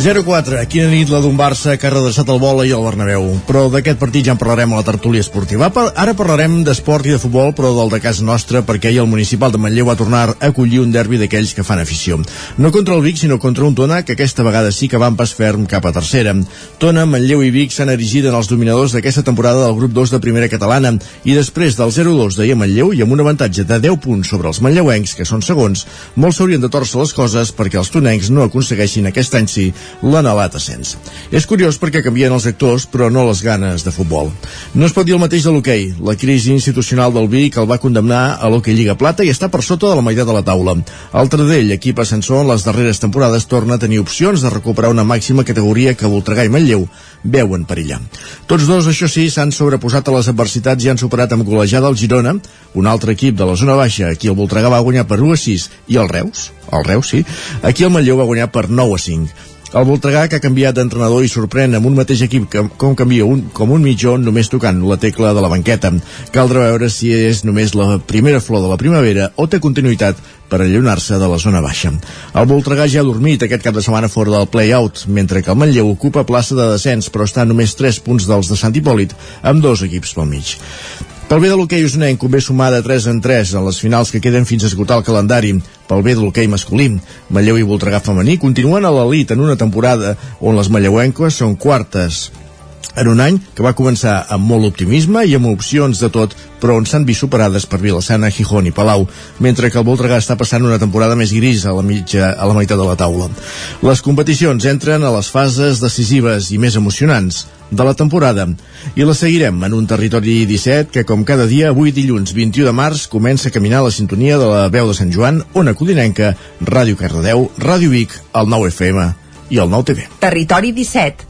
0-4, quina nit la d'un Barça que ha redreçat el bola i el Bernabéu. Però d'aquest partit ja en parlarem a la tertúlia esportiva. Ara parlarem d'esport i de futbol, però del de casa nostra, perquè ahir el municipal de Manlleu va tornar a acollir un derbi d'aquells que fan afició. No contra el Vic, sinó contra un Tona, que aquesta vegada sí que va en pas ferm cap a tercera. Tona, Manlleu i Vic s'han erigit en els dominadors d'aquesta temporada del grup 2 de primera catalana, i després del 0-2 d'ahir a Manlleu i amb un avantatge de 10 punts sobre els manlleuencs, que són segons, molts s'haurien de torcer les coses perquè els tonencs no aconsegueixin aquest any sí l'anhelat ascens. És curiós perquè canvien els actors, però no les ganes de futbol. No es pot dir el mateix de l'hoquei. La crisi institucional del Vic el va condemnar a l'hoquei Lliga Plata i està per sota de la meitat de la taula. El Tradell, equip ascensor en les darreres temporades, torna a tenir opcions de recuperar una màxima categoria que Voltregà i Manlleu veuen perillar. Tots dos, això sí, s'han sobreposat a les adversitats i han superat amb golejada el Girona, un altre equip de la zona baixa, aquí el Voltregà va guanyar per 1 a 6, i el Reus, el Reus sí, aquí el Manlleu va guanyar per 9 a 5. El Voltregà, que ha canviat d'entrenador i sorprèn amb un mateix equip que, com canvia un, com un mitjó només tocant la tecla de la banqueta. Caldrà veure si és només la primera flor de la primavera o té continuïtat per allunar-se de la zona baixa. El Voltregà ja ha dormit aquest cap de setmana fora del play-out, mentre que el Manlleu ocupa plaça de descens, però està només 3 punts dels de Sant Hipòlit, amb dos equips pel mig. Pel bé de l'hoquei usonenc convé sumar de 3 en 3 en les finals que queden fins a esgotar el calendari. Pel bé de l'hoquei masculí, Manlleu i Voltregà femení continuen a l'elit en una temporada on les manlleuenques són quartes en un any que va començar amb molt optimisme i amb opcions de tot, però on s'han vist superades per Vilassana, Gijón i Palau, mentre que el Voltregà està passant una temporada més gris a la, mitja, a la meitat de la taula. Les competicions entren a les fases decisives i més emocionants de la temporada i la seguirem en un territori 17 que com cada dia avui dilluns 21 de març comença a caminar la sintonia de la veu de Sant Joan, Ona Codinenca, Ràdio Cardedeu, Ràdio Vic, el 9 FM i el 9 TV. Territori 17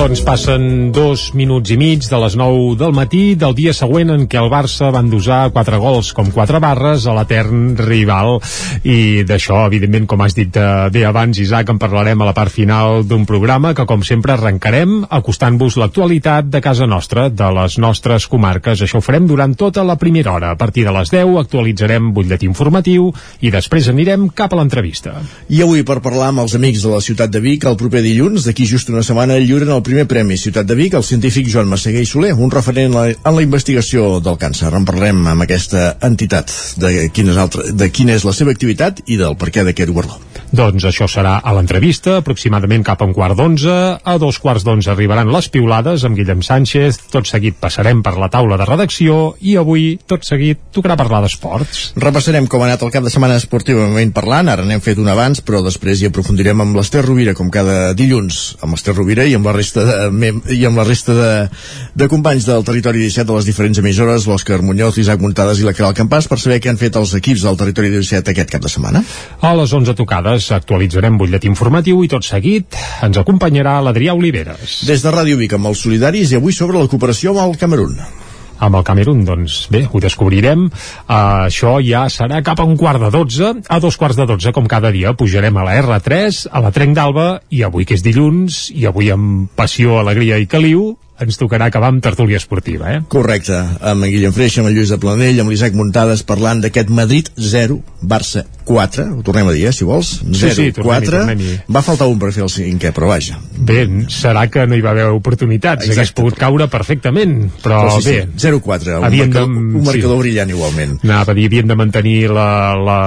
Doncs passen dos minuts i mig de les 9 del matí del dia següent en què el Barça va endosar quatre gols com quatre barres a l'etern rival i d'això, evidentment, com has dit eh, bé abans, Isaac, en parlarem a la part final d'un programa que, com sempre, arrencarem acostant-vos l'actualitat de casa nostra, de les nostres comarques. Això ho farem durant tota la primera hora. A partir de les 10 actualitzarem butlletí informatiu i després anirem cap a l'entrevista. I avui, per parlar amb els amics de la ciutat de Vic, el proper dilluns, d'aquí just una setmana, lliuren el primer Premi Ciutat de Vic el científic Joan Massaguer i Soler, un referent en la, en la investigació del càncer. En parlem amb aquesta entitat, de, quines altre, de quina és la seva activitat i del perquè d'aquest guardó. Doncs això serà a l'entrevista, aproximadament cap a un quart d'onze. A dos quarts d'onze arribaran les piulades amb Guillem Sánchez. Tot seguit passarem per la taula de redacció i avui, tot seguit, tocarà parlar d'esports. Repassarem com ha anat el cap de setmana esportivament parlant. Ara n'hem fet un abans, però després hi aprofundirem amb l'Ester Rovira, com cada dilluns, amb l'Ester Rovira i amb la resta de, i amb la resta de, de companys del territori 17 de les diferents emissores, l'Òscar Muñoz, l'Isaac Muntades i la Caral Campàs, per saber què han fet els equips del territori 17 aquest cap de setmana. A les 11 tocades actualitzarem butlletí informatiu i tot seguit ens acompanyarà l'Adrià Oliveres. Des de Ràdio Vic amb els solidaris i avui sobre la cooperació amb el Camerún amb el Camerún, doncs bé, ho descobrirem. Uh, això ja serà cap a un quart de dotze, a dos quarts de dotze, com cada dia, pujarem a la R3, a la Trenc d'Alba, i avui que és dilluns, i avui amb passió, alegria i caliu, ens tocarà acabar amb tertúlia esportiva, eh? Correcte, amb en Guillem Freixa, amb en Lluís de Planell, amb l'Isaac Muntades, parlant d'aquest Madrid 0, Barça 4, ho tornem a dir, eh, si vols, 0, sí, sí, 4, va faltar un per fer el cinquè, però vaja. Bé, serà que no hi va haver oportunitats, Exacte. hagués pogut caure perfectament, però, però sí, bé. Sí, 0-4, un, marcador, de, un marcador sí. brillant igualment. Anava a dir, havien de mantenir la, la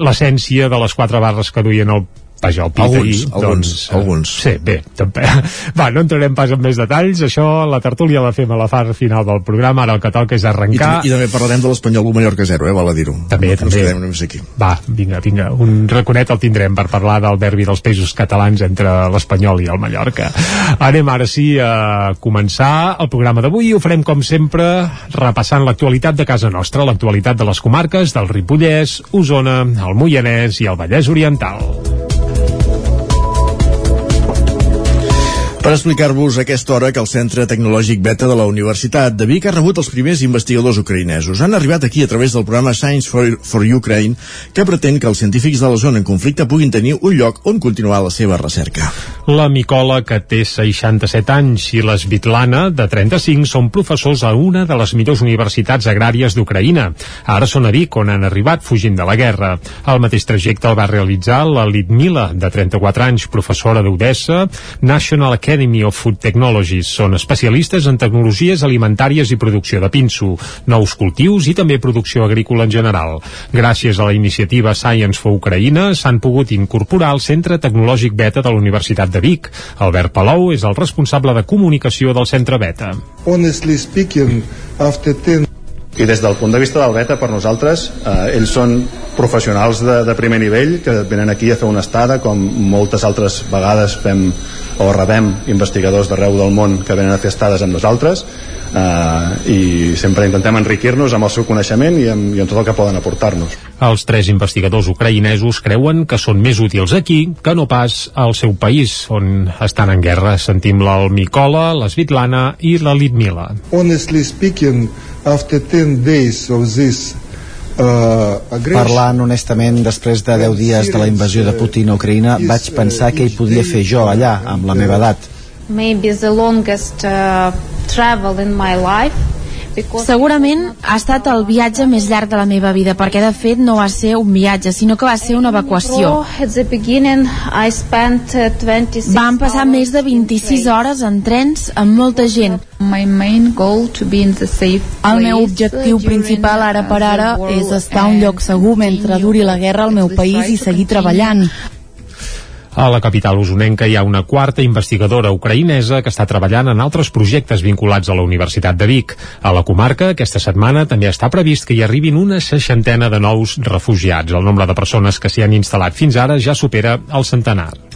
l'essència de les quatre barres que duien el vaja, el pit alguns, ahir, alguns, doncs, alguns. Sí, bé, també. Va, no entrarem pas en més detalls, això la tertúlia la fem a la part final del programa, ara el que toca és arrencar. I, i també parlarem de l'Espanyol del Mallorca 0, eh, val a dir-ho. També, no, també. Només aquí. Va, vinga, vinga, un raconet el tindrem per parlar del derbi dels països catalans entre l'Espanyol i el Mallorca. Anem ara sí a començar el programa d'avui i ho farem com sempre repassant l'actualitat de casa nostra, l'actualitat de les comarques del Ripollès, Osona, el Moianès i el Vallès Oriental. Per explicar-vos aquesta hora que el Centre Tecnològic Beta de la Universitat de Vic ha rebut els primers investigadors ucraïnesos. Han arribat aquí a través del programa Science for, for Ukraine, que pretén que els científics de la zona en conflicte puguin tenir un lloc on continuar la seva recerca. La Micola, que té 67 anys, i la Svitlana, de 35, són professors a una de les millors universitats agràries d'Ucraïna. Ara són a Vic, on han arribat fugint de la guerra. El mateix trajecte el va realitzar la Lidmila, de 34 anys, professora d'Odessa, National Academy Academy of Food Technologies. Són especialistes en tecnologies alimentàries i producció de pinso, nous cultius i també producció agrícola en general. Gràcies a la iniciativa Science for Ucraïna s'han pogut incorporar al Centre Tecnològic Beta de la Universitat de Vic. Albert Palou és el responsable de comunicació del Centre Beta. Honestly speaking, after 10 i des del punt de vista del beta per nosaltres eh, ells són professionals de, de primer nivell que venen aquí a fer una estada com moltes altres vegades fem o rebem investigadors d'arreu del món que venen a fer estades amb nosaltres eh, i sempre intentem enriquir-nos amb el seu coneixement i amb, i amb tot el que poden aportar-nos. Els tres investigadors ucraïnesos creuen que són més útils aquí que no pas al seu país, on estan en guerra. Sentim la Micola, la Svitlana i la Litmila. Honestly speaking, after 10 days of this Uh, Parlant honestament, després de 10 dies de la invasió de Putin a Ucraïna, vaig pensar què hi podia fer jo allà, amb la meva edat. Maybe the longest uh, travel in my life Segurament ha estat el viatge més llarg de la meva vida, perquè de fet no va ser un viatge, sinó que va ser una evacuació. Vam passar més de 26 hores en trens amb molta gent. El meu objectiu principal ara per ara és estar a un lloc segur mentre duri la guerra al meu país i seguir treballant. A la capital usonenca hi ha una quarta investigadora ucraïnesa que està treballant en altres projectes vinculats a la Universitat de Vic. A la comarca, aquesta setmana també està previst que hi arribin una seixantena de nous refugiats. El nombre de persones que s'hi han instal·lat fins ara ja supera el centenar.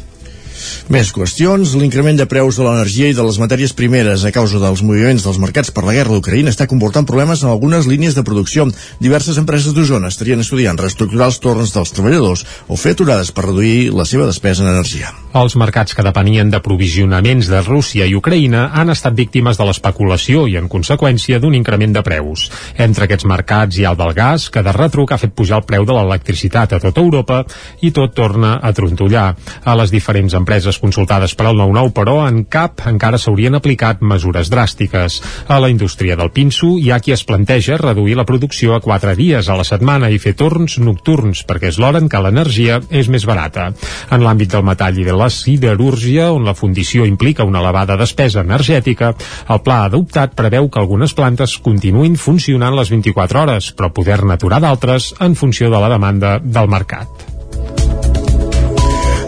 Més qüestions. L'increment de preus de l'energia i de les matèries primeres a causa dels moviments dels mercats per la guerra d'Ucraïna està comportant problemes en algunes línies de producció. Diverses empreses d'Osona estarien estudiant reestructurar els torns dels treballadors o fer aturades per reduir la seva despesa en energia. Els mercats que depenien d'aprovisionaments de Rússia i Ucraïna han estat víctimes de l'especulació i, en conseqüència, d'un increment de preus. Entre aquests mercats hi ha el del gas, que de retruc ha fet pujar el preu de l'electricitat a tota Europa i tot torna a trontollar. A les diferents empreses consultades per al 9-9, però en cap encara s'haurien aplicat mesures dràstiques. A la indústria del pinso hi ha qui es planteja reduir la producció a 4 dies a la setmana i fer torns nocturns, perquè és l'hora en què l'energia és més barata. En l'àmbit del metall i de la siderúrgia, on la fundició implica una elevada despesa energètica, el pla adoptat preveu que algunes plantes continuïn funcionant les 24 hores, però poder-ne aturar d'altres en funció de la demanda del mercat.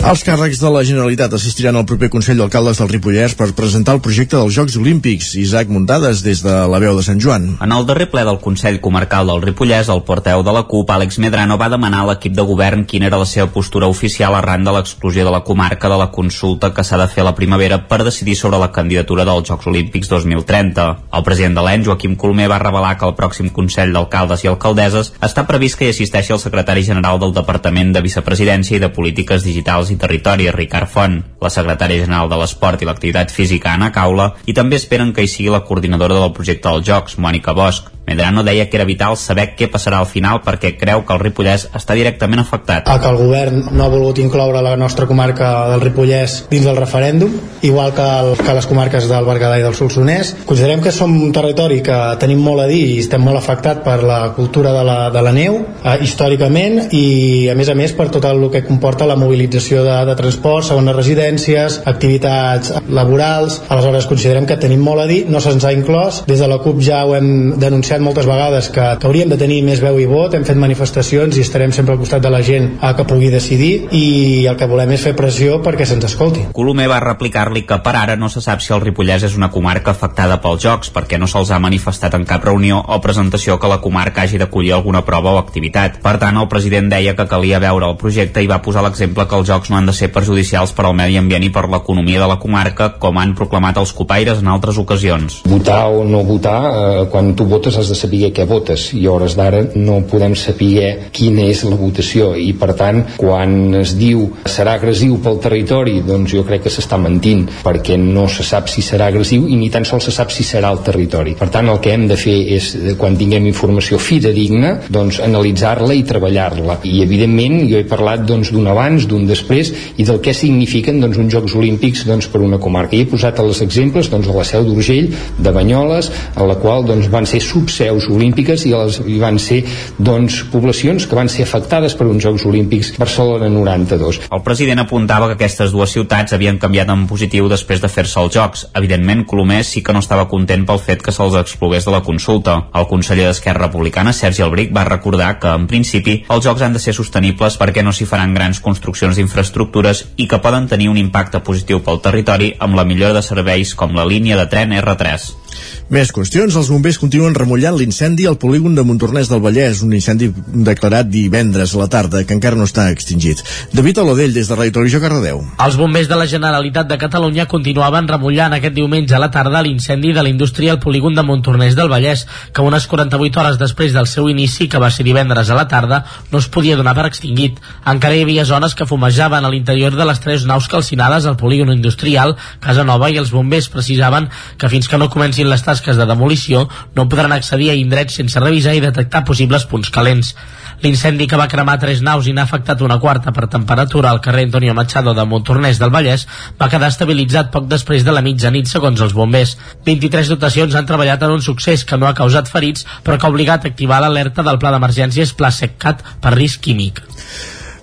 Els càrrecs de la Generalitat assistiran al proper Consell d'Alcaldes del Ripollès per presentar el projecte dels Jocs Olímpics. Isaac Muntades, des de la veu de Sant Joan. En el darrer ple del Consell Comarcal del Ripollès, el porteu de la CUP, Àlex Medrano, va demanar a l'equip de govern quina era la seva postura oficial arran de l'exclusió de la comarca de la consulta que s'ha de fer a la primavera per decidir sobre la candidatura dels Jocs Olímpics 2030. El president de l'EN, Joaquim Colomer, va revelar que el pròxim Consell d'Alcaldes i Alcaldesses està previst que hi assisteixi el secretari general del Departament de Vicepresidència i de Polítiques Digitals i i Territori, Ricard Font, la secretària general de l'Esport i l'Activitat Física, Anna Caula, i també esperen que hi sigui la coordinadora del projecte dels Jocs, Mònica Bosch. Medrano deia que era vital saber què passarà al final perquè creu que el Ripollès està directament afectat. Que el govern no ha volgut incloure la nostra comarca del Ripollès dins del referèndum, igual que, el, que les comarques del Berguedà i del Solsonès. Considerem que som un territori que tenim molt a dir i estem molt afectat per la cultura de la, de la neu, eh, històricament, i a més a més per tot el que comporta la mobilització de, de transport, segones residències, activitats laborals. Aleshores considerem que tenim molt a dir, no se'ns ha inclòs. Des de la CUP ja ho hem denunciat moltes vegades que, que hauríem de tenir més veu i vot, hem fet manifestacions i estarem sempre al costat de la gent a que pugui decidir i el que volem és fer pressió perquè se'ns escolti. Colomer va replicar-li que per ara no se sap si el Ripollès és una comarca afectada pels jocs perquè no se'ls ha manifestat en cap reunió o presentació que la comarca hagi d'acollir alguna prova o activitat. Per tant, el president deia que calia veure el projecte i va posar l'exemple que els jocs jocs no han de ser perjudicials per al medi ambient i per l'economia de la comarca, com han proclamat els copaires en altres ocasions. Votar o no votar, eh, quan tu votes has de saber què votes i a hores d'ara no podem saber quina és la votació i per tant quan es diu serà agressiu pel territori doncs jo crec que s'està mentint perquè no se sap si serà agressiu i ni tan sols se sap si serà el territori. Per tant el que hem de fer és quan tinguem informació fidedigna doncs analitzar-la i treballar-la i evidentment jo he parlat doncs d'un abans, d'un després i del que signifiquen doncs uns Jocs Olímpics doncs per una comarca i he posat els exemples doncs de la Seu d'Urgell, de Banyoles en la qual doncs van ser subseus olímpiques i, les, i van ser doncs poblacions que van ser afectades per uns Jocs Olímpics Barcelona 92. El president apuntava que aquestes dues ciutats havien canviat en positiu després de fer-se els Jocs. Evidentment, Colomers sí que no estava content pel fet que se'ls exclogués de la consulta. El conseller d'Esquerra Republicana, Sergi Albric, va recordar que, en principi, els Jocs han de ser sostenibles perquè no s'hi faran grans construccions d'infraestructures i que poden tenir un impacte positiu pel territori amb la millora de serveis com la línia de tren R3. Més qüestions. Els bombers continuen remullant l'incendi al polígon de Montornès del Vallès, un incendi declarat divendres a la tarda, que encara no està extingit. David Olodell, des de Radio Televisió Cardedeu. Els bombers de la Generalitat de Catalunya continuaven remullant aquest diumenge a la tarda l'incendi de la indústria al polígon de Montornès del Vallès, que unes 48 hores després del seu inici, que va ser divendres a la tarda, no es podia donar per extingit. Encara hi havia zones que fumejaven a l'interior de les tres naus calcinades al polígon industrial, Casa Nova, i els bombers precisaven que fins que no comencin les tasques de demolició no podran accedir a indrets sense revisar i detectar possibles punts calents. L'incendi que va cremar tres naus i n'ha afectat una quarta per temperatura al carrer Antonio Machado de Montornès del Vallès va quedar estabilitzat poc després de la mitjanit segons els bombers. 23 dotacions han treballat en un succés que no ha causat ferits però que ha obligat a activar l'alerta del pla d'emergències Pla SECCAT per risc químic.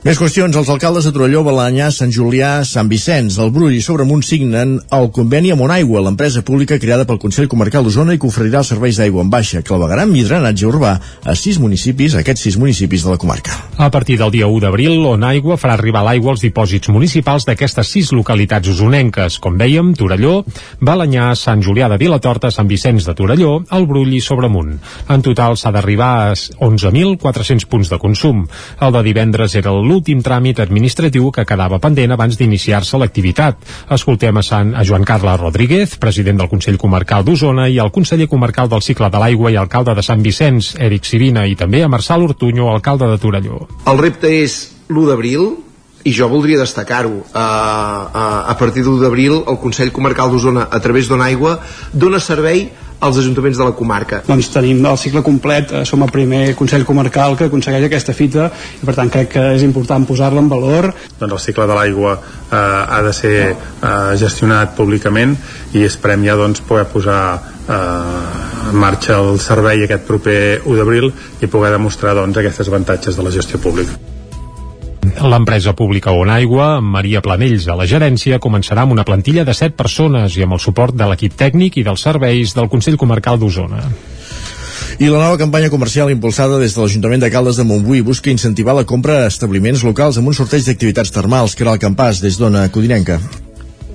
Més qüestions. Els alcaldes de Torelló, Balanyà, Sant Julià, Sant Vicenç, el Brull i Sobremunt signen el conveni amb Aigua, l'empresa pública creada pel Consell Comarcal d'Osona i que oferirà els serveis d'aigua en baixa, clavegaram i drenatge urbà a sis municipis, aquests sis municipis de la comarca. A partir del dia 1 d'abril, Aigua farà arribar l'aigua als dipòsits municipals d'aquestes sis localitats usonenques, com dèiem, Torelló, Balanyà, Sant Julià de Vilatorta, Sant Vicenç de Torelló, el Brull i Sobremunt. En total s'ha d'arribar a 11.400 punts de consum. El de divendres era l'últim tràmit administratiu que quedava pendent abans d'iniciar-se l'activitat. Escoltem a, Sant, a Joan Carles Rodríguez, president del Consell Comarcal d'Osona, i al conseller comarcal del cicle de l'aigua i alcalde de Sant Vicenç, Eric Sirina, i també a Marçal Ortuño, alcalde de Torelló. El repte és l'1 d'abril, i jo voldria destacar-ho uh, uh, a partir de l'1 d'abril el Consell Comarcal d'Osona a través d'Ona Aigua dona servei als ajuntaments de la comarca. Doncs tenim el cicle complet, eh, som el primer Consell Comarcal que aconsegueix aquesta fita i per tant crec que és important posar-la en valor. Doncs el cicle de l'aigua eh, ha de ser eh, gestionat públicament i esperem ja doncs, poder posar eh, en marxa el servei aquest proper 1 d'abril i poder demostrar doncs, aquests avantatges de la gestió pública. L'empresa pública On Aigua, amb Maria Planells a la gerència, començarà amb una plantilla de 7 persones i amb el suport de l'equip tècnic i dels serveis del Consell Comarcal d'Osona. I la nova campanya comercial impulsada des de l'Ajuntament de Caldes de Montbui busca incentivar la compra a establiments locals amb un sorteig d'activitats termals, que era el campàs des d'Ona Codinenca.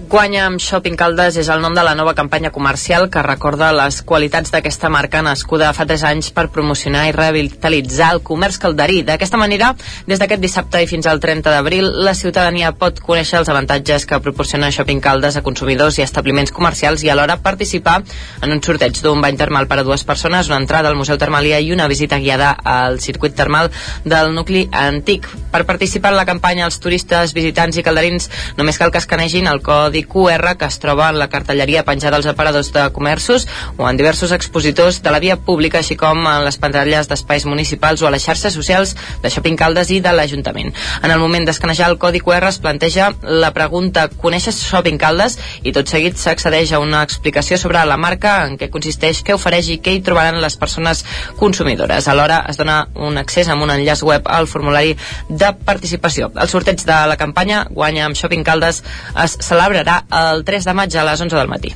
Guanya amb Shopping Caldes és el nom de la nova campanya comercial que recorda les qualitats d'aquesta marca nascuda fa 3 anys per promocionar i revitalitzar el comerç calderí. D'aquesta manera, des d'aquest dissabte i fins al 30 d'abril, la ciutadania pot conèixer els avantatges que proporciona Shopping Caldes a consumidors i establiments comercials i alhora participar en un sorteig d'un bany termal per a dues persones, una entrada al Museu Termàlia i una visita guiada al circuit termal del nucli antic. Per participar en la campanya, els turistes, visitants i calderins només cal que escanegin el codi codi QR que es troba en la cartelleria penjada als aparadors de comerços o en diversos expositors de la via pública, així com en les pantalles d'espais municipals o a les xarxes socials de Shopping Caldes i de l'Ajuntament. En el moment d'escanejar el codi QR es planteja la pregunta «Coneixes Shopping Caldes?» i tot seguit s'accedeix a una explicació sobre la marca, en què consisteix, què ofereix i què hi trobaran les persones consumidores. Alhora es dona un accés amb un enllaç web al formulari de participació. El sorteig de la campanya Guanya amb Shopping Caldes es celebrarà serà el 3 de maig a les 11 del matí.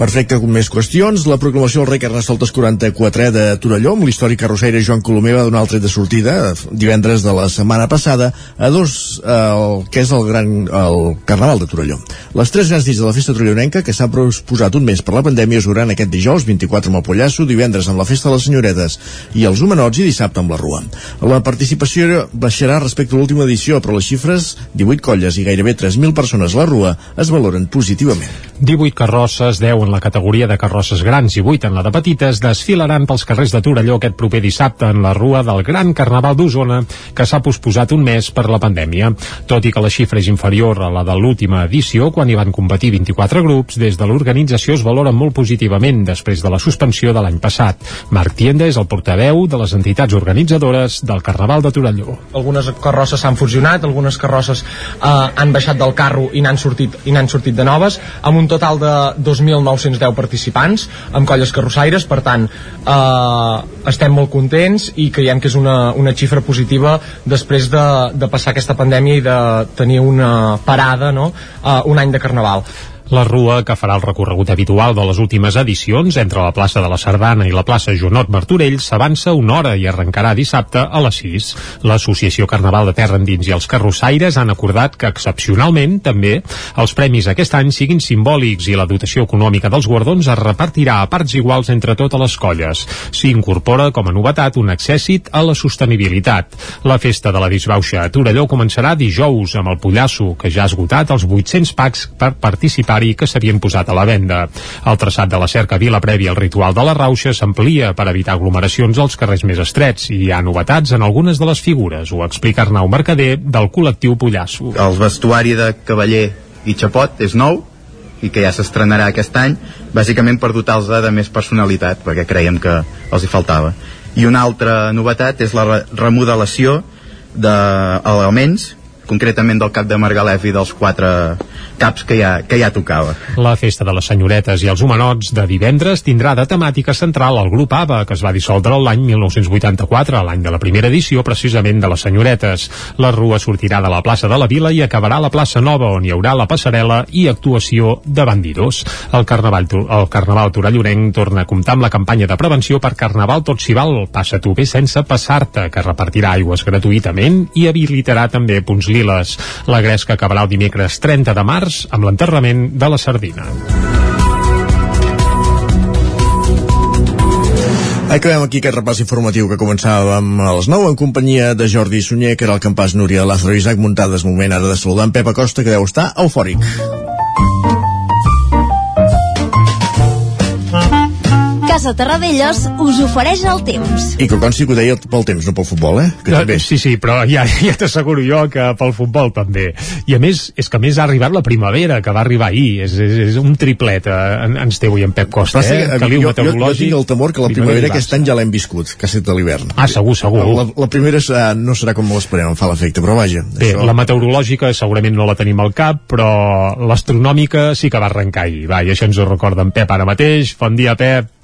Perfecte, amb més qüestions. La proclamació del rei Carnestoltes 44 de Torelló, amb l'històric carrossaire Joan Colomer va donar el tret de sortida divendres de la setmana passada a dos, eh, el que és el gran el Carnaval de Torelló. Les tres grans nits de la festa torellonenca, que s'ha posat un mes per la pandèmia, es duran aquest dijous 24 amb el Pollasso, divendres amb la festa de les senyoretes i els homenots i dissabte amb la Rua. La participació baixarà respecte a l'última edició, però les xifres, 18 colles i gairebé 3.000 persones a la Rua, es valoren positivament. 18 carrosses, 10 en la categoria de carrosses grans i 8 en la de petites, desfilaran pels carrers de Torelló aquest proper dissabte en la rua del Gran Carnaval d'Osona, que s'ha posposat un mes per la pandèmia. Tot i que la xifra és inferior a la de l'última edició, quan hi van competir 24 grups, des de l'organització es valora molt positivament després de la suspensió de l'any passat. Marc Tienda és el portaveu de les entitats organitzadores del Carnaval de Torelló. Algunes carrosses s'han fusionat, algunes carrosses eh, han baixat del carro i n'han sortit, i n'han sortit de noves, amb un total de 2.910 participants, amb colles carrossaires, per tant, eh, estem molt contents i creiem que és una, una xifra positiva després de, de passar aquesta pandèmia i de tenir una parada, no?, uh, un any de Carnaval. La rua, que farà el recorregut habitual de les últimes edicions entre la plaça de la Sardana i la plaça Jonot Martorell, s'avança una hora i arrencarà dissabte a les 6. L'Associació Carnaval de Terra Endins i els Carrossaires han acordat que, excepcionalment, també, els premis aquest any siguin simbòlics i la dotació econòmica dels guardons es repartirà a parts iguals entre totes les colles. S'hi incorpora, com a novetat, un accèssit a la sostenibilitat. La festa de la disbauxa a Torelló començarà dijous amb el Pollasso, que ja ha esgotat els 800 packs per participar calendari que s'havien posat a la venda. El traçat de la cerca Vila prèvia al ritual de la Rauxa s'amplia per evitar aglomeracions als carrers més estrets i hi ha novetats en algunes de les figures, ho explica Arnau Mercader del col·lectiu Pollasso. El vestuari de cavaller i xapot és nou, i que ja s'estrenarà aquest any, bàsicament per dotar-los de més personalitat, perquè creiem que els hi faltava. I una altra novetat és la remodelació d'elements concretament del cap de Margalef i dels quatre caps que ja, que ja tocava. La festa de les senyoretes i els humanots de divendres tindrà de temàtica central el grup ABA, que es va dissoldre l'any 1984, l'any de la primera edició precisament de les senyoretes. La rua sortirà de la plaça de la Vila i acabarà a la plaça Nova, on hi haurà la passarel·la i actuació de bandidors. El Carnaval, el Carnaval Torallorenc torna a comptar amb la campanya de prevenció per Carnaval Tot s'hi val, passa tu bé sense passar-te, que repartirà aigües gratuïtament i habilitarà també punts Viles. La gresca acabarà el dimecres 30 de març amb l'enterrament de la sardina. Acabem aquí aquest repàs informatiu que començàvem a les 9 en companyia de Jordi Sunyer, que era el campàs Núria Lázaro Isaac Muntades. Moment ara de saludar en Pep Acosta, que deu estar eufòric. Casa Terradellos us ofereix el temps. I que consti que ho deia pel temps, no pel futbol, eh? Que ja, també. Sí, sí, però ja, ja t'asseguro jo que pel futbol també. I a més, és que a més ha arribat la primavera, que va arribar ahir. És, és, és un triplet, eh, ens té avui en Pep Costa, eh? Caliu jo, jo, jo tinc el temor que la primavera, primavera aquest any ja l'hem viscut, que ha estat l'hivern. Ah, segur, segur. La, la primera serà, no serà com l'esperem, em fa l'efecte, però vaja. Bé, això... la meteorològica segurament no la tenim al cap, però l'astronòmica sí que va arrencar ahir. Va, i això ens ho recorda en Pep ara mateix. Bon dia, Pep.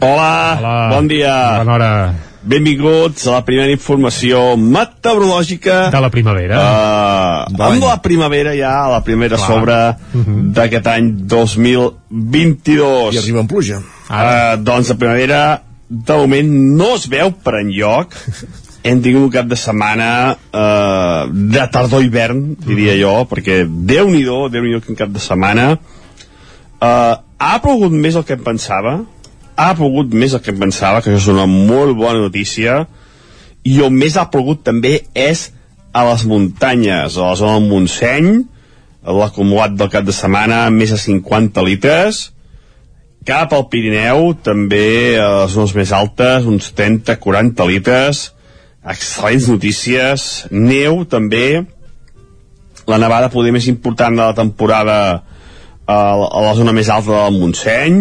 Hola, Hola, bon dia. Bona hora. Benvinguts a la primera informació meteorològica de la primavera. Uh, amb la primavera ja, la primera Clar. sobre uh mhm. -huh. d'aquest any 2022. I arriba en pluja. Uh, doncs la primavera de moment no es veu per enlloc. Hem tingut un cap de setmana uh, de tardor-hivern, diria uh mhm. -huh. jo, perquè Déu-n'hi-do, déu nhi déu quin cap de setmana. Uh, ha plogut més del que em pensava, ha plogut més del que pensava, que això és una molt bona notícia, i on més ha plogut també és a les muntanyes, a la zona del Montseny, l'acumulat del cap de setmana, més de 50 litres, cap al Pirineu, també a les zones més altes, uns 30-40 litres, excel·lents notícies, neu també, la nevada poder més important de la temporada a la zona més alta del Montseny,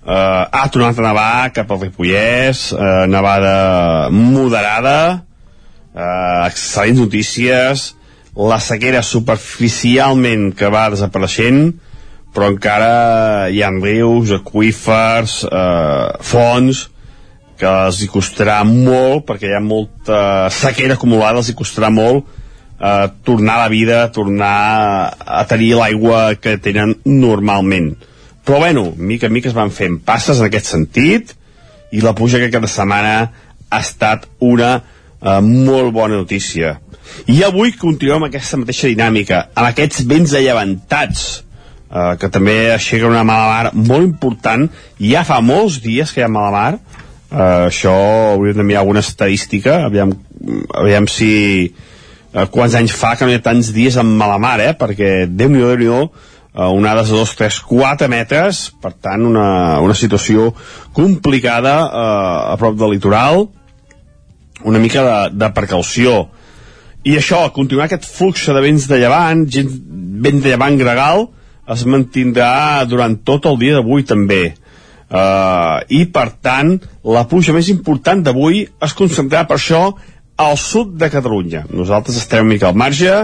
Uh, ha tornat a nevar cap al Ripollès, uh, nevada moderada, uh, excel·lents notícies, la sequera superficialment que va desapareixent, però encara hi ha rius, aqüífers, uh, fonts, que els hi costarà molt, perquè hi ha molta sequera acumulada, els hi costarà molt uh, tornar a la vida, tornar a tenir l'aigua que tenen normalment però bueno, mica en mica es van fent passes en aquest sentit i la pluja que cada setmana ha estat una eh, molt bona notícia i avui continuem amb aquesta mateixa dinàmica amb aquests vents allevantats eh, que també aixequen una mala mar molt important ja fa molts dies que hi ha mala mar eh, això hauríem d'enviar alguna estadística aviam, aviam si eh, quants anys fa que no hi ha tants dies amb mala mar eh? perquè déu nhi déu eh, onades de 2, 3, 4 metres. Per tant una, una situació complicada eh, a prop del litoral. Una mica de, de precaució. I això, continuar aquest flux de vents de llevant gent, vent de llevant gregal es mantindrà durant tot el dia d'avui també. Uh, i per tant la pluja més important d'avui es concentrarà per això al sud de Catalunya. Nosaltres estem una mica al marge.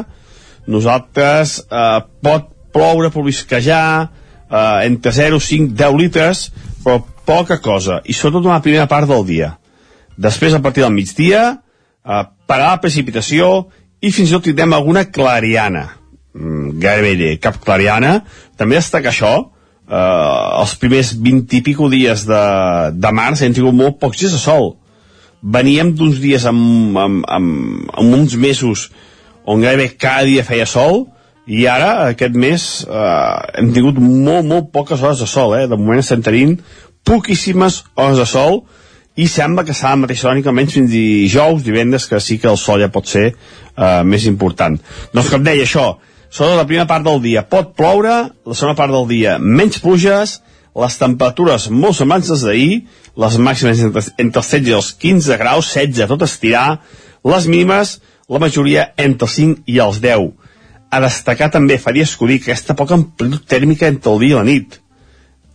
Nosaltres uh, pot ploure, plovisquejar uh, entre 0, 5, 10 litres però poca cosa. I sobretot una primera part del dia. Després a partir del migdia eh, parar la precipitació i fins i tot tindrem alguna clariana. Mm, gairebé cap clariana. També destaca això eh, els primers 20 i pico dies de, de març hem tingut molt pocs dies de sol. Veníem d'uns dies amb, amb, amb, amb uns mesos on gairebé cada dia feia sol i ara aquest mes eh, hem tingut molt, molt poques hores de sol eh? de moment estem tenint poquíssimes hores de sol i sembla que serà la mateixa tònica almenys fins dijous, divendres, que sí que el sol ja pot ser eh, més important. Doncs com deia això, sobre la primera part del dia pot ploure, la segona part del dia menys pluges, les temperatures molt semblants des d'ahir, les màximes entre, entre els 16 i els 15 graus, 16 tot estirar, les mínimes, la majoria entre els 5 i els 10. A destacar també, faria escollir aquesta poca amplitud tèrmica entre el dia i la nit.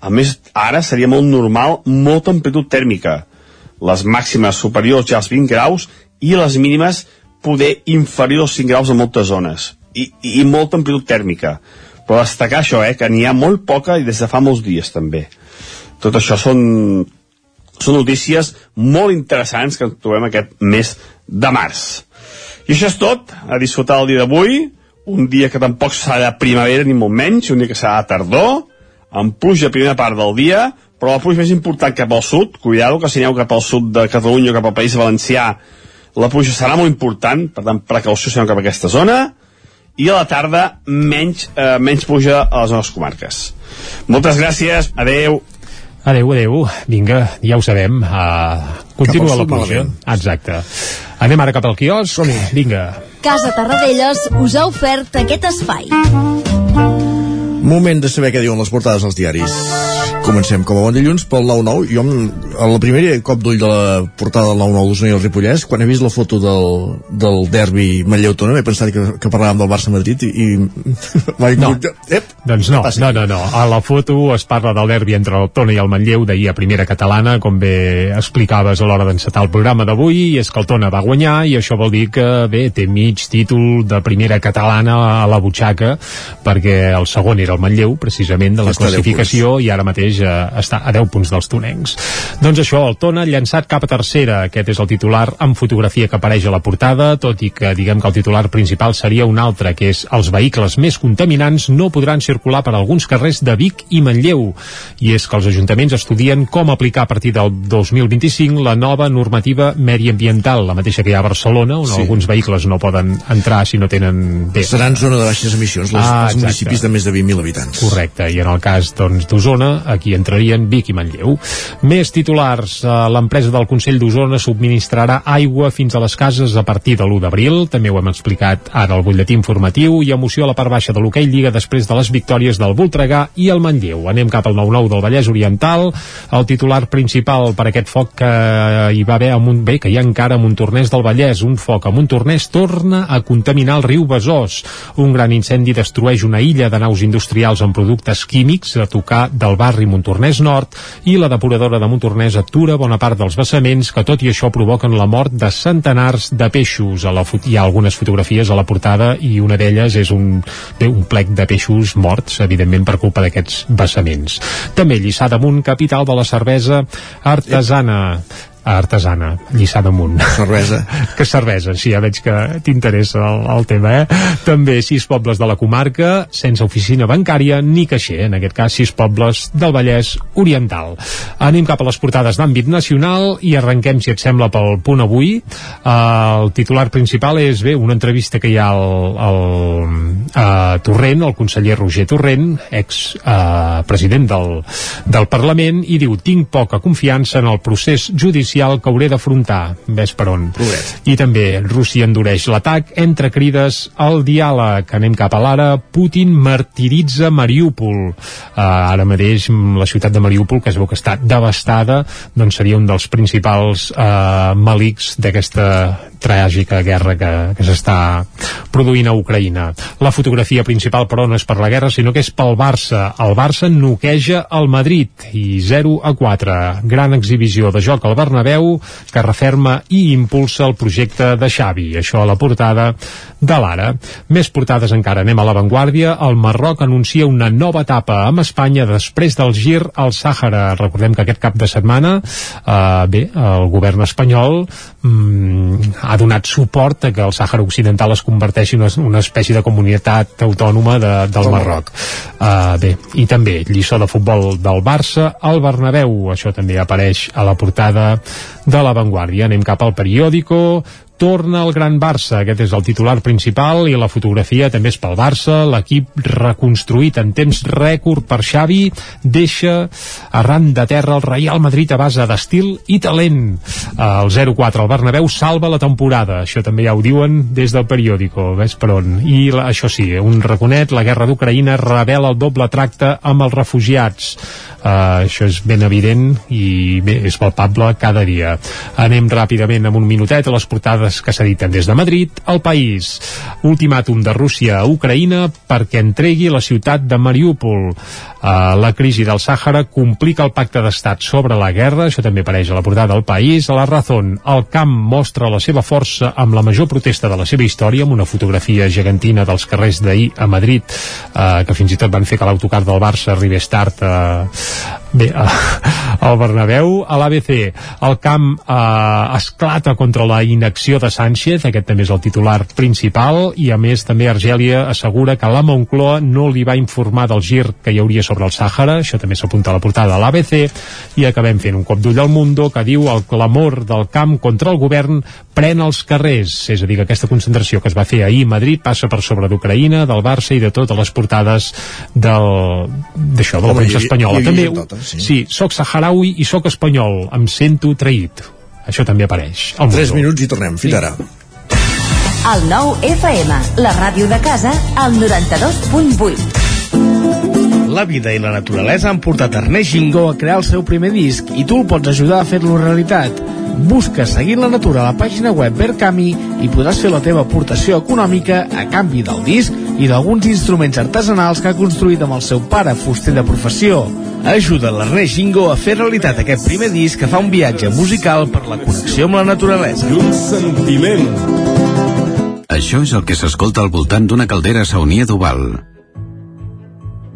A més, ara seria molt normal molta amplitud tèrmica. Les màximes superiors ja als 20 graus i les mínimes poder inferior als 5 graus a moltes zones. I, i molta amplitud tèrmica. Però destacar això, eh, que n'hi ha molt poca i des de fa molts dies també. Tot això són són notícies molt interessants que trobem aquest mes de març. I això és tot, a disfrutar el dia d'avui un dia que tampoc serà primavera ni molt menys, un dia que serà tardor amb pluja a primera part del dia però la pluja més important cap al sud, cuidado que si aneu cap al sud de Catalunya o cap al País Valencià, la pluja serà molt important, per tant, precaució si aneu cap a aquesta zona, i a la tarda menys, eh, menys pluja a les nostres comarques. Moltes gràcies, adeu. Adeu, adeu. Vinga, ja ho sabem. Uh, continua la pluja. Exacte. Anem ara cap al quios. Vinga. Casa Tarradellas us ha ofert aquest espai. Moment de saber què diuen les portades als diaris. Comencem com a bon dilluns pel 9-9. Jo, a la primera cop d'ull de la portada del 9-9 d'Osona i el Ripollès, quan he vist la foto del, del derbi Manlleu-Tona, he pensat que, que parlàvem del Barça-Madrid i, i no. Ep, doncs no, no, no, no. A la foto es parla del derbi entre el Tona i el Manlleu d'ahir a primera catalana, com bé explicaves a l'hora d'encetar el programa d'avui, i és que el Tona va guanyar i això vol dir que, bé, té mig títol de primera catalana a la butxaca, perquè el segon era el Manlleu, precisament, de la classificació, i ara mateix mateix eh, està a 10 punts dels tonencs. Doncs això, el Tona llançat cap a tercera, aquest és el titular amb fotografia que apareix a la portada, tot i que diguem que el titular principal seria un altre, que és els vehicles més contaminants no podran circular per alguns carrers de Vic i Manlleu. I és que els ajuntaments estudien com aplicar a partir del 2025 la nova normativa mediambiental, la mateixa que hi ha a Barcelona, on sí. alguns vehicles no poden entrar si no tenen... Bé, Seran zona de baixes emissions, les, ah, els municipis de més de 20.000 habitants. Correcte, i en el cas d'Osona, doncs, aquí entrarien Vic i Manlleu. Més titulars. Eh, l'empresa del Consell d'Osona subministrarà aigua fins a les cases a partir de l'1 d'abril. També ho hem explicat ara al butlletí informatiu i emoció a la part baixa de l'hoquei Lliga després de les victòries del Voltregà i el Manlleu. Anem cap al 9-9 del Vallès Oriental. El titular principal per aquest foc que hi va haver un, bé, que hi ha encara a Montornès del Vallès. Un foc a Montornès torna a contaminar el riu Besòs. Un gran incendi destrueix una illa de naus industrials amb productes químics a tocar del barri Montornès Nord i la depuradora de Montornès atura bona part dels vessaments que tot i això provoquen la mort de centenars de peixos. A la hi ha algunes fotografies a la portada i una d'elles és un, bé, un plec de peixos morts, evidentment per culpa d'aquests vessaments. També Lliçà damunt, capital de la cervesa artesana artesana, Lliçà damunt. Cervesa. que cervesa, sí, ja veig que t'interessa el, el tema, eh? També sis pobles de la comarca, sense oficina bancària ni caixer, en aquest cas sis pobles del Vallès Oriental. Anem cap a les portades d'àmbit nacional i arrenquem, si et sembla, pel punt avui. El titular principal és, bé, una entrevista que hi ha al, al uh, Torrent, el conseller Roger Torrent, ex uh, president del, del Parlament, i diu, tinc poca confiança en el procés judicial que hauré d'afrontar. Ves per on. Pobret. I també Rússia endureix l'atac entre crides al diàleg. Anem cap a l'ara. Putin martiritza Mariúpol. Uh, ara mateix la ciutat de Mariúpol, que es veu que està devastada, doncs seria un dels principals uh, malics d'aquesta tràgica guerra que, que s'està produint a Ucraïna. La fotografia principal, però, no és per la guerra, sinó que és pel Barça. El Barça noqueja el Madrid i 0 a 4. Gran exhibició de joc al Bernabéu que referma i impulsa el projecte de Xavi. Això a la portada de l'Ara. Més portades encara. Anem a l'avantguàrdia. El Marroc anuncia una nova etapa amb Espanya després del gir al Sàhara. Recordem que aquest cap de setmana, eh, bé, el govern espanyol mm, ha donat suport a que el Sàhara Occidental es converteixi en una, una espècie de comunitat autònoma de, del Marroc. Uh, bé, i també lliçó de futbol del Barça al Bernabéu, això també apareix a la portada de l'avantguàrdia. Anem cap al periòdico, torna al Gran Barça. Aquest és el titular principal i la fotografia també és pel Barça. L'equip reconstruït en temps rècord per Xavi deixa arran de terra el Real Madrid a base d'estil i talent. El 0-4 al Bernabéu salva la temporada. Això també ja ho diuen des del periòdico. Ves per on? I la, això sí, un raconet, la guerra d'Ucraïna revela el doble tracte amb els refugiats. Uh, això és ben evident i bé, és palpable cada dia. Anem ràpidament amb un minutet a les portades que s'editen des de Madrid. El país. Ultimàtum de Rússia a Ucraïna perquè entregui la ciutat de Mariúpol. Uh, la crisi del Sàhara complica el pacte d'estat sobre la guerra, això també apareix a la portada del país. A la Razón, el camp mostra la seva força amb la major protesta de la seva història, amb una fotografia gegantina dels carrers d'ahir a Madrid, uh, que fins i tot van fer que l'autocar del Barça arribés tard uh, bé, al Bernabéu. A l'ABC, el camp uh, esclata contra la inacció de Sánchez, aquest també és el titular principal, i a més també Argèlia assegura que la Moncloa no li va informar del gir que hi hauria sobre el Sàhara, això també s'apunta a la portada de l'ABC, i acabem fent un cop d'ull al Mundo que diu el clamor del camp contra el govern pren els carrers, és a dir, que aquesta concentració que es va fer ahir a Madrid passa per sobre d'Ucraïna, del Barça i de totes les portades del d'això, de la premsa espanyola. També, totes, sí. sí, soc saharaui i soc espanyol, em sento traït. Això també apareix. al 3 Mundo. minuts i tornem. Fins ara. El nou FM, la ràdio de casa, al 92.8. La vida i la naturalesa han portat Ernest Gingó a crear el seu primer disc i tu el pots ajudar a fer-lo realitat. Busca Seguint la Natura a la pàgina web Verkami i podràs fer la teva aportació econòmica a canvi del disc i d'alguns instruments artesanals que ha construït amb el seu pare, fuster de professió. Ajuda l'Ernest Gingó a fer realitat aquest primer disc que fa un viatge musical per la connexió amb la naturalesa. I un sentiment. Això és el que s'escolta al voltant d'una caldera saunia d'Oval.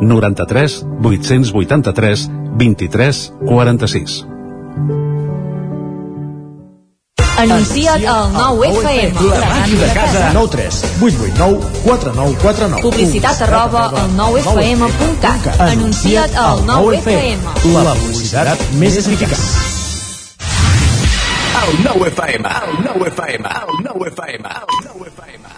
93 883 23 46. Anuncia't al 9FM. La màquina de casa. 9 3 8 8 9 4 9 4 9 Publicitat arroba al 9FM.cat. Anuncia't al 9FM. La publicitat més eficaç. El 9FM, el 9FM, el 9FM, el 9FM.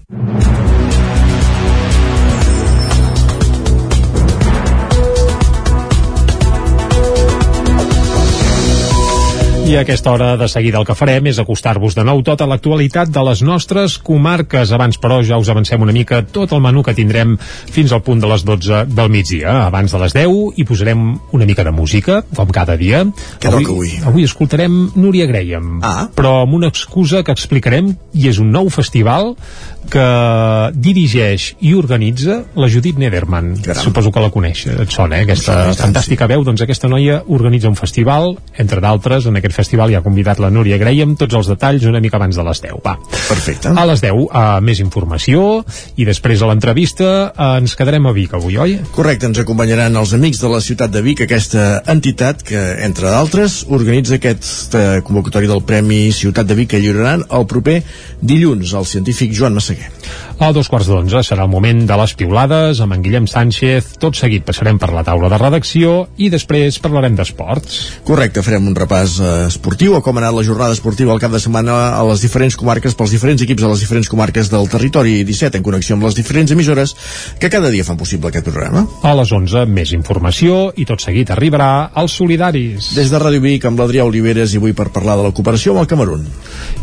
I a aquesta hora de seguida el que farem és acostar-vos de nou tota l'actualitat de les nostres comarques. Abans, però, ja us avancem una mica tot el menú que tindrem fins al punt de les 12 del migdia. Abans de les 10 hi posarem una mica de música, com cada dia. Què toca avui? Avui escoltarem Núria Graham, ah. però amb una excusa que explicarem i és un nou festival que dirigeix i organitza la Judit Nederman. Caram. Suposo que la coneix, et sona, eh? aquesta sona, tant, fantàstica veu. Doncs aquesta noia organitza un festival, entre d'altres, en aquest festival hi ha convidat la Núria Graham, tots els detalls una mica abans de les 10. Va. Perfecte. A les 10, uh, més informació, i després a l'entrevista uh, ens quedarem a Vic avui, oi? Correcte, ens acompanyaran els amics de la ciutat de Vic, aquesta entitat que, entre d'altres, organitza aquest eh, convocatori del Premi Ciutat de Vic que lliuraran el proper dilluns al científic Joan Massaguer. A dos quarts d'onze serà el moment de les piulades amb en Guillem Sánchez. Tot seguit passarem per la taula de redacció i després parlarem d'esports. Correcte, farem un repàs eh, esportiu a com ha anat la jornada esportiva al cap de setmana a les diferents comarques, pels diferents equips a les diferents comarques del territori 17 en connexió amb les diferents emissores que cada dia fan possible aquest programa. A les 11, més informació i tot seguit arribarà als solidaris. Des de Ràdio Vic amb l'Adrià Oliveres i avui per parlar de la cooperació amb el Camerún.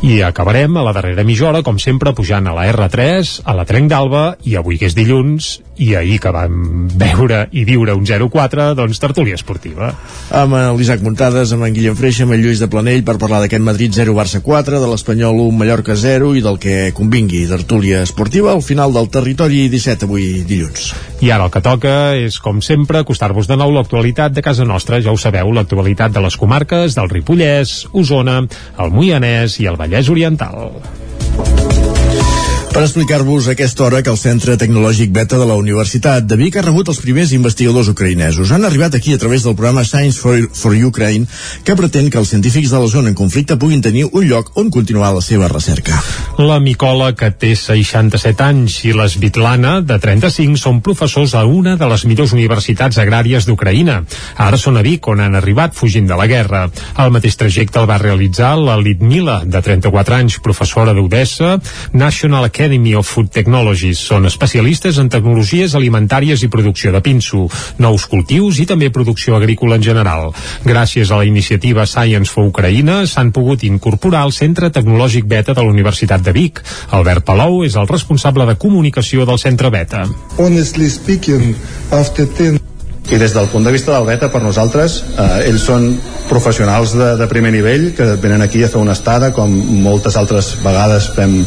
I acabarem a la darrera mitja hora, com sempre, pujant a la R3, a la Trenc d'Alba, i avui que és dilluns, i ahir que vam veure i viure un 0-4, doncs tertúlia esportiva. Amb l'Isaac Muntades, amb en Guillem Freixa, amb en Lluís de Planell per parlar d'aquest Madrid 0 Barça 4, de l'Espanyol 1 Mallorca 0 i del que convingui tertúlia esportiva al final del territori 17 avui dilluns. I ara el que toca és, com sempre, acostar-vos de nou l'actualitat de casa nostra. Ja ho sabeu, l'actualitat de les comarques del Ripollès, Osona, el Moianès i el Vallès Oriental. Per explicar-vos aquesta hora que el Centre Tecnològic Beta de la Universitat de Vic ha rebut els primers investigadors ucraïnesos. Han arribat aquí a través del programa Science for, for Ukraine, que pretén que els científics de la zona en conflicte puguin tenir un lloc on continuar la seva recerca. La Micola, que té 67 anys, i la Svitlana, de 35, són professors a una de les millors universitats agràries d'Ucraïna. Ara són a Vic, on han arribat fugint de la guerra. El mateix trajecte el va realitzar la Litmila, de 34 anys, professora d'Odessa, National Academy of Food Technologies. Són especialistes en tecnologies alimentàries i producció de pinso, nous cultius i també producció agrícola en general. Gràcies a la iniciativa Science for Ucraïna s'han pogut incorporar al Centre Tecnològic Beta de la Universitat de Vic. Albert Palou és el responsable de comunicació del Centre Beta. Honestly speaking, after 10 i des del punt de vista del beta per nosaltres eh, ells són professionals de, de primer nivell que venen aquí a fer una estada com moltes altres vegades fem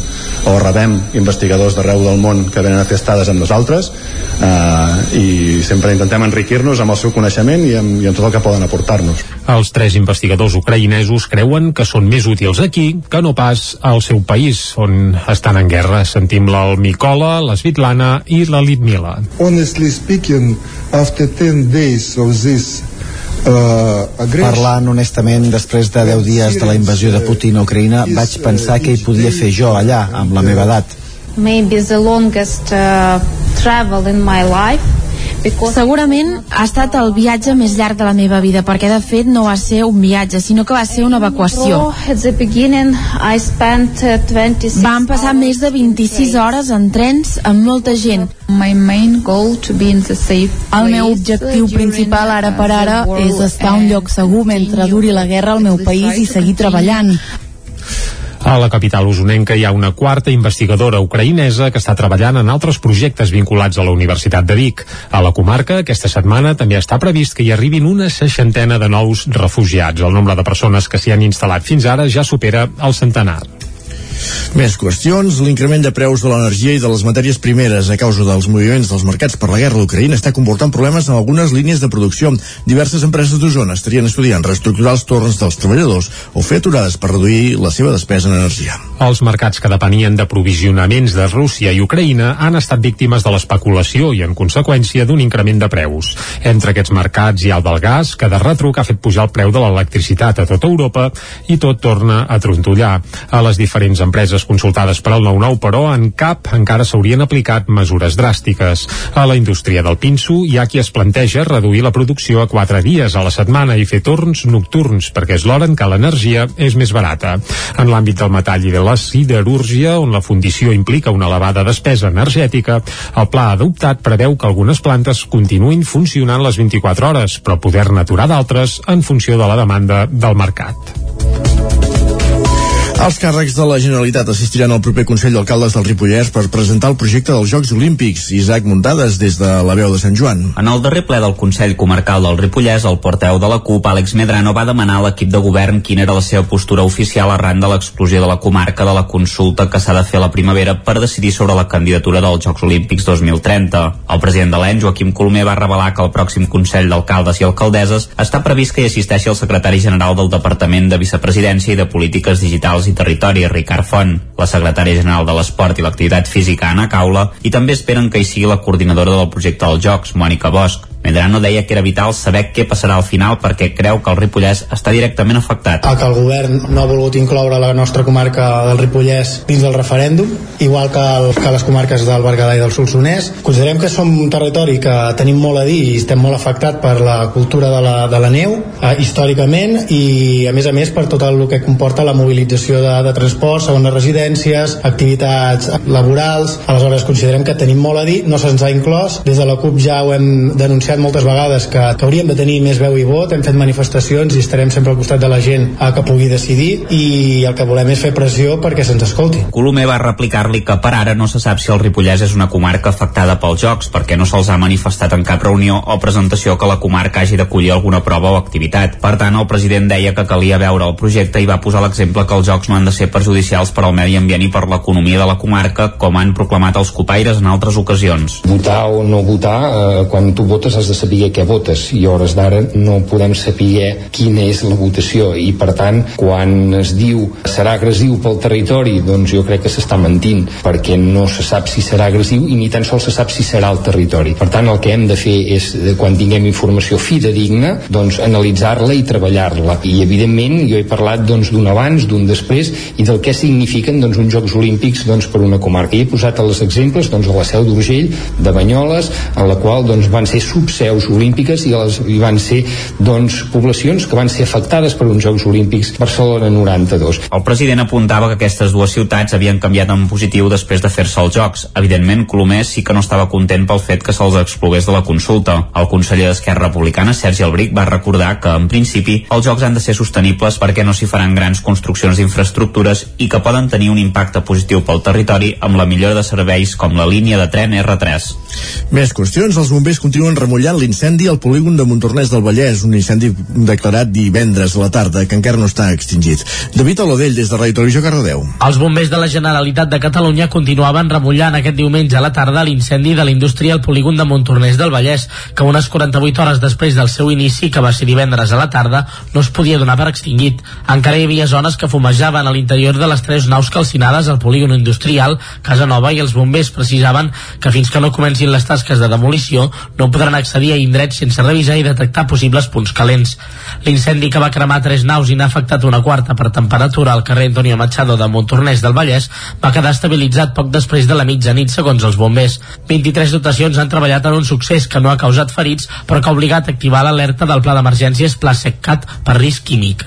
o rebem investigadors d'arreu del món que venen a fer estades amb nosaltres eh, i sempre intentem enriquir-nos amb el seu coneixement i amb, i amb tot el que poden aportar-nos Els tres investigadors ucraïnesos creuen que són més útils aquí que no pas al seu país on estan en guerra. Sentim la Micola, la Svitlana i la Litmila. honestly speaking after 10 days of this Parlant honestament, després de 10 dies de la invasió de Putin a Ucraïna, vaig pensar què hi podia fer jo allà, amb la meva edat. maybe the longest uh, travel in my life Segurament ha estat el viatge més llarg de la meva vida, perquè de fet no va ser un viatge, sinó que va ser una evacuació. Van passar més de 26 hores en trens amb molta gent. El meu objectiu principal ara per ara és estar a un lloc segur mentre duri la guerra al meu país i seguir treballant. A la capital usonenca hi ha una quarta investigadora ucraïnesa que està treballant en altres projectes vinculats a la Universitat de Vic. A la comarca, aquesta setmana també està previst que hi arribin una seixantena de nous refugiats. El nombre de persones que s'hi han instal·lat fins ara ja supera el centenar. Més qüestions. L'increment de preus de l'energia i de les matèries primeres a causa dels moviments dels mercats per la guerra a l'Ucraïna està comportant problemes en algunes línies de producció. Diverses empreses d'Osona estarien estudiant reestructurar els torns dels treballadors o fer aturades per reduir la seva despesa en energia. Els mercats que depenien d'aprovisionaments de Rússia i Ucraïna han estat víctimes de l'especulació i, en conseqüència, d'un increment de preus. Entre aquests mercats hi ha el del gas, que de retruc ha fet pujar el preu de l'electricitat a tota Europa i tot torna a trontollar. A les diferents empreses consultades per al 9-9, però en cap encara s'haurien aplicat mesures dràstiques. A la indústria del pinso hi ha qui es planteja reduir la producció a 4 dies a la setmana i fer torns nocturns, perquè és l'hora en què l'energia és més barata. En l'àmbit del metall i de la siderúrgia, on la fundició implica una elevada despesa energètica, el pla adoptat preveu que algunes plantes continuïn funcionant les 24 hores, però poder-ne aturar d'altres en funció de la demanda del mercat. Els càrrecs de la Generalitat assistiran al proper Consell d'Alcaldes del Ripollès per presentar el projecte dels Jocs Olímpics. Isaac Muntades, des de la veu de Sant Joan. En el darrer ple del Consell Comarcal del Ripollès, el porteu de la CUP, Àlex Medrano, va demanar a l'equip de govern quina era la seva postura oficial arran de l'exclusió de la comarca de la consulta que s'ha de fer a la primavera per decidir sobre la candidatura dels Jocs Olímpics 2030. El president de l'EN, Joaquim Colomer, va revelar que el pròxim Consell d'Alcaldes i Alcaldesses està previst que hi assisteixi el secretari general del Departament de Vicepresidència i de Polítiques Digitals i Territori, Ricard Font, la secretària general de l'Esport i l'Activitat Física, Anna Caula, i també esperen que hi sigui la coordinadora del projecte dels Jocs, Mònica Bosch. Medrano deia que era vital saber què passarà al final perquè creu que el Ripollès està directament afectat. El que el govern no ha volgut incloure la nostra comarca del Ripollès dins del referèndum, igual que, el, que les comarques del Berguedà i del Solsonès. Considerem que som un territori que tenim molt a dir i estem molt afectat per la cultura de la, de la neu, eh, històricament, i a més a més per tot el que comporta la mobilització de, de transport, segones residències, activitats laborals. Aleshores considerem que tenim molt a dir, no se'ns ha inclòs. Des de la CUP ja ho hem denunciat moltes vegades que, que hauríem de tenir més veu i vot, hem fet manifestacions i estarem sempre al costat de la gent a que pugui decidir i el que volem és fer pressió perquè se'ns escolti. Colomer va replicar-li que per ara no se sap si el Ripollès és una comarca afectada pels Jocs perquè no se'ls ha manifestat en cap reunió o presentació que la comarca hagi d'acollir alguna prova o activitat. Per tant, el president deia que calia veure el projecte i va posar l'exemple que els Jocs no han de ser perjudicials per al medi ambient i per l'economia de la comarca, com han proclamat els copaires en altres ocasions. Votar o no votar, eh, quan tu votes has de saber què votes i a hores d'ara no podem saber quina és la votació i per tant quan es diu serà agressiu pel territori doncs jo crec que s'està mentint perquè no se sap si serà agressiu i ni tan sols se sap si serà el territori. Per tant el que hem de fer és quan tinguem informació fidedigna doncs analitzar-la i treballar-la. I evidentment jo he parlat doncs d'un abans, d'un després i del què signifiquen doncs uns Jocs Olímpics doncs per una comarca. I he posat els exemples doncs a la Seu d'Urgell, de Banyoles en la qual doncs van ser subseus olímpiques i, les, i van ser doncs, poblacions que van ser afectades per uns Jocs Olímpics Barcelona 92. El president apuntava que aquestes dues ciutats havien canviat en positiu després de fer-se els Jocs. Evidentment, Colomés sí que no estava content pel fet que se'ls exclogués de la consulta. El conseller d'Esquerra Republicana, Sergi Albric, va recordar que, en principi, els Jocs han de ser sostenibles perquè no s'hi faran grans construccions d'infraestructures i que poden tenir un impacte positiu pel territori amb la millora de serveis com la línia de tren R3. Més qüestions. Els bombers continuen remullant l'incendi al polígon de Montornès del Vallès, un incendi declarat divendres a la tarda, que encara no està extingit. David Oladell, des de Ràdio Televisió Cardedeu. Els bombers de la Generalitat de Catalunya continuaven remullant aquest diumenge a la tarda l'incendi de la indústria al polígon de Montornès del Vallès, que unes 48 hores després del seu inici, que va ser divendres a la tarda, no es podia donar per extingit. Encara hi havia zones que fumejaven a l'interior de les tres naus calcinades al polígon industrial Casa Nova i els bombers precisaven que fins que no comenci comencin les tasques de demolició, no podran accedir a indrets sense revisar i detectar possibles punts calents. L'incendi que va cremar tres naus i n'ha afectat una quarta per temperatura al carrer Antonio Machado de Montornès del Vallès va quedar estabilitzat poc després de la mitjanit, segons els bombers. 23 dotacions han treballat en un succés que no ha causat ferits, però que ha obligat a activar l'alerta del pla d'emergències Pla Seccat per risc químic.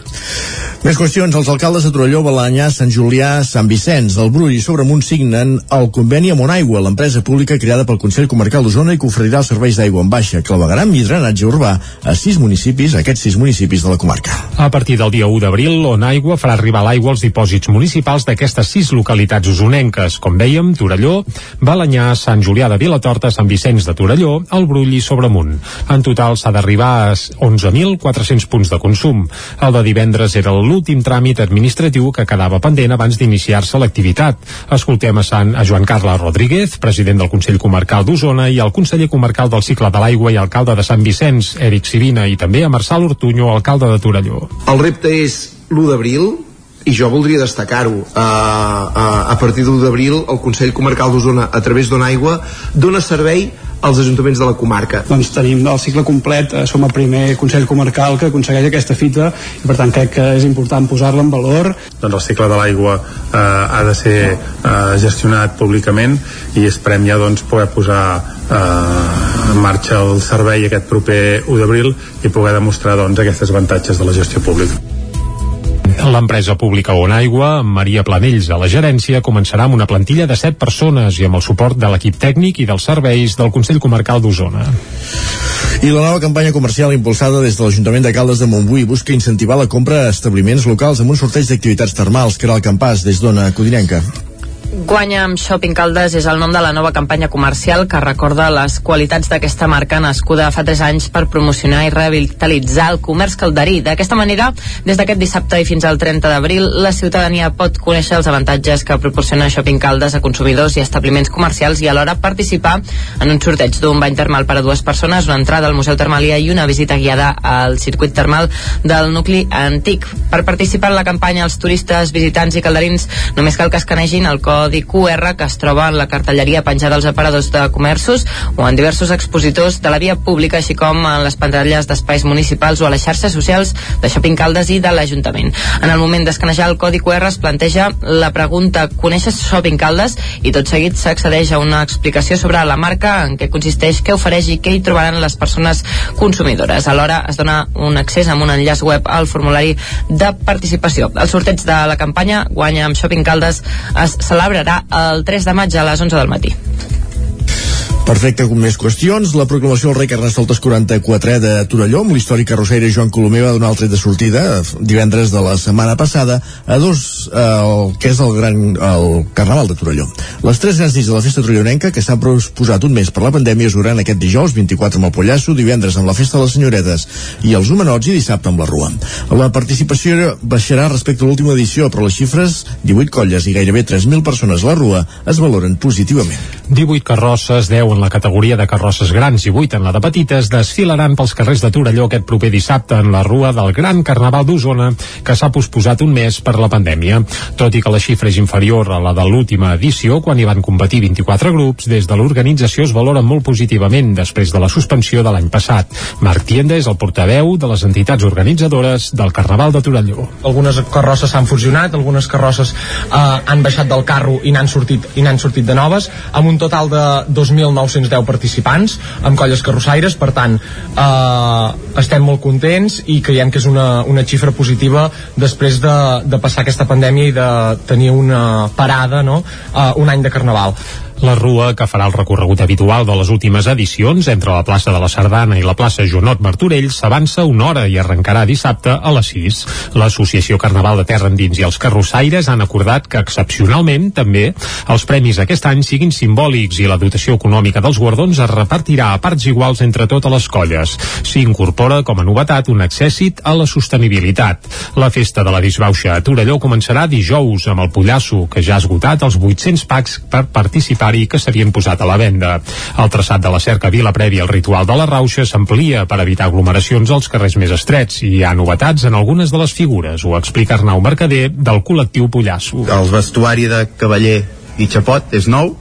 Més qüestions. Els alcaldes de Torelló, Balanyà, Sant Julià, Sant Vicenç, del Brull i Sobremunt signen el conveni amb Onaigua, l'empresa pública creada pel Consell Comarcal d'Osona i que oferirà els serveis d'aigua en baixa, clavegaram i drenatge urbà a sis municipis, aquests sis municipis de la comarca. A partir del dia 1 d'abril, Onaigua farà arribar l'aigua als dipòsits municipals d'aquestes sis localitats usonenques, com dèiem, Torelló, Balanyà, Sant Julià de Vilatorta, Sant Vicenç de Torelló, el Brull i Sobremunt. En total s'ha d'arribar a 11.400 punts de consum. El de divendres era l'últim tràmit administratiu que quedava pendent abans d'iniciar-se l'activitat. Escoltem a, Sant, a Joan Carles Rodríguez, president del Consell Comarcal d'Osona, i al conseller comarcal del cicle de l'aigua i alcalde de Sant Vicenç, Eric Sivina, i també a Marçal Ortuño, alcalde de Torelló. El repte és l'1 d'abril, i jo voldria destacar-ho uh, uh, a partir de l'1 d'abril el Consell Comarcal d'Osona a través d'Ona Aigua dona servei als ajuntaments de la comarca. Doncs tenim el cicle complet, eh, som el primer Consell Comarcal que aconsegueix aquesta fita i per tant crec que és important posar-la en valor. Doncs el cicle de l'aigua eh, ha de ser eh, gestionat públicament i esperem ja doncs, poder posar eh, en marxa el servei aquest proper 1 d'abril i poder demostrar doncs, aquests avantatges de la gestió pública. L'empresa pública On Aigua, Maria Planells a la gerència, començarà amb una plantilla de 7 persones i amb el suport de l'equip tècnic i dels serveis del Consell Comarcal d'Osona. I la nova campanya comercial impulsada des de l'Ajuntament de Caldes de Montbui busca incentivar la compra a establiments locals amb un sorteig d'activitats termals, que era el campàs des d'Ona Codinenca. Guanya amb Shopping Caldes és el nom de la nova campanya comercial que recorda les qualitats d'aquesta marca nascuda fa 3 anys per promocionar i revitalitzar el comerç calderí. D'aquesta manera, des d'aquest dissabte i fins al 30 d'abril, la ciutadania pot conèixer els avantatges que proporciona Shopping Caldes a consumidors i establiments comercials i alhora participar en un sorteig d'un bany termal per a dues persones, una entrada al Museu Termalia i una visita guiada al circuit termal del nucli antic. Per participar en la campanya, els turistes, visitants i calderins només cal que escanegin el codi QR que es troba en la cartelleria penjada als aparadors de comerços o en diversos expositors de la via pública, així com en les pantalles d'espais municipals o a les xarxes socials de Shopping Caldes i de l'Ajuntament. En el moment d'escanejar el codi QR es planteja la pregunta «Coneixes Shopping Caldes?» i tot seguit s'accedeix a una explicació sobre la marca, en què consisteix, què ofereix i què hi trobaran les persones consumidores. Alhora es dona un accés amb un enllaç web al formulari de participació. El sorteig de la campanya Guanya amb Shopping Caldes es celebrarà el 3 de maig a les 11 del matí. Perfecte, com més qüestions. La proclamació del rei Carnestoltes 44 de Torelló, amb l'històric carrossaire Joan Colomer va donar el tret de sortida divendres de la setmana passada a dos, eh, el, que és el gran el Carnaval de Torelló. Les tres grans nits de la festa torellonenca, que s'han posat un mes per la pandèmia, es duran aquest dijous 24 amb el Pollasso, divendres amb la festa de les senyoretes i els homenots i dissabte amb la Rua. La participació baixarà respecte a l'última edició, però les xifres, 18 colles i gairebé 3.000 persones a la Rua, es valoren positivament. 18 carrosses, 10 en la categoria de carrosses grans i 8 en la de petites, desfilaran pels carrers de Torelló aquest proper dissabte en la rua del Gran Carnaval d'Osona, que s'ha posposat un mes per la pandèmia. Tot i que la xifra és inferior a la de l'última edició, quan hi van competir 24 grups, des de l'organització es valora molt positivament després de la suspensió de l'any passat. Marc Tienda és el portaveu de les entitats organitzadores del Carnaval de Torelló. Algunes carrosses s'han fusionat, algunes carrosses eh, han baixat del carro i n'han sortit, i n'han sortit de noves, amb un total de 2.910 participants amb colles carrossaires, per tant eh, estem molt contents i creiem que és una, una xifra positiva després de, de passar aquesta pandèmia i de tenir una parada no? eh, un any de carnaval la rua, que farà el recorregut habitual de les últimes edicions entre la plaça de la Sardana i la plaça Jonot Martorell, s'avança una hora i arrencarà dissabte a les 6. L'Associació Carnaval de Terra Endins i els Carrossaires han acordat que excepcionalment també els premis aquest any siguin simbòlics i la dotació econòmica dels guardons es repartirà a parts iguals entre totes les colles. S'hi incorpora com a novetat un accèssit a la sostenibilitat. La festa de la disbauxa a Torelló començarà dijous amb el Pollasso, que ja ha esgotat els 800 packs per participar sanitari que s'havien posat a la venda. El traçat de la cerca Vila prèvia al ritual de la Rauxa s'amplia per evitar aglomeracions als carrers més estrets i hi ha novetats en algunes de les figures, ho explica Arnau Mercader del col·lectiu Pollasso. El vestuari de cavaller i xapot és nou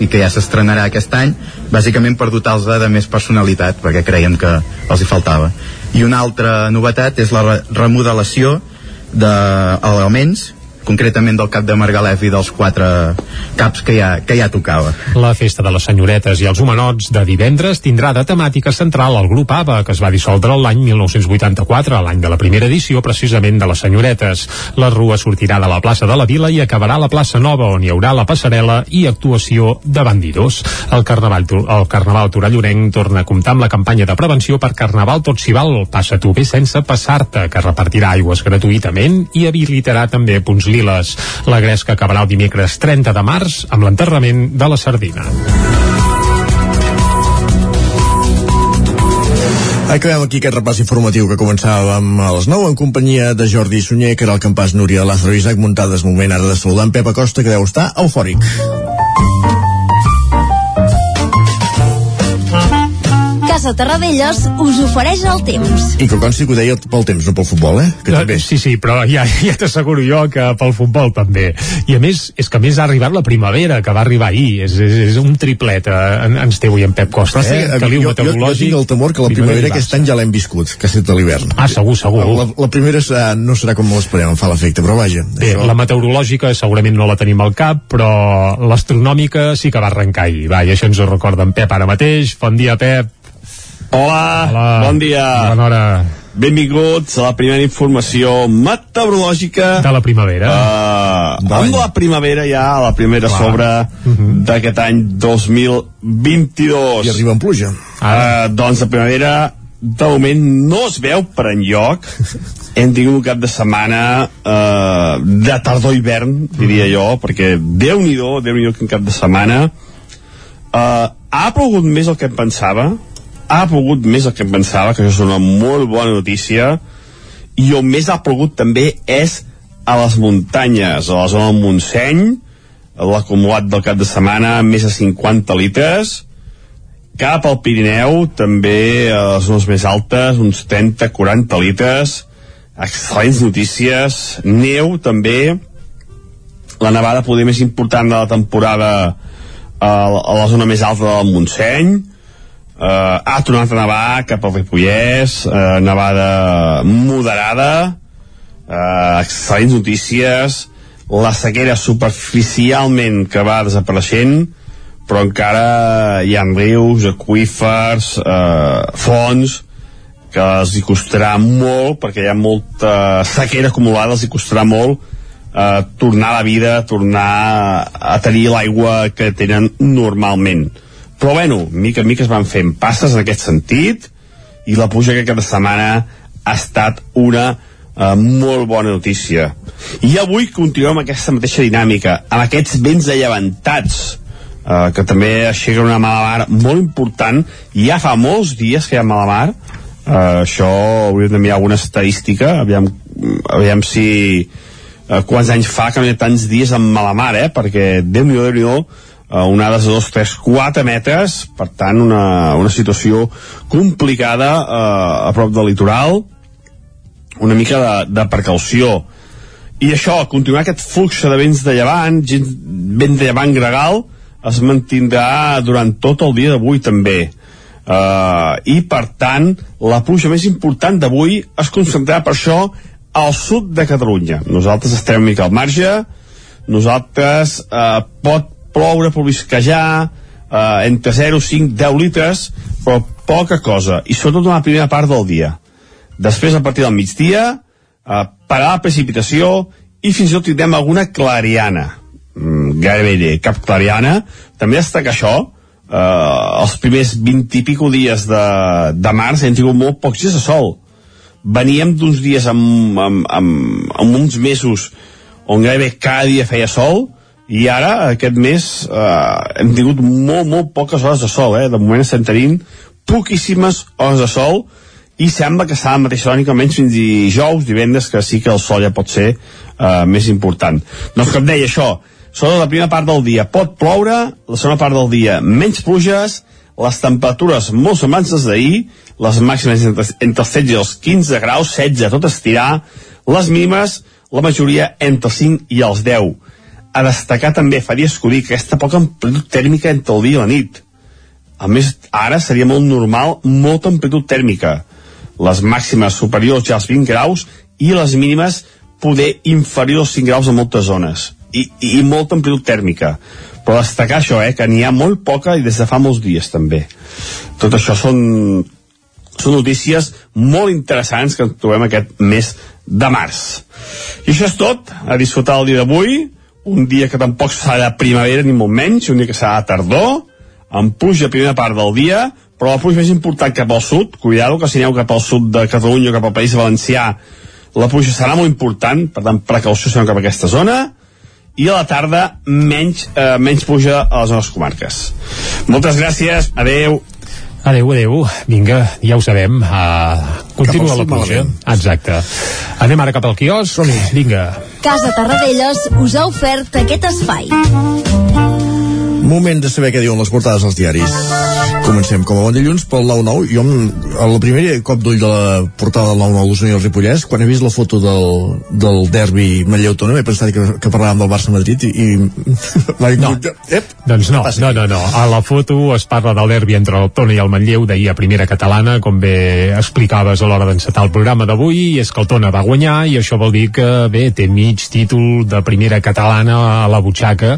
i que ja s'estrenarà aquest any bàsicament per dotar-los de més personalitat perquè creiem que els hi faltava i una altra novetat és la re remodelació d'elements concretament del cap de Margalef i dels quatre caps que ja, que ja tocava. La festa de les senyoretes i els humanots de divendres tindrà de temàtica central el grup ABBA, que es va dissoldre l'any 1984, l'any de la primera edició precisament de les senyoretes. La rua sortirà de la plaça de la Vila i acabarà a la plaça Nova, on hi haurà la passarel·la i actuació de bandidors. El Carnaval, el Carnaval Torallorenc torna a comptar amb la campanya de prevenció per Carnaval tot s'hi val, passa tu bé sense passar-te, que repartirà aigües gratuïtament i habilitarà també punts liles. La gresca acabarà el dimecres 30 de març amb l'enterrament de la sardina. Acabem aquí aquest repàs informatiu que començàvem a les 9 en companyia de Jordi Sunyer, que era el campàs Núria Lázaro Isaac Muntades. Moment ara de saludar en Pep Acosta, que deu estar eufòric. Casa Terradellos us ofereix el temps. I que consti que ho deia pel temps, no pel futbol, eh? Que també. Sí, sí, però ja, ja t'asseguro jo que pel futbol també. I a més, és que a més ha arribat la primavera, que va arribar ahir. És, és, és un triplet, eh, en, ens té avui en Pep Costa, sí, eh? jo, Caliu jo, jo meteorològic. tinc el temor que la primavera aquest any ja l'hem viscut, que ha estat a l'hivern. Ah, segur, segur. La, la primera serà, no serà com l'esperem, em fa l'efecte, però vaja. Bé, la meteorològica segurament no la tenim al cap, però l'astronòmica sí que va arrencar ahir. Va, i això ens ho recorda en Pep ara mateix. Bon dia, Pep. Hola, Hola. bon dia. Bona hora. Benvinguts a la primera informació meteorològica de la primavera. Uh, amb la primavera ja, la primera Clar. sobre d'aquest any 2022. I arriba amb pluja. Uh, doncs la primavera de moment no es veu per enlloc hem tingut un cap de setmana uh, de tardor-hivern diria jo, perquè Déu-n'hi-do Déu-n'hi-do quin cap de setmana uh, ha plogut més el que em pensava ha plogut més el que em pensava que això és una molt bona notícia i on més ha plogut també és a les muntanyes a la zona del Montseny l'acumulat del cap de setmana més de 50 litres. Cap al Pirineu també a les zones més altes uns 30-40 litres. Excel·lents notícies. Neu també. La nevada poder més important de la temporada a la zona més alta del Montseny uh, ha tornat a nevar cap al Ripollès uh, nevada moderada uh, excel·lents notícies la sequera superficialment que va desapareixent però encara hi ha rius, aqüífers, eh, fonts, que els hi costarà molt, perquè hi ha molta sequera acumulada, els hi costarà molt eh, tornar a la vida, tornar a tenir l'aigua que tenen normalment. Però bueno, mica en mica es van fent passes en aquest sentit, i la pluja que cada setmana ha estat una eh, molt bona notícia. I avui continuem amb aquesta mateixa dinàmica, amb aquests vents allevantats, eh, que també aixequen una mala mar molt important ja fa molts dies que hi ha mala mar eh, això hauríem de mirar alguna estadística aviam, aviam si eh, quants anys fa que no hi ha tants dies amb mala mar eh? perquè déu nhi déu uh, onades de 2, 3, 4 metres. Per tant una, una situació complicada uh, a prop del litoral. Una mica de, de precaució. I això, continuar aquest flux de vents de llevant vent de llevant gregal es mantindrà durant tot el dia d'avui també. Uh, i per tant la pluja més important d'avui es concentrarà per això al sud de Catalunya. Nosaltres estem una mica al marge. Nosaltres uh, pot ploure, plovisquejar uh, entre 0, 5, 10 litres però poca cosa i sobretot en la primera part del dia. Després a partir del migdia uh, parar la precipitació i fins i tot tindrem alguna clariana. Mm, gairebé cap clariana. També destaca això eh, els primers 20 i pico dies de, de març hem tingut molt pocs dies de sol. Veníem d'uns dies amb, amb, amb, amb uns mesos on gairebé cada dia feia sol i ara aquest mes eh, hem tingut molt, molt poques hores de sol eh? de moment estem tenint poquíssimes hores de sol i sembla que serà la mateixa tònica almenys fins dijous, divendres, que sí que el sol ja pot ser uh, més important. Doncs com deia això, sobre la primera part del dia pot ploure, la segona part del dia menys pluges, les temperatures molt semblants des d'ahir, les màximes entre, entre els 16 i els 15 graus, 16 a tot estirar, les mínimes, la majoria entre els 5 i els 10. A destacar també, fa dies que ho dic, aquesta poca amplitud tèrmica entre el dia i la nit. A més, ara seria molt normal molta amplitud tèrmica. Les màximes superiors ja als 20 graus i les mínimes poder inferiors als 5 graus a moltes zones. I, i, i molta amplitud tèrmica. Però destacar això, eh, que n'hi ha molt poca i des de fa molts dies també. Tot això són, són notícies molt interessants que trobem aquest mes de març. I això és tot, a disfrutar el dia d'avui, un dia que tampoc serà primavera ni molt menys, un dia que serà tardor, amb pluja a primera part del dia, però la pluja més important cap al sud, cuidado que si aneu cap al sud de Catalunya o cap al País Valencià, la pluja serà molt important, per tant, precaució si cap a aquesta zona, i a la tarda menys, eh, menys pluja a les nostres comarques. Moltes gràcies, adeu. Adeu, adeu. Vinga, ja ho sabem. Uh, continua la pluja. Exacte. Anem ara cap al quios. Vinga. Casa Tarradellas us ha ofert aquest espai. Moment de saber què diuen les portades als diaris. Comencem com a bon dilluns pel 9-9. Jo, el primer cop d'ull de la portada del 9-9 d'Osona i el Ripollès, quan he vist la foto del, del derbi Manlleu-Tona, m'he pensat que, que parlàvem del Barça-Madrid i... i no. Ep, doncs no, no, no, no. A la foto es parla del derbi entre el Tona i el Manlleu d'ahir a primera catalana, com bé explicaves a l'hora d'encetar el programa d'avui, i és que el Tona va guanyar i això vol dir que, bé, té mig títol de primera catalana a la butxaca,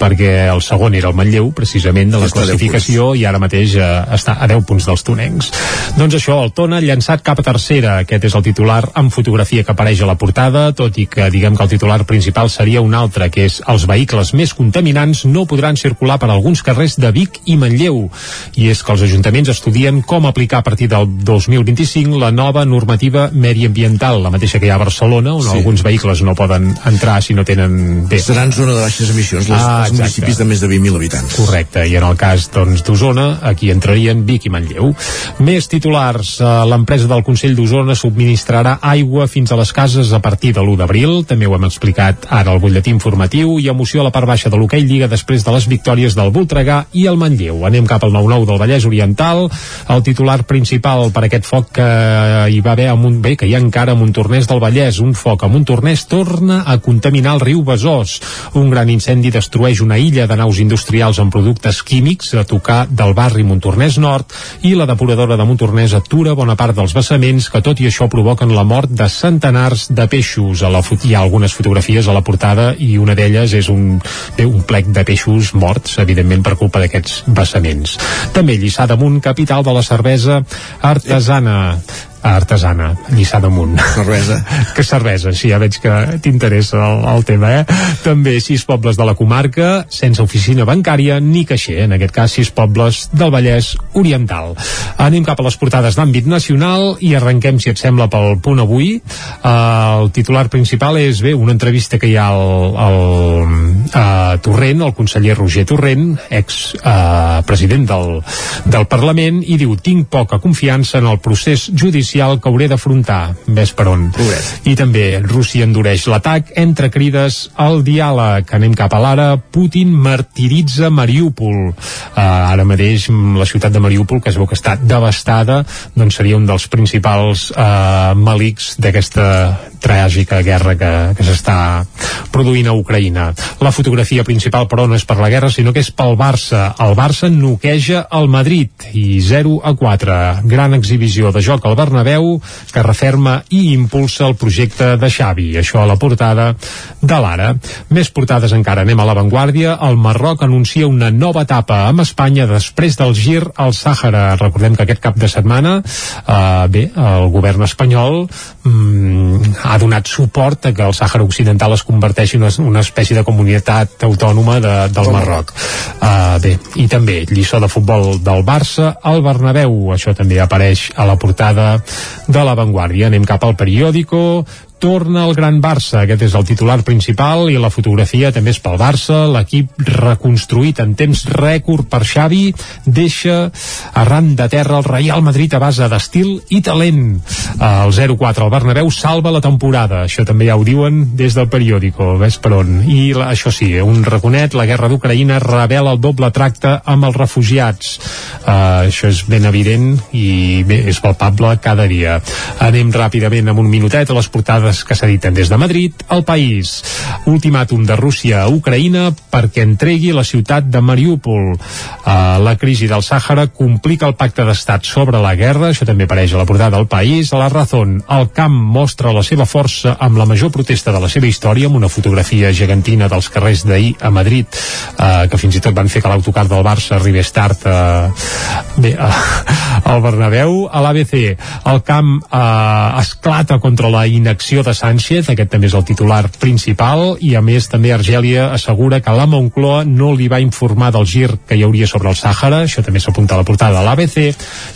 perquè el segon era el Manlleu, precisament, de la Està a 10 classificació, i ara mateix eh, està a 10 punts dels tonencs. Doncs això, el Tona llançat cap a tercera, aquest és el titular amb fotografia que apareix a la portada, tot i que diguem que el titular principal seria un altre, que és els vehicles més contaminants no podran circular per alguns carrers de Vic i Manlleu. I és que els ajuntaments estudien com aplicar a partir del 2025 la nova normativa mediambiental, la mateixa que hi ha a Barcelona, on Sí. sí. alguns vehicles no poden entrar si no tenen... Bé, Seran zona de baixes emissions, les, Ah, els municipis de més de 20.000 habitants. Correcte, i en el cas doncs, d'Osona, aquí entrarien Vic i Manlleu. Més titulars, eh, l'empresa del Consell d'Osona subministrarà aigua fins a les cases a partir de l'1 d'abril, també ho hem explicat ara al butlletí informatiu, i emoció a la part baixa de l'hoquei Lliga després de les victòries del Voltregà i el Manlleu. Anem cap al 9-9 del Vallès Oriental, el titular principal per aquest foc que hi va haver a un, bé, que hi ha encara a Montornès del Vallès, un foc a Montornès torna a contaminar el riu Besòs. Un gran incendi destrueix una illa de naus industrials amb productes químics a tocar del barri Montornès Nord i la depuradora de Montornès atura bona part dels vessaments que tot i això provoquen la mort de centenars de peixos. A la hi ha algunes fotografies a la portada i una d'elles és un, bé, un plec de peixos morts, evidentment per culpa d'aquests vessaments. També Lliçà damunt, capital de la cervesa artesana artesana, Lliçà damunt. Cervesa. que cervesa, sí, ja veig que t'interessa el, el tema, eh? També sis pobles de la comarca, sense oficina bancària ni caixer, en aquest cas sis pobles del Vallès Oriental. Anem cap a les portades d'àmbit nacional i arrenquem, si et sembla, pel punt avui. Uh, el titular principal és, bé, una entrevista que hi ha al, al uh, Torrent, el conseller Roger Torrent, ex uh, president del, del Parlament, i diu, tinc poca confiança en el procés judicial que hauré d'afrontar. Ves per on. Pobret. I també Rússia endureix l'atac entre crides al diàleg. Anem cap a l'ara. Putin martiritza Mariúpol. Uh, ara mateix la ciutat de Mariúpol, que es veu que està devastada, doncs seria un dels principals uh, malics d'aquesta tràgica guerra que, que s'està produint a Ucraïna. La fotografia principal, però, no és per la guerra, sinó que és pel Barça. El Barça noqueja el Madrid i 0 a 4. Gran exhibició de joc al Bernabéu que referma i impulsa el projecte de Xavi. Això a la portada de l'Ara. Més portades encara. Anem a l'avantguàrdia. El Marroc anuncia una nova etapa amb Espanya després del gir al Sàhara. Recordem que aquest cap de setmana eh, bé, el govern espanyol mm, ha donat suport a que el Sàhara Occidental es converteixi en una, una espècie de comunitat autònoma de, del Marroc. Uh, bé, i també lliçó de futbol del Barça al Bernabéu, això també apareix a la portada de l'avantguàrdia. Anem cap al periòdico, torna el Gran Barça, aquest és el titular principal i la fotografia també és pel Barça, l'equip reconstruït en temps rècord per Xavi deixa arran de terra el Real Madrid a base d'estil i talent. El 0-4 al Bernabéu salva la temporada, això també ja ho diuen des del periòdico, ves per on. I la, això sí, un raconet, la guerra d'Ucraïna revela el doble tracte amb els refugiats. Uh, això és ben evident i bé, és palpable cada dia. Anem ràpidament amb un minutet a les portades portades que s'editen des de Madrid, el país. Ultimàtum de Rússia a Ucraïna perquè entregui la ciutat de Mariúpol. Uh, la crisi del Sàhara complica el pacte d'estat sobre la guerra, això també apareix a la portada del país. A la Razón, el camp mostra la seva força amb la major protesta de la seva història, amb una fotografia gegantina dels carrers d'ahir a Madrid, uh, que fins i tot van fer que l'autocar del Barça arribés tard uh, bé, uh, al Bernabéu. A l'ABC, el camp uh, esclata contra la inacció de Sánchez, aquest també és el titular principal, i a més també Argèlia assegura que la Moncloa no li va informar del gir que hi hauria sobre el Sàhara, això també s'apunta a la portada de l'ABC,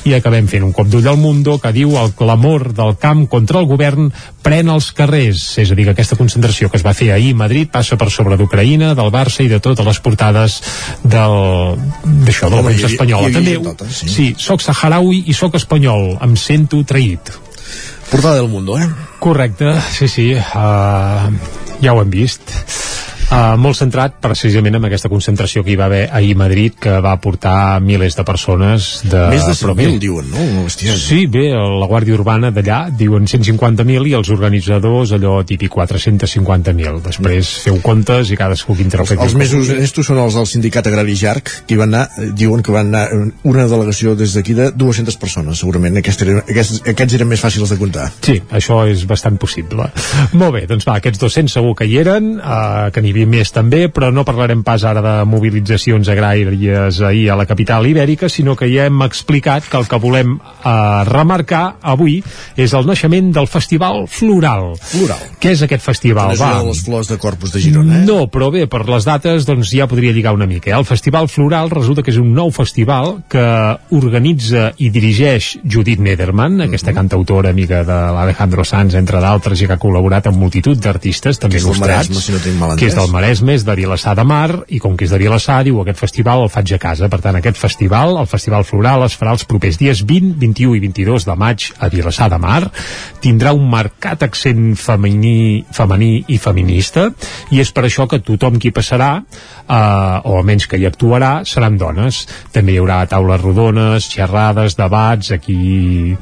i acabem fent un cop d'ull al Mundo que diu el clamor del camp contra el govern pren els carrers, és a dir, que aquesta concentració que es va fer ahir a Madrid passa per sobre d'Ucraïna, del Barça i de totes les portades del d'això, de la premsa espanyola. També, totes, sí. sí, soc saharaui i soc espanyol, em sento traït. Portada del Mundo, eh? Correcte, sí, sí, uh, ja ho hem vist. Uh, molt centrat precisament en aquesta concentració que hi va haver ahir a Madrid que va portar milers de persones de... Més de però bé, 100.000, diuen, no? Hòstia. Sí, bé, la Guàrdia Urbana d'allà diuen 150.000 i els organitzadors allò típic 450.000. Després feu comptes i cadascú que Els, interpreti. els més honestos són els del sindicat agrari Jarc, que van anar, eh, diuen que van anar eh, una delegació des d'aquí de 200 persones, segurament. Aquest eren, aquests, aquests eren més fàcils de comptar. Sí, això és bastant possible. Molt bé, doncs va, aquests 200 segur que hi eren, eh, que n'hi havia més també, però no parlarem pas ara de mobilitzacions agràries ahir a la capital ibèrica, sinó que ja hem explicat que el que volem eh, remarcar avui és el naixement del Festival Floral. Floral. Què és aquest festival? No és les flors de Corpus de Girona, eh? No, però bé, per les dates doncs ja podria lligar una mica. Eh? El Festival Floral resulta que és un nou festival que organitza i dirigeix Judit Nederman, aquesta cantautora amiga de l'Alejandro Sanz, entre d'altres, i que ha col·laborat amb multitud d'artistes, també Que és del il·lustrats, si no que és entès. Del Maresme, és de Vilassar de Mar, i com que és de Vilassar, diu aquest festival el faig a casa. Per tant, aquest festival, el Festival Floral, es farà els propers dies 20, 21 i 22 de maig a Vilassar de Mar. Tindrà un marcat accent femení, femení i feminista, i és per això que tothom qui passarà, eh, o almenys que hi actuarà, seran dones. També hi haurà taules rodones, xerrades, debats, aquí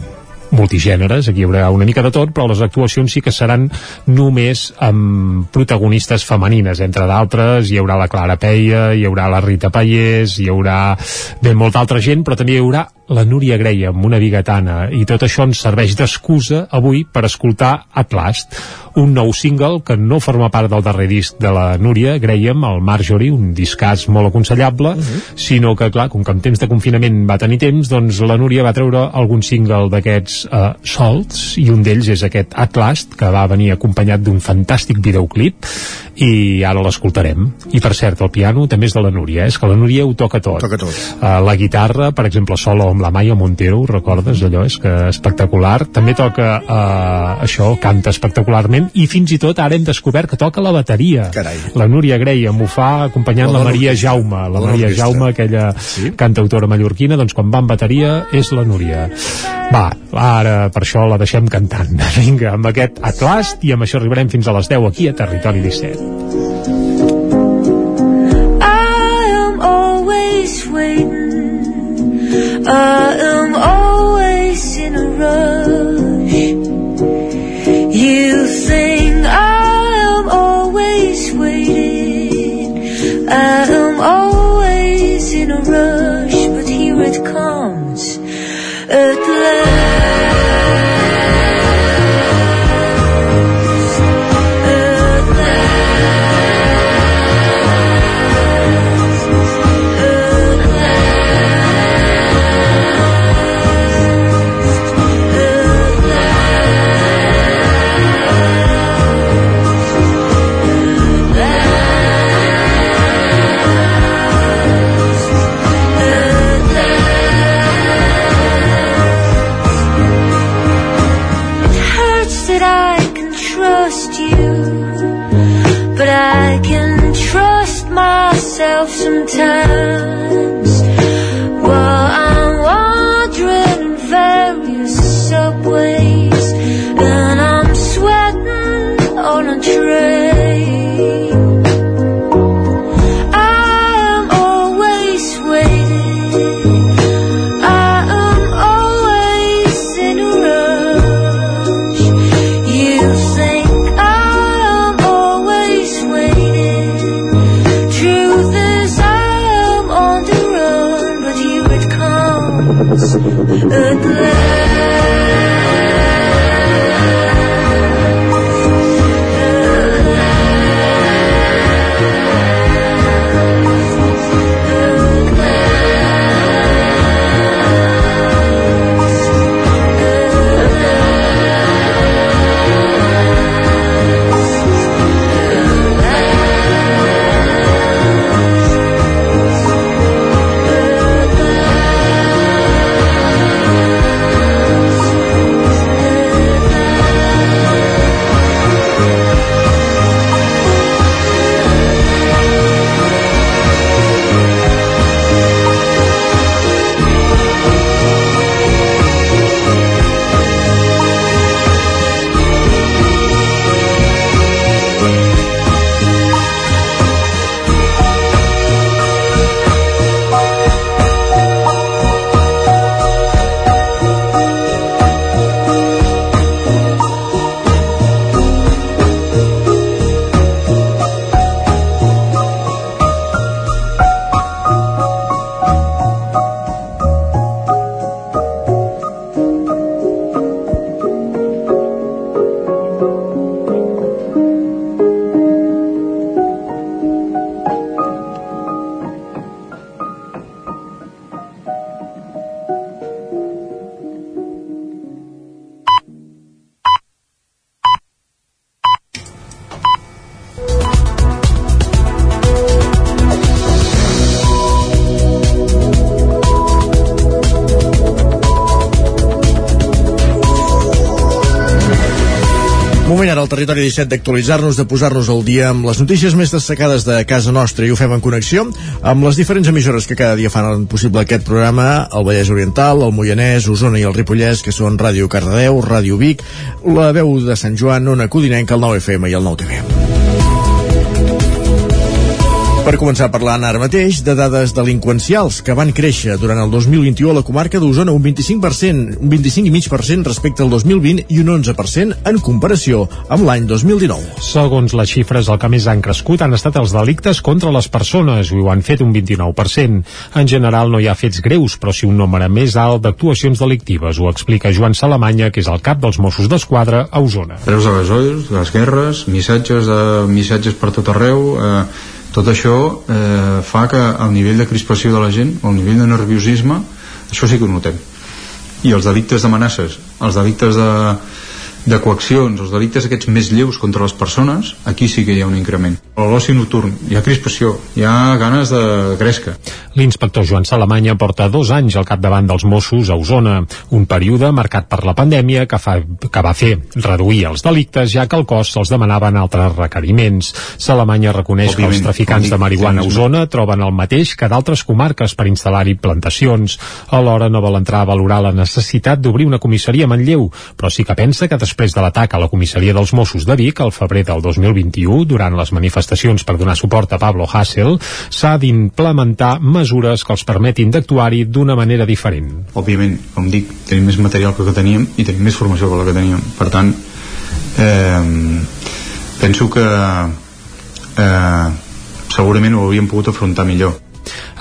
multigèneres, aquí hi haurà una mica de tot, però les actuacions sí que seran només amb protagonistes femenines, entre d'altres hi haurà la Clara Peia, hi haurà la Rita Paiés, hi haurà ben molta altra gent, però també hi haurà la Núria Graham, una bigatana, i tot això ens serveix d'excusa avui per escoltar At Last, un nou single que no forma part del darrer disc de la Núria Graham, el Marjorie, un discàs molt aconsellable, uh -huh. sinó que, clar, com que en temps de confinament va tenir temps, doncs la Núria va treure algun single d'aquests eh, solts, i un d'ells és aquest At Last, que va venir acompanyat d'un fantàstic videoclip, i ara l'escoltarem. I per cert, el piano també és de la Núria, eh? és que la Núria ho toca tot. Toca tot. Uh, la guitarra, per exemple, solo amb la Maia Montero, recordes? Allò és que espectacular. També toca uh, això, canta espectacularment i fins i tot ara hem descobert que toca la bateria. Carai. La Núria Graham ho fa acompanyant La la, Maria. Jaume. La, La Maria. Jaume, aquella Sí? cantautora mallorquina, doncs quan va amb bateria és la Núria. Va, ara per això la deixem cantant. Vinga, amb aquest Atlast i amb això arribarem fins a les 10 aquí a Territori 17. I am always in a rush. You think I am always waiting. I territori 17 d'actualitzar-nos, de posar-nos al dia amb les notícies més destacades de casa nostra i ho fem en connexió amb les diferents emissores que cada dia fan possible aquest programa, el Vallès Oriental, el Moianès, Osona i el Ripollès, que són Ràdio Cardedeu, Ràdio Vic, la veu de Sant Joan, Ona Codinenca, el 9 FM i el 9 TV. Per començar parlant ara mateix de dades delinqüencials que van créixer durant el 2021 a la comarca d'Osona un 25%, un 25,5% respecte al 2020 i un 11% en comparació amb l'any 2019. Segons les xifres, el que més han crescut han estat els delictes contra les persones, i ho han fet un 29%. En general no hi ha fets greus, però sí un nombre més alt d'actuacions delictives, ho explica Joan Salamanya, que és el cap dels Mossos d'Esquadra a Osona. Preus a gasoils, les guerres, missatges, de, missatges per tot arreu, eh, tot això eh, fa que el nivell de crispació de la gent, el nivell de nerviosisme, això sí que ho notem. I els delictes d'amenaces, els delictes de, de coaccions, els delictes aquests més lleus contra les persones, aquí sí que hi ha un increment. A l'oci nocturn hi ha crispació, hi ha ganes de gresca. L'inspector Joan Salamanya porta dos anys al capdavant dels Mossos a Osona, un període marcat per la pandèmia que, fa, que va fer reduir els delictes ja que el cos se'ls demanaven altres requeriments. Salamanya reconeix Òbviament, que els traficants de marihuana a Osona troben el mateix que d'altres comarques per instal·lar-hi plantacions. Alhora no vol entrar a valorar la necessitat d'obrir una comissaria a Manlleu, però sí que pensa que després després de l'atac a la comissaria dels Mossos de Vic al febrer del 2021, durant les manifestacions per donar suport a Pablo Hassel, s'ha d'implementar mesures que els permetin d'actuar-hi d'una manera diferent. Òbviament, com dic, tenim més material que el que teníem i tenim més formació que la que teníem. Per tant, eh, penso que eh, segurament ho hauríem pogut afrontar millor.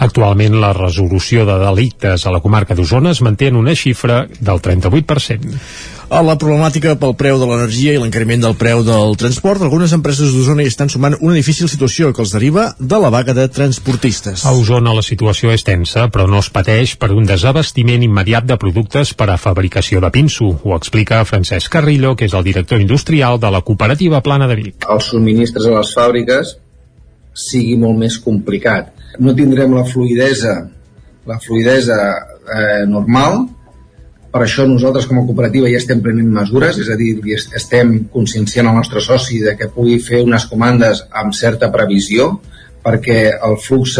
Actualment la resolució de delictes a la comarca d'Osona es manté en una xifra del 38% a la problemàtica pel preu de l'energia i l'encariment del preu del transport, algunes empreses d'Osona hi estan sumant una difícil situació que els deriva de la vaga de transportistes. A Osona la situació és tensa, però no es pateix per un desabastiment immediat de productes per a fabricació de pinso. Ho explica Francesc Carrillo, que és el director industrial de la cooperativa Plana de Vic. Els subministres a les fàbriques sigui molt més complicat. No tindrem la fluidesa la fluidesa eh, normal per això nosaltres com a cooperativa ja estem prenent mesures, és a dir, estem conscienciant el nostre soci de que pugui fer unes comandes amb certa previsió perquè el flux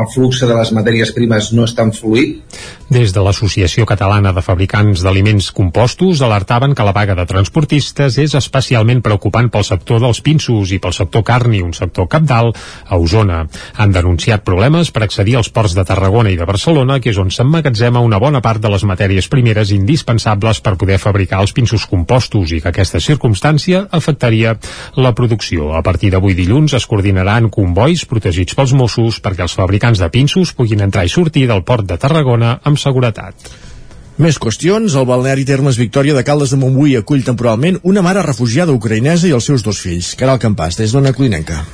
el flux de les matèries primes no és tan fluid. Des de l'Associació Catalana de Fabricants d'Aliments Compostos alertaven que la vaga de transportistes és especialment preocupant pel sector dels pinsos i pel sector carni, un sector capdalt a Osona. Han denunciat problemes per accedir als ports de Tarragona i de Barcelona, que és on s'emmagatzema una bona part de les matèries primeres indispensables per poder fabricar els pinsos compostos i que aquesta circumstància afectaria la producció. A partir d'avui dilluns es coordinaran convois protegits pels Mossos perquè els fabricants fabricants de pinsos puguin entrar i sortir del port de Tarragona amb seguretat. Més qüestions. El balneari Termes Victòria de Caldes de Montbui acull temporalment una mare refugiada ucraïnesa i els seus dos fills. Caral Campàs, des d'Ona Clinenca.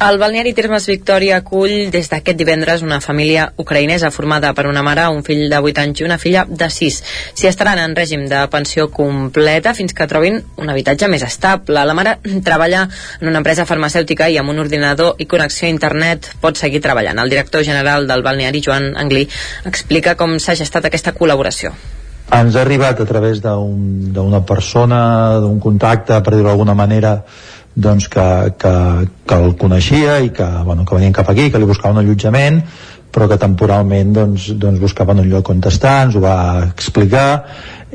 El balneari Termes Victòria acull des d'aquest divendres una família ucraïnesa formada per una mare, un fill de 8 anys i una filla de 6. S'hi estaran en règim de pensió completa fins que trobin un habitatge més estable. La mare treballa en una empresa farmacèutica i amb un ordinador i connexió a internet pot seguir treballant. El director general del balneari, Joan Anglí, explica com s'ha gestat aquesta col·laboració ens ha arribat a través d'una un, persona, d'un contacte, per dir-ho d'alguna manera, doncs que, que, que el coneixia i que, bueno, que venien cap aquí, que li buscava un allotjament però que temporalment doncs, doncs buscaven un lloc on estar, ens ho va explicar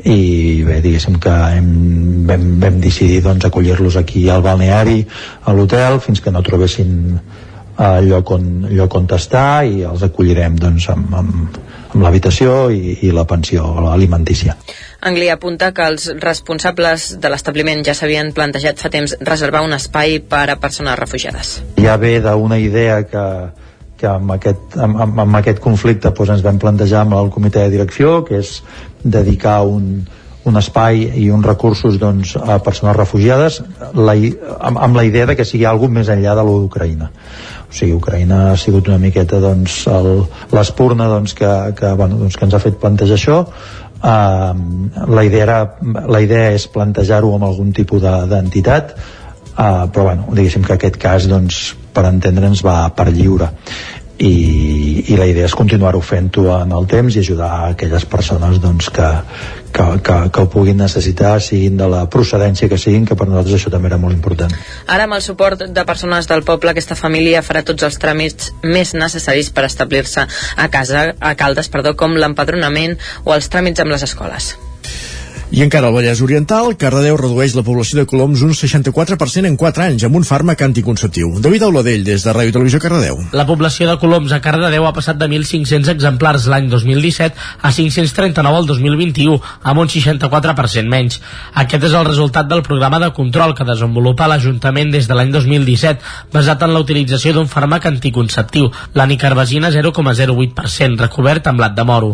i bé, diguéssim que hem, vam, vam decidir doncs, acollir-los aquí al balneari, a l'hotel, fins que no trobessin eh, lloc on, lloc on estar i els acollirem doncs, amb, amb, amb l'habitació i, i la pensió alimentícia. Angli apunta que els responsables de l'establiment ja s'havien plantejat fa temps reservar un espai per a persones refugiades. Ja ve d'una idea que, que amb aquest, amb, amb, amb aquest conflicte doncs, ens vam plantejar amb el comitè de direcció, que és dedicar un, un espai i uns recursos doncs, a persones refugiades la, amb, amb la idea de que sigui alguna més enllà de l'Ucraïna o sigui, Ucraïna ha sigut una miqueta doncs, l'espurna doncs, que, que, bueno, doncs, que ens ha fet plantejar això. Uh, la, idea era, la idea és plantejar-ho amb algun tipus d'entitat de, uh, però bueno, diguéssim que aquest cas doncs, per entendre'ns va per lliure i, i la idea és continuar-ho fent-ho en el temps i ajudar a aquelles persones doncs, que, que, que, que ho puguin necessitar siguin de la procedència que siguin que per nosaltres això també era molt important. Ara amb el suport de persones del poble aquesta família farà tots els tràmits més necessaris per establir-se a casa a Caldes, perdó, com l'empadronament o els tràmits amb les escoles I encara al Vallès Oriental, Cardedeu redueix la població de coloms un 64% en 4 anys amb un fàrmac anticonceptiu. David Auladell, des de Ràdio Televisió Cardedeu. La població de coloms a Cardedeu ha passat de 1.500 exemplars l'any 2017 a 539 el 2021, amb un 64% menys. Aquest és el resultat del programa de control que desenvolupa l'Ajuntament des de l'any 2017, basat en la utilització d'un fàrmac anticonceptiu, la nicarbazina 0,08%, recobert amb blat de moro.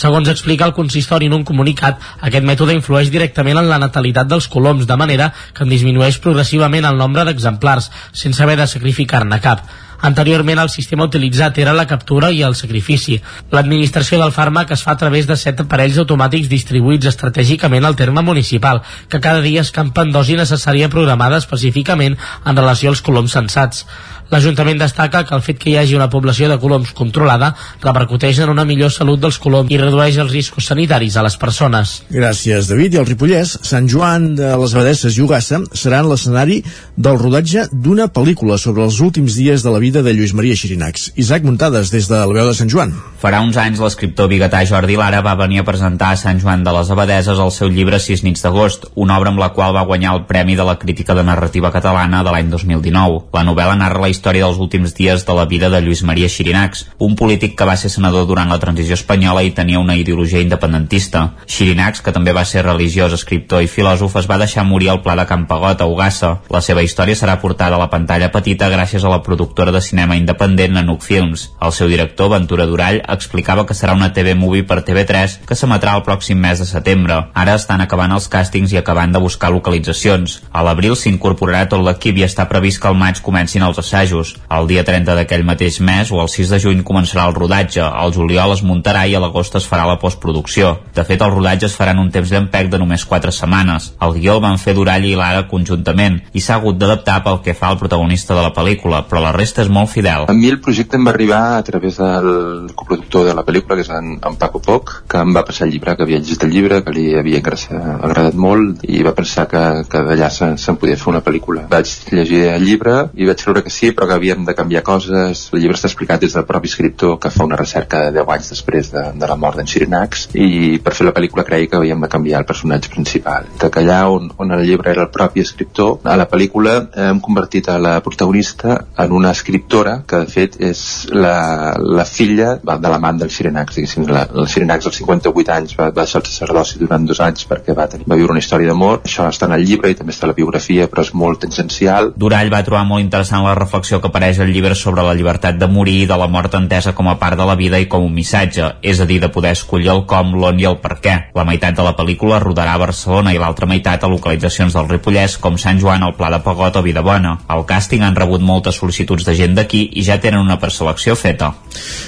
Segons explica el consistori en un comunicat, aquest mètode influeix directament en la natalitat dels coloms, de manera que en disminueix progressivament el nombre d'exemplars, sense haver de sacrificar-ne cap. Anteriorment el sistema utilitzat era la captura i el sacrifici. L'administració del fàrmac es fa a través de set aparells automàtics distribuïts estratègicament al terme municipal, que cada dia escampen dosi necessària programada específicament en relació als coloms sensats. L'Ajuntament destaca que el fet que hi hagi una població de coloms controlada repercuteix en una millor salut dels coloms i redueix els riscos sanitaris a les persones. Gràcies, David. I el Ripollès, Sant Joan de les Abadesses i Ugassa seran l'escenari del rodatge d'una pel·lícula sobre els últims dies de la vida de Lluís Maria Xirinacs. Isaac Muntades, des de la veu de Sant Joan. Farà uns anys l'escriptor biguetà Jordi Lara va venir a presentar a Sant Joan de les Abadeses el seu llibre Sis nits d'agost, una obra amb la qual va guanyar el Premi de la Crítica de Narrativa Catalana de l'any 2019. La novel·la narra la història dels últims dies de la vida de Lluís Maria Xirinacs, un polític que va ser senador durant la transició espanyola i tenia una ideologia independentista. Xirinacs, que també va ser religiós, escriptor i filòsof, es va deixar morir al Pla de Campagot, a Ugassa. La seva història serà portada a la pantalla petita gràcies a la productora de cinema independent Nanuc Films. El seu director, Ventura Durall, explicava que serà una TV Movie per TV3 que s'emetrà el pròxim mes de setembre. Ara estan acabant els càstings i acabant de buscar localitzacions. A l'abril s'incorporarà tot l'equip i està previst que al maig comencin els assajos. El dia 30 d'aquell mateix mes o el 6 de juny començarà el rodatge, al juliol es muntarà i a l'agost es farà la postproducció. De fet, el rodatge es farà en un temps llampec de només 4 setmanes. El guió el van fer Durall i Lara conjuntament i s'ha hagut d'adaptar pel que fa al protagonista de la pel·lícula, però la resta és molt fidel. A mi el projecte em va arribar a través del coproductor de la pel·lícula, que és en, en Paco Poc, que em va passar el llibre, que havia llegit el llibre, que li havia agradat molt i va pensar que, que d'allà se'n se podia fer una pel·lícula. Vaig llegir el llibre i vaig creure que sí, però que havíem de canviar coses. El llibre està explicat des del propi escriptor que fa una recerca de 10 anys després de, de la mort d'en Xirinacs i per fer la pel·lícula creia que havíem de canviar el personatge principal. Que allà on, on el llibre era el propi escriptor, a la pel·lícula hem convertit a la protagonista en una escriptora que de fet és la, la filla de l'amant del Xirinacs, diguéssim. La, el Xirinacs als 58 anys va, deixar el sacerdoci durant dos anys perquè va, tenir, va viure una història d'amor. Això està en el llibre i també està la biografia, però és molt tangencial. Durall va trobar molt interessant la reflexió que apareix al llibre sobre la llibertat de morir i de la mort entesa com a part de la vida i com un missatge, és a dir, de poder escollir el com, l'on i el per què. La meitat de la pel·lícula rodarà a Barcelona i l'altra meitat a localitzacions del Ripollès com Sant Joan, el Pla de Pagot o Vidabona. Al càsting han rebut moltes sol·licituds de gent d'aquí i ja tenen una preselecció feta.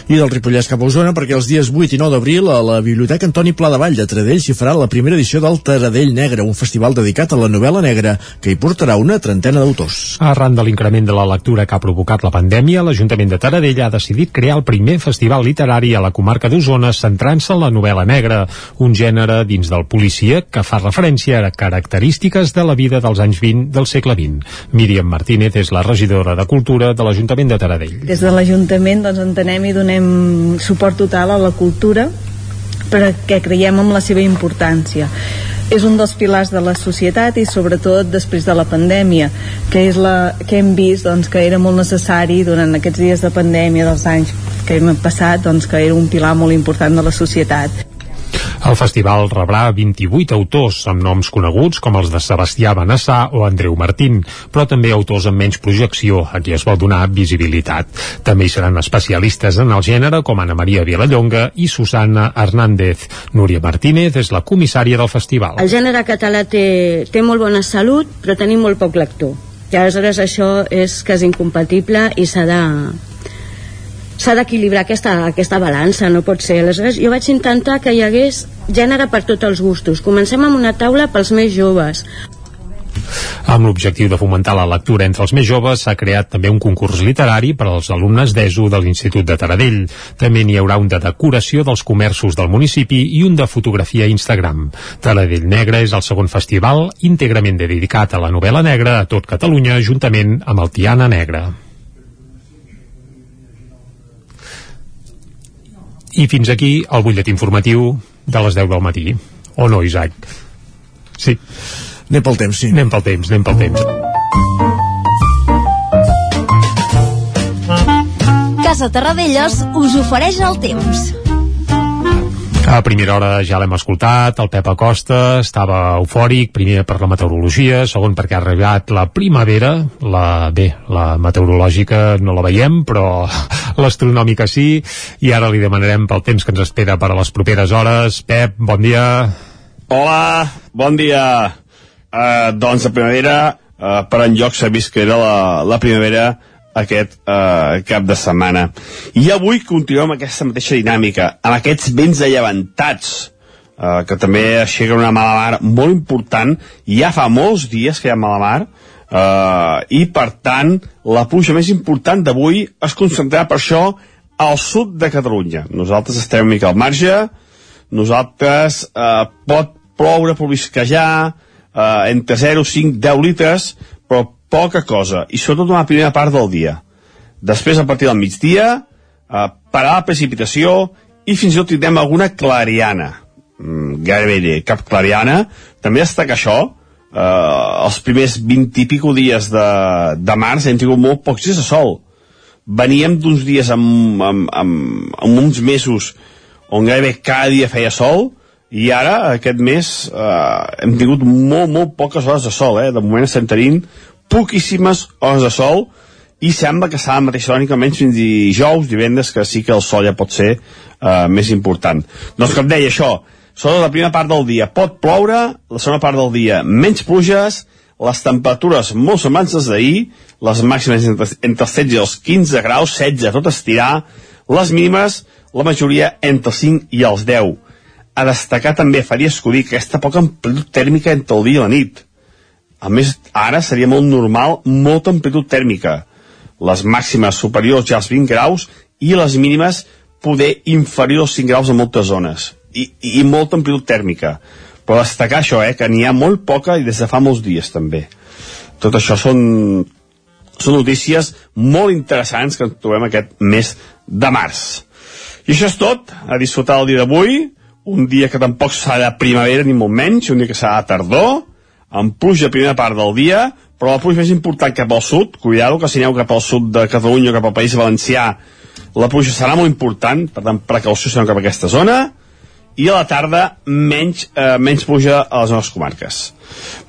I del Ripollès cap a Osona perquè els dies 8 i 9 d'abril a la Biblioteca Antoni Pla de Vall de Taradell s'hi farà la primera edició del Taradell Negre, un festival dedicat a la novel·la negra que hi portarà una trentena d'autors. Arran de l'increment de la lectura que ha provocat la pandèmia, l'Ajuntament de Taradell ha decidit crear el primer festival literari a la comarca d'Osona centrant-se en la novel·la negra, un gènere dins del policia que fa referència a característiques de la vida dels anys 20 del segle XX. Míriam Martínez és la regidora de Cultura de l'Ajuntament de Taradell. Des de l'Ajuntament doncs, entenem i donem suport total a la cultura perquè creiem en la seva importància. És un dels pilars de la societat i sobretot després de la pandèmia que és la que hem vist doncs, que era molt necessari durant aquests dies de pandèmia dels anys que hem passat doncs, que era un pilar molt important de la societat el festival rebrà 28 autors amb noms coneguts com els de Sebastià Benassà o Andreu Martín, però també autors amb menys projecció, a qui es vol donar visibilitat. També hi seran especialistes en el gènere com Anna Maria Vilallonga i Susana Hernández. Núria Martínez és la comissària del festival. El gènere català té, té molt bona salut, però tenim molt poc lector. I aleshores això és és incompatible i s'ha de, s'ha d'equilibrar aquesta, aquesta balança, no pot ser. Aleshores, jo vaig intentar que hi hagués gènere per tots els gustos. Comencem amb una taula pels més joves. Amb l'objectiu de fomentar la lectura entre els més joves, s'ha creat també un concurs literari per als alumnes d'ESO de l'Institut de Taradell. També n'hi haurà un de decoració dels comerços del municipi i un de fotografia a Instagram. Taradell Negre és el segon festival íntegrament dedicat a la novel·la negra a tot Catalunya, juntament amb el Tiana Negra. I fins aquí el butlletí informatiu de les 10 del matí. O no, Isaac? Sí. Anem pel temps, sí. Anem pel temps, anem pel temps. Casa Terradellos us ofereix el temps. A primera hora ja l'hem escoltat, el Pep Acosta estava eufòric, primer per la meteorologia, segon perquè ha arribat la primavera, la bé, la meteorològica no la veiem, però l'astronòmica sí, i ara li demanarem pel temps que ens espera per a les properes hores. Pep, bon dia. Hola, bon dia. Uh, doncs la primavera, uh, per enlloc s'ha vist que era la, la primavera aquest uh, cap de setmana. I avui continuem amb aquesta mateixa dinàmica, amb aquests vents allevantats, uh, que també aixequen una mala mar molt important. Ja fa molts dies que hi ha mala mar, uh, i per tant, la pluja més important d'avui es concentrarà per això al sud de Catalunya. Nosaltres estem una mica al marge, nosaltres uh, pot ploure, provisquejar, eh, entre 0, 5, 10 litres, poca cosa, i sobretot una primera part del dia. Després, a partir del migdia, eh, parar la precipitació i fins i tot tindrem alguna clariana. Mm, gairebé cap clariana. També destaca això, eh, els primers 20 i pico dies de, de març hem tingut molt pocs dies de sol. Veníem d'uns dies amb, amb, amb, amb uns mesos on gairebé cada dia feia sol, i ara, aquest mes, eh, hem tingut molt, molt poques hores de sol, eh? De moment estem tenint poquíssimes hores de sol i sembla que serà el mateix tònic almenys fins dijous, divendres, que sí que el sol ja pot ser eh, més important. Doncs com deia això, sobre la primera part del dia pot ploure, la segona part del dia menys pluges, les temperatures molt semblants les d'ahir, les màximes entre, entre els 16 i els 15 graus, 16 tot estirar, les mínimes, la majoria entre els 5 i els 10 a destacar també faria escollir aquesta poca amplitud tèrmica entre el dia i la nit. A més, ara seria molt normal molta amplitud tèrmica. Les màximes superiors ja als 20 graus i les mínimes poder inferior als 5 graus a moltes zones. I, i, i molta amplitud tèrmica. Però destacar això, eh, que n'hi ha molt poca i des de fa molts dies també. Tot això són, són notícies molt interessants que trobem aquest mes de març. I això és tot, a disfrutar el dia d'avui, un dia que tampoc serà primavera ni molt menys, un dia que serà tardor, amb pluja a primera part del dia, però la pluja més important cap al sud, cuidado que si aneu cap al sud de Catalunya, cap al País Valencià, la pluja serà molt important, per tant, precaució si cap a aquesta zona, i a la tarda menys, eh, menys pluja a les nostres comarques.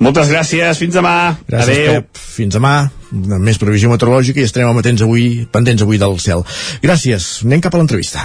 Moltes gràcies, fins demà. Gràcies, Adéu. Pep. Fins demà. Amb més previsió meteorològica i estarem amatents avui, pendents avui del cel. Gràcies. Anem cap a l'entrevista.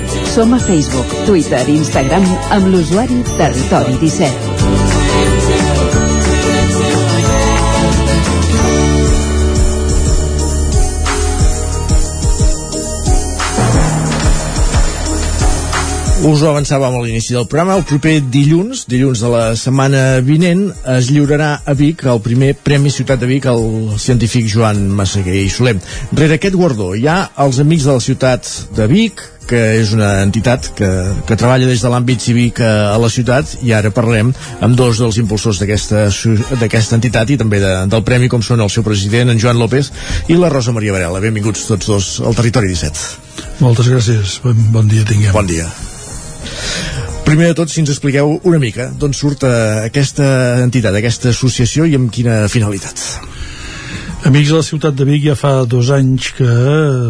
Som a Facebook, Twitter i Instagram amb l'usuari Territori 17. Us ho avançàvem a l'inici del programa. El proper dilluns, dilluns de la setmana vinent, es lliurarà a Vic el primer Premi Ciutat de Vic al científic Joan Massaguer i Soler. Rere aquest guardó hi ha els Amics de la Ciutat de Vic, que és una entitat que, que treballa des de l'àmbit cívic a, a la ciutat i ara parlem amb dos dels impulsors d'aquesta entitat i també de, del premi com són el seu president, en Joan López i la Rosa Maria Varela. Benvinguts tots dos al Territori 17. Moltes gràcies. Bon, bon dia tinguem. Bon dia. Primer de tot, si ens expliqueu una mica d'on surt eh, aquesta entitat, aquesta associació i amb quina finalitat. Amics de la ciutat de Vic ja fa dos anys que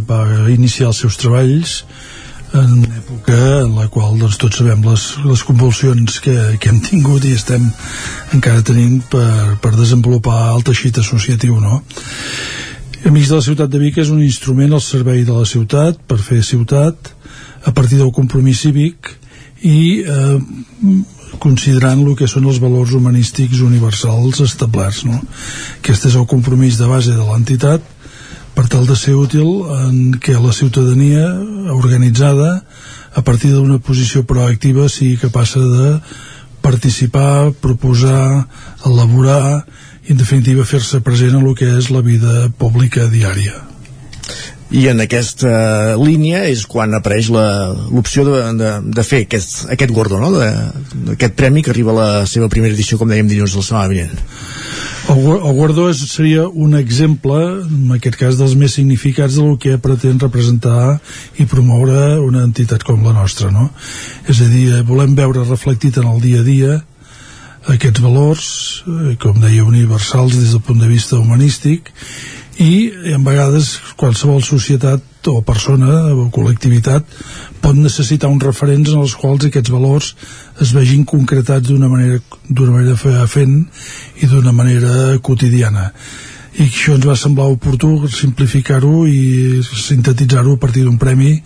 va iniciar els seus treballs en època època en la qual doncs, tots sabem les, les convulsions que, que hem tingut i estem encara tenint per, per desenvolupar el teixit associatiu no? Amics de la Ciutat de Vic és un instrument al servei de la ciutat per fer ciutat a partir del compromís cívic i eh, considerant el que són els valors humanístics universals establerts. No? Aquest és el compromís de base de l'entitat per tal de ser útil en què la ciutadania organitzada a partir d'una posició proactiva sigui capaç de participar, proposar, elaborar i en definitiva fer-se present en el que és la vida pública diària i en aquesta línia és quan apareix l'opció de, de, de fer aquest, aquest guardó no? aquest premi que arriba a la seva primera edició com dèiem dilluns de la setmana vinent el, el guardó és, seria un exemple en aquest cas dels més significats del que pretén representar i promoure una entitat com la nostra no? és a dir, volem veure reflectit en el dia a dia aquests valors, eh, com deia, universals des del punt de vista humanístic i en vegades qualsevol societat o persona o col·lectivitat pot necessitar uns referents en els quals aquests valors es vegin concretats d'una manera, manera fent i d'una manera quotidiana. I això ens va semblar oportú simplificar-ho i sintetitzar-ho a partir d'un premi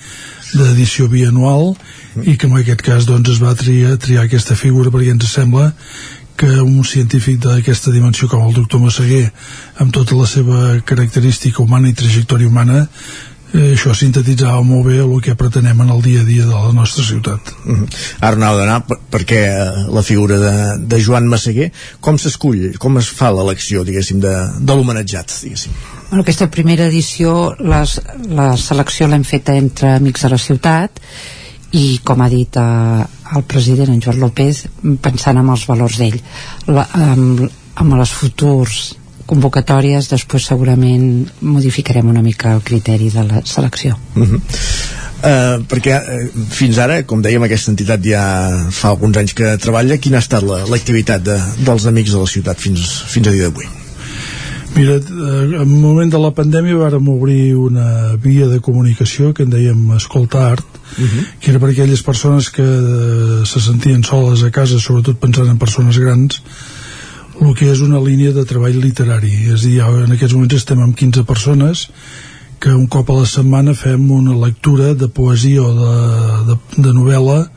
d'edició bianual i que en aquest cas doncs, es va triar, triar aquesta figura perquè ens sembla que un científic d'aquesta dimensió com el doctor Massaguer amb tota la seva característica humana i trajectòria humana eh, això sintetitzava molt bé el que pretenem en el dia a dia de la nostra ciutat. Mm -hmm. Ara anava d'anar perquè eh, la figura de, de Joan Massaguer, com s'escull, com es fa l'elecció, diguéssim, de, de l'homenatjat, diguéssim? Bueno, aquesta primera edició, les, la selecció l'hem feta entre amics de la ciutat i com ha dit eh, el president en Joan López pensant en els valors d'ell amb, amb les futurs convocatòries després segurament modificarem una mica el criteri de la selecció uh -huh. Uh, perquè uh, fins ara, com dèiem, aquesta entitat ja fa alguns anys que treballa. Quina ha estat l'activitat la, de, dels amics de la ciutat fins, fins a dia d'avui? Mira, eh, en el moment de la pandèmia vàrem obrir una via de comunicació que en dèiem Escolta Art, uh mhm. -huh. que era per aquelles persones que eh, se sentien soles a casa, sobretot pensant en persones grans, el que és una línia de treball literari. És a dir, en aquests moments estem amb 15 persones que un cop a la setmana fem una lectura de poesia o de, de, de novel·la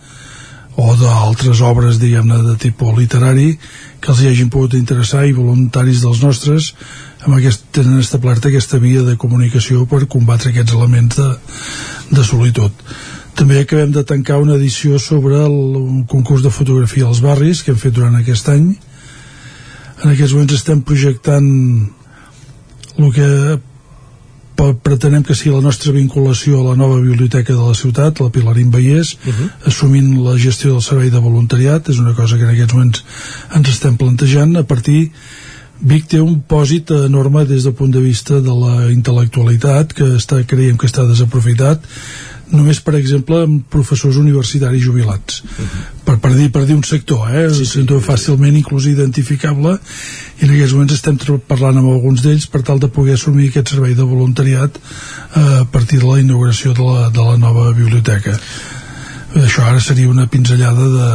o d'altres obres, diguem-ne, de tipus literari que els hi hagin pogut interessar i voluntaris dels nostres amb aquest, tenen establerta aquesta via de comunicació per combatre aquests elements de, de solitud. També acabem de tancar una edició sobre el concurs de fotografia als barris que hem fet durant aquest any. En aquests moments estem projectant el que pretenem que sigui la nostra vinculació a la nova biblioteca de la ciutat, la Pilarín Vallès, uh -huh. assumint la gestió del servei de voluntariat, és una cosa que en aquests moments ens estem plantejant a partir Vic té un pòsit enorme des del punt de vista de la intel·lectualitat que està, creiem que està desaprofitat només per exemple amb professors universitaris jubilats uh -huh. per, per, dir, per dir un sector eh? Sí, sí, un fàcilment inclús identificable i en aquests moments estem parlant amb alguns d'ells per tal de poder assumir aquest servei de voluntariat eh, a partir de la inauguració de la, de la nova biblioteca això ara seria una pinzellada de...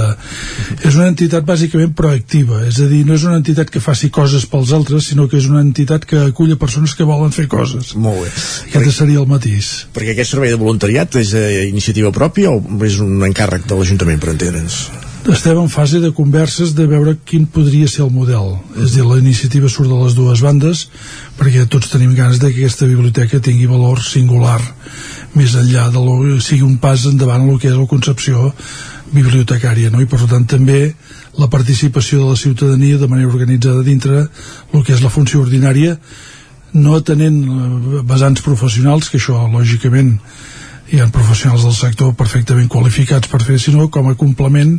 És una entitat bàsicament proactiva, és a dir, no és una entitat que faci coses pels altres, sinó que és una entitat que acull persones que volen fer coses. Molt bé. Aquest perquè, seria el matís. Perquè aquest servei de voluntariat és eh, iniciativa pròpia o és un encàrrec de l'Ajuntament, per entendre'ns? Estem en fase de converses de veure quin podria ser el model és dir, la iniciativa surt de les dues bandes perquè tots tenim ganes de que aquesta biblioteca tingui valor singular més enllà de lo, sigui un pas endavant en el que és la concepció bibliotecària no? i per tant també la participació de la ciutadania de manera organitzada dintre el que és la funció ordinària no atenent eh, vessants professionals que això lògicament hi ha professionals del sector perfectament qualificats per fer, sinó com a complement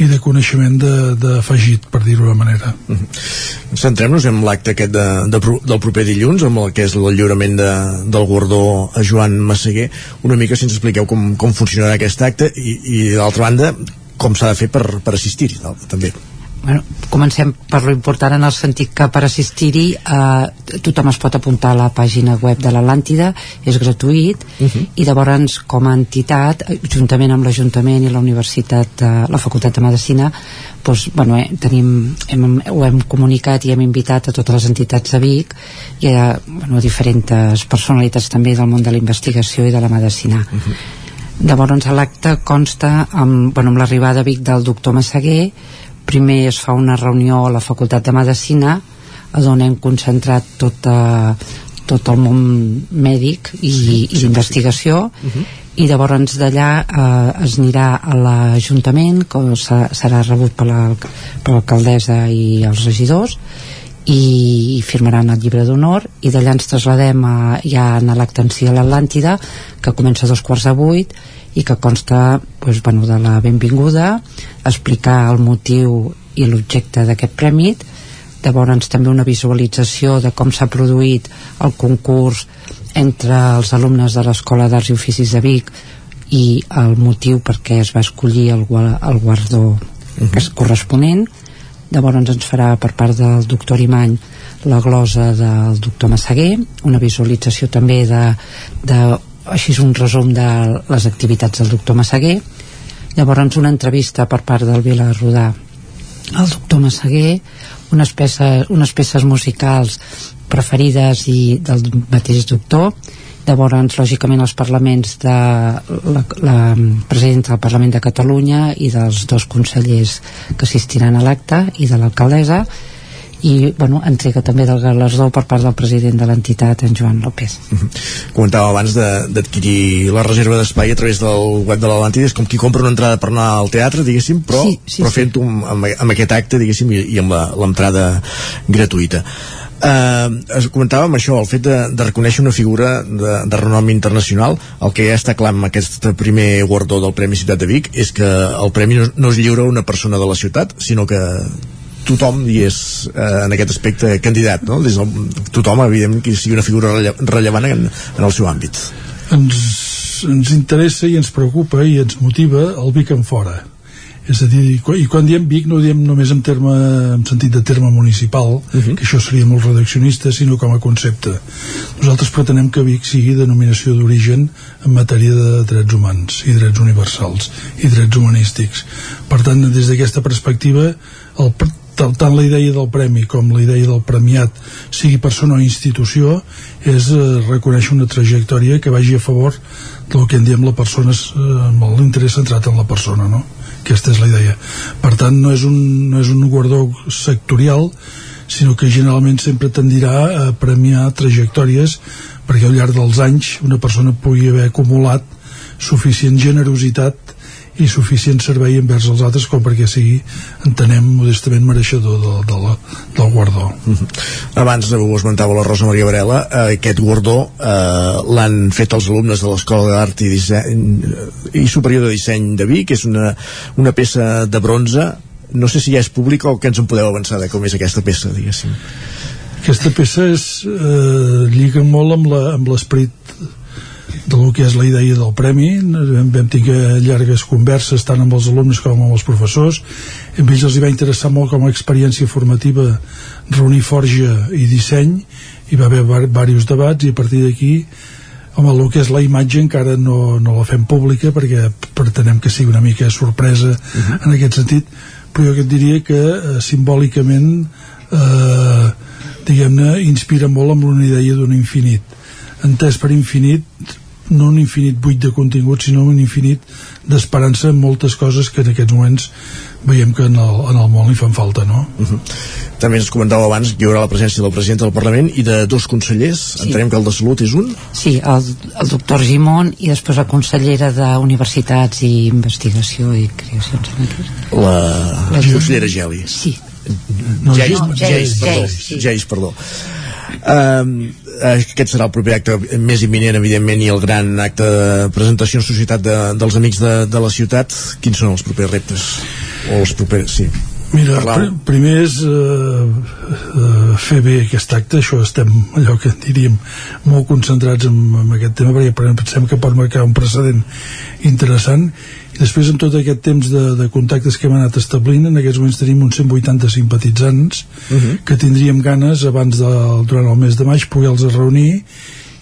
i de coneixement d'afegit, de, per dir-ho d'una manera. Mm -hmm. Centrem-nos en l'acte aquest de, de, del proper dilluns, amb el que és el lliurament de, del guardó a Joan Massaguer, una mica si ens expliqueu com, com funcionarà aquest acte i, i d'altra banda, com s'ha de fer per, per assistir-hi, també. Bueno, comencem per lo important en el sentit que per assistir-hi eh, tothom es pot apuntar a la pàgina web de l'Atlàntida, és gratuït Uh -huh. i llavors com a entitat juntament amb l'Ajuntament i la Universitat eh, la Facultat de Medicina doncs, bueno, eh, tenim, hem, ho hem comunicat i hem invitat a totes les entitats de Vic i a bueno, diferents personalitats també del món de la investigació i de la medicina uh -huh. Llavors l'acte consta amb, bueno, amb l'arribada a Vic del doctor Massaguer primer es fa una reunió a la Facultat de Medicina on hem concentrat tota, tot el món mèdic i, sí, i d'investigació Uh -huh. i llavors d'allà eh, es anirà a l'Ajuntament que se- serà rebut per la- per l'alcaldessa i els regidors i, firmaran el llibre d'honor i d'allà ens trasladem a, ja a l'acte en si a l'Atlàntida que comença a dos quarts de vuit i que consta doncs, bueno, de la benvinguda explicar el motiu i l'objecte d'aquest premi llavors també una visualització de com s'ha produït el concurs entre els alumnes de l'Escola d'Arts i Oficis de Vic i el motiu perquè es va escollir el, el guardó que és corresponent llavors ens farà per part del doctor Imany la glosa del doctor Massaguer una visualització també de, de així és un resum de les activitats del doctor Massaguer. Llavors una entrevista per part del Vila Rodà al doctor Massaguer unes peces, unes peces musicals preferides i del mateix doctor llavors lògicament els parlaments de la, la presidenta del Parlament de Catalunya i dels dos consellers que assistiran a l'acte i de l'alcaldessa i bueno, entrega també del galardó per part del president de l'entitat en Joan López. Comentava abans de- d'adquirir la reserva d'espai a través del web de l'Atlàntida. És com qui compra una entrada per anar al teatre diguéssim, però, Sí, sí, però sí. fent-ho amb, amb, amb aquest acte diguéssim i, i amb la- l'entrada gratuïta Uh, es comentàvem això, el fet de, de reconèixer una figura de, de renom internacional el que ja està clar amb aquest primer guardó del Premi Ciutat de Vic és que el premi no, no es lliura una persona de la ciutat sinó que tothom hi és eh, en aquest aspecte candidat no? Des del, tothom evidentment que sigui una figura relle rellevant en, en el seu àmbit ens, ens interessa i ens preocupa i ens motiva el Vic en fora és a dir, i quan- diem Vic no diem només en, terme, en sentit de terme municipal uh -huh. que això seria molt redaccionista sinó com a concepte nosaltres pretenem que Vic sigui denominació d'origen en matèria de drets humans i drets universals i drets humanístics per tant des d'aquesta perspectiva el, tant la idea del premi com la idea del premiat sigui persona o institució és eh, reconèixer una trajectòria que vagi a favor del que en diem la persona eh, amb l'interès centrat en la persona no? Aquesta és la idea. Per tant no és un, no és un guardó sectorial sinó que generalment sempre tendirà a premiar trajectòries perquè al llarg dels anys una persona pugui haver acumulat suficient generositat i suficient servei envers els altres com perquè sigui, entenem, modestament mereixedor de, de la, del guardó. Abans ho esmentava la Rosa Maria Varela, eh, aquest guardó eh, l'han fet els alumnes de l'Escola d'Art i, Disseny, i Superior de Disseny de Vic, és una, una peça de bronze, no sé si ja és pública o que ens en podeu avançar de com és aquesta peça, diguéssim. Aquesta peça és, eh, lliga molt amb l'esperit del que és la idea del premi. Vam, vam tenir llargues converses tant amb els alumnes com amb els professors. A ells els hi va interessar molt com a experiència formativa reunir forja i disseny hi va haver diversos debats i a partir d'aquí home, el que és la imatge encara no, no la fem pública perquè pretenem que sigui una mica sorpresa uh -huh. en aquest sentit però jo que et diria que eh, simbòlicament eh, diguem-ne inspira molt amb una idea d'un infinit entès per infinit no un infinit buit de contingut sinó un infinit d'esperança en moltes coses que en aquests moments veiem que en el, en el món li fan falta no? Uh -huh. També ens comentava abans que hi haurà la presència del president del Parlament i de dos consellers, sí. entenem que el de Salut és un Sí, el, el doctor Gimón i després la consellera d'Universitats i Investigació i Creacions la, la consellera Geli Sí. No, No, Geis, no, Geis, Geis, perdó, Geis, sí. Geis, perdó. Um, aquest serà el proper acte més imminent evidentment i el gran acte de presentació en societat de, dels amics de, de la ciutat. Quins són els propers reptes? O els propers, sí. Mira, pr primer és eh, eh, fer bé aquest acte, això estem allò que diríem molt concentrats en, en aquest tema perquè pensem que pot marcar un precedent interessant després en tot aquest temps de, de contactes que hem anat establint en aquests moments tenim uns 180 simpatitzants uh -huh. que tindríem ganes abans de, durant el mes de maig poder-los reunir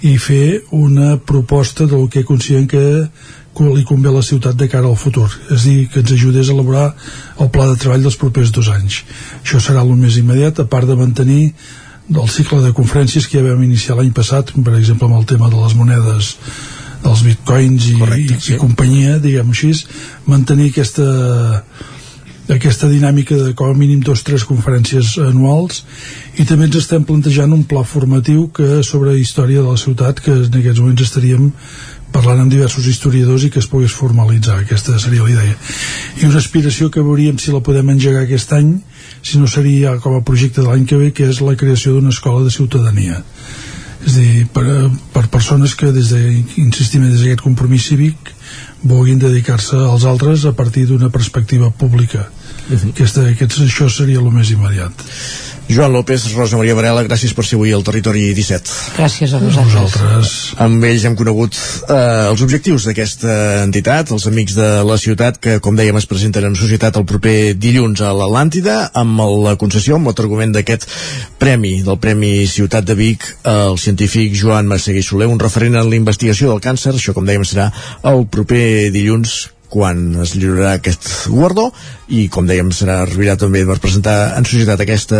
i fer una proposta del que considerem que li convé a la ciutat de cara al futur és dir, que ens ajudés a elaborar el pla de treball dels propers dos anys això serà el més immediat, a part de mantenir el cicle de conferències que ja vam iniciar l'any passat, per exemple amb el tema de les monedes dels bitcoins i, Correcte, i, sí. i companyia, diguem així mantenir aquesta aquesta dinàmica de com a mínim dos o tres conferències anuals. I també ens estem plantejant un pla formatiu que sobre història de la ciutat que en aquests moments estaríem parlant amb diversos historiadors i que es pogués formalitzar. Aquesta seria la idea. I una aspiració que veuríem si la podem engegar aquest any si no seria com a projecte de l'any que ve que és la creació d'una escola de ciutadania és dir, per, per persones que des de, insistim des d'aquest compromís cívic vulguin dedicar-se als altres a partir d'una perspectiva pública uh -huh. Aquesta, aquest, això seria el més immediat Joan López, Rosa Maria Varela, gràcies per ser avui al Territori 17. Gràcies a vosaltres. A vosaltres. Amb ells hem conegut eh, els objectius d'aquesta entitat, els Amics de la Ciutat, que, com dèiem, es presenten en societat el proper dilluns a l'Atlàntida, amb la concessió, amb l'argument d'aquest premi, del Premi Ciutat de Vic, el científic Joan Masseguer Soler, un referent en la investigació del càncer, això, com dèiem, serà el proper dilluns quan es lliurarà aquest guardó i com dèiem serà arribarà també per presentar en societat aquesta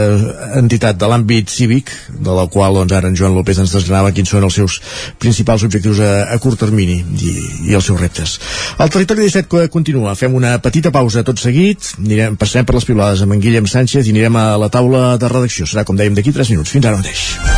entitat de l'àmbit cívic de la qual doncs, ara en Joan López ens desgranava quins són els seus principals objectius a, a curt termini i, i els seus reptes. El territori 17 continua, fem una petita pausa tot seguit, anirem, passarem per les pilades amb en Guillem Sánchez i anirem a la taula de redacció, serà com dèiem d'aquí 3 minuts, fins ara mateix.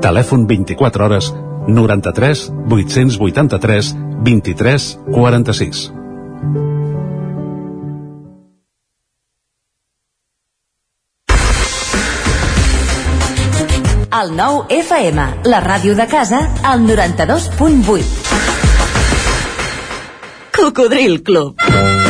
Telèfon 24 hores 93 883 23 46. El nou FM, la ràdio de casa, al 92.8. Cocodril Club.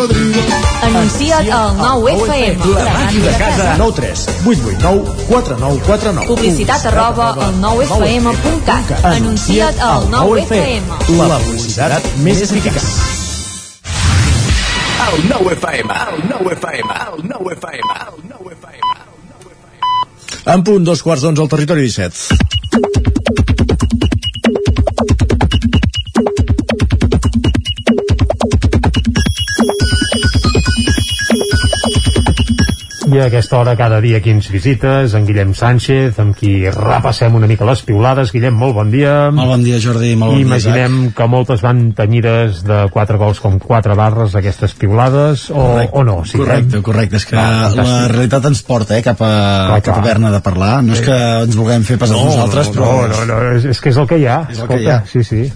cocodrilo. Anuncia't al 9 FM. La màquina de casa. 9 3 8 8 9 4 9 4 9 Publicitat arroba al 9fm.cat. Anuncia't al 9FM. La publicitat més eficaç. El 9 FM, el 9 FM, el 9 FM, el 9 FM. En punt, dos quarts d'onze al territori 17. I a aquesta hora cada dia qui ens visites, en Guillem Sánchez, amb qui repassem una mica les piulades. Guillem, molt bon dia. Molt bon dia, Jordi, molt bon dia, Imaginem que moltes van tenyides de quatre gols com quatre barres aquestes piulades, o, o no? Sí, correcte, correcte, és que Va, la fantàstic. realitat ens porta eh, cap a, Clar, cap a haver-ne de parlar, no és que ens vulguem fer pesar No, nosaltres, no, però... no, no, no, és, és que és el que hi ha. És el que hi ha. Sí, sí.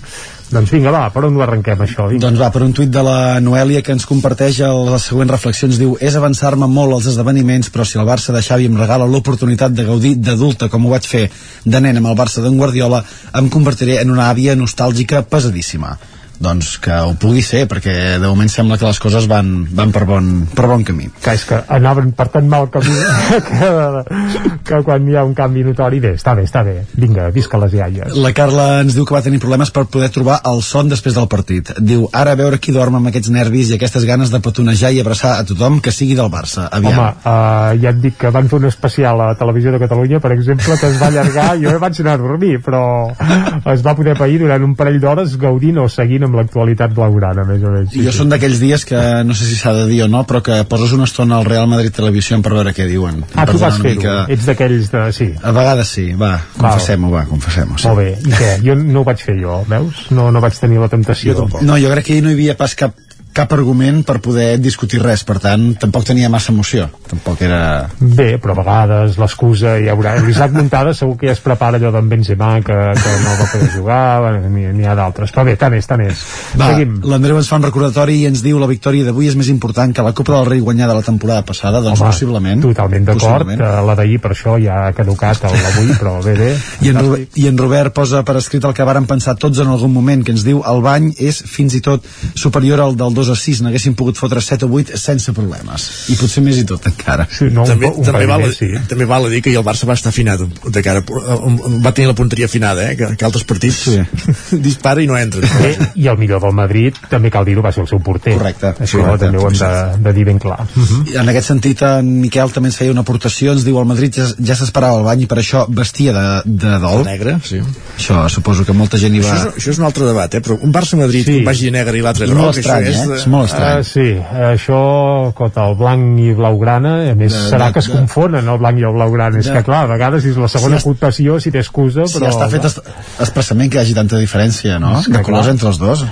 Doncs vinga, va, per on ho arrenquem, això? Vinga. Doncs va, per un tuit de la Noèlia que ens comparteix les següents reflexions, diu és avançar-me molt als esdeveniments, però si el Barça de Xavi em regala l'oportunitat de gaudir d'adulta com ho vaig fer de nen amb el Barça d'en Guardiola, em convertiré en una àvia nostàlgica pesadíssima. Doncs que ho pugui ser, perquè de moment sembla que les coses van, van per, bon, per bon camí. Que és que anaven per tan mal camí que, que quan hi ha un canvi notori, bé, està bé, està bé. Vinga, visca les iaies. La Carla ens diu que va tenir problemes per poder trobar el son després del partit. Diu, ara a veure qui dorm amb aquests nervis i aquestes ganes de petonejar i abraçar a tothom que sigui del Barça. Aviam. Home, uh, ja et dic que van fer un especial a Televisió de Catalunya, per exemple, que es va allargar, jo vaig anar a dormir, però es va poder pair durant un parell d'hores gaudint o seguint amb l'actualitat blaugrana, més o menys. jo són d'aquells dies que no sé si s'ha de dir o no, però que poses una estona al Real Madrid Televisió per veure què diuen. Ah, tu vas fer-ho, mica- ets d'aquells de... Sí. A vegades sí, va, confessem-ho, va, confessem-ho. Sí. Molt bé, i què? Jo no ho vaig fer jo, veus? No, no vaig tenir la temptació. No, jo crec que no hi havia pas cap cap argument per poder discutir res, per tant, tampoc tenia massa emoció. Tampoc era... Bé, però a vegades l'excusa ja haurà... L'Isaac Montada segur que ja es prepara allò d'en Benzema que, que no va poder jugar, n'hi ha d'altres. Però bé, tant és, tant és. Va, l'Andreu ens fa un recordatori i ens diu la victòria d'avui és més important que la Copa del Rei guanyada la temporada passada, doncs Home, possiblement. Totalment d'acord, la d'ahir per això ja ha caducat el d'avui, però bé, bé. I en, Robert, I en Robert posa per escrit el que varen pensar tots en algun moment, que ens diu el bany és fins i tot superior al del 2 a 6, n'haguéssim pogut fotre 7 o 8 sense problemes. I potser més i tot encara. Sí, no, també, també, val, sí. també val a dir que el Barça va estar afinat de cara, va tenir la punteria afinada eh? que, que altres partits sí. dispara i no entra Bé, I el millor del Madrid, també cal dir-ho, va ser el seu porter. Correcte. Això correcte, també ho hem de, de dir ben clar. Uh -huh. I En aquest sentit, en Miquel també ens feia una aportació, ens diu el Madrid ja, ja s'esperava el bany i per això vestia de, de dol. De negre, sí. Això suposo que molta gent hi va... Això és, això és un altre debat, eh? però un Barça-Madrid sí. que vagi de negre i l'altre És groc estrany, això eh? És molt estrany. Uh, sí, això, cota el blanc i blaugrana, a més De- serà de- que es de- confonen el blanc i el blaugrana. És que clar, a vegades és la segona Si si té excusa, Si però... ja està fet es- expressament que hi hagi tanta diferència, no? De colors clar. entre els dos.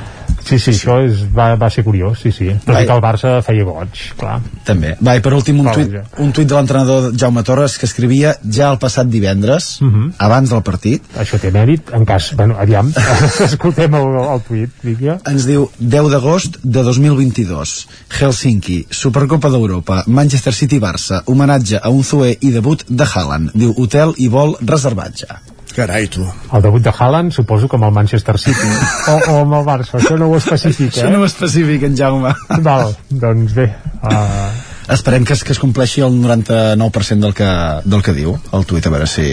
Sí, sí, això és, va, va ser curiós, sí, sí. Tot i que el Barça feia goig, clar. També. Va, i per últim un tuit, un tuit de l'entrenador Jaume Torres que escrivia ja el passat divendres, Uh -huh. abans del partit, Això té mèrit, en cas... Bueno, aviam, escoltem el, el tuit, vinga. ens diu 10 d'agost de 2022 Helsinki, Supercopa d'Europa Manchester City-Barça, homenatge a un Zue i debut de Haaland diu hotel i vol reservat ja Carai, tu. El debut de Haaland, suposo que amb el Manchester City. o, o amb el Barça, això no ho especifica, això eh? no ho especifica en Jaume Val, doncs bé. Uh, esperem que es, que es compleixi el 99% del que, del que diu el tuit, a veure si,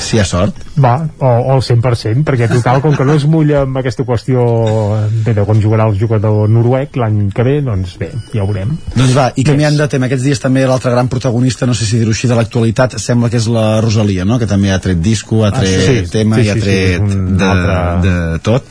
si hi ha sort va, o, o el 100%, perquè total, com que no es mulla amb aquesta qüestió bé, de quan jugarà el jugador noruec l'any que ve, doncs bé, ja ho veurem. Doncs va, i canviant de tema, aquests dies també l'altre gran protagonista, no sé si dir-ho així, de l'actualitat, sembla que és la Rosalia, no? que també ha tret disco, ha Ah, tret sí, tema sí, i ha sí, sí, tret és un de, altre- de tot.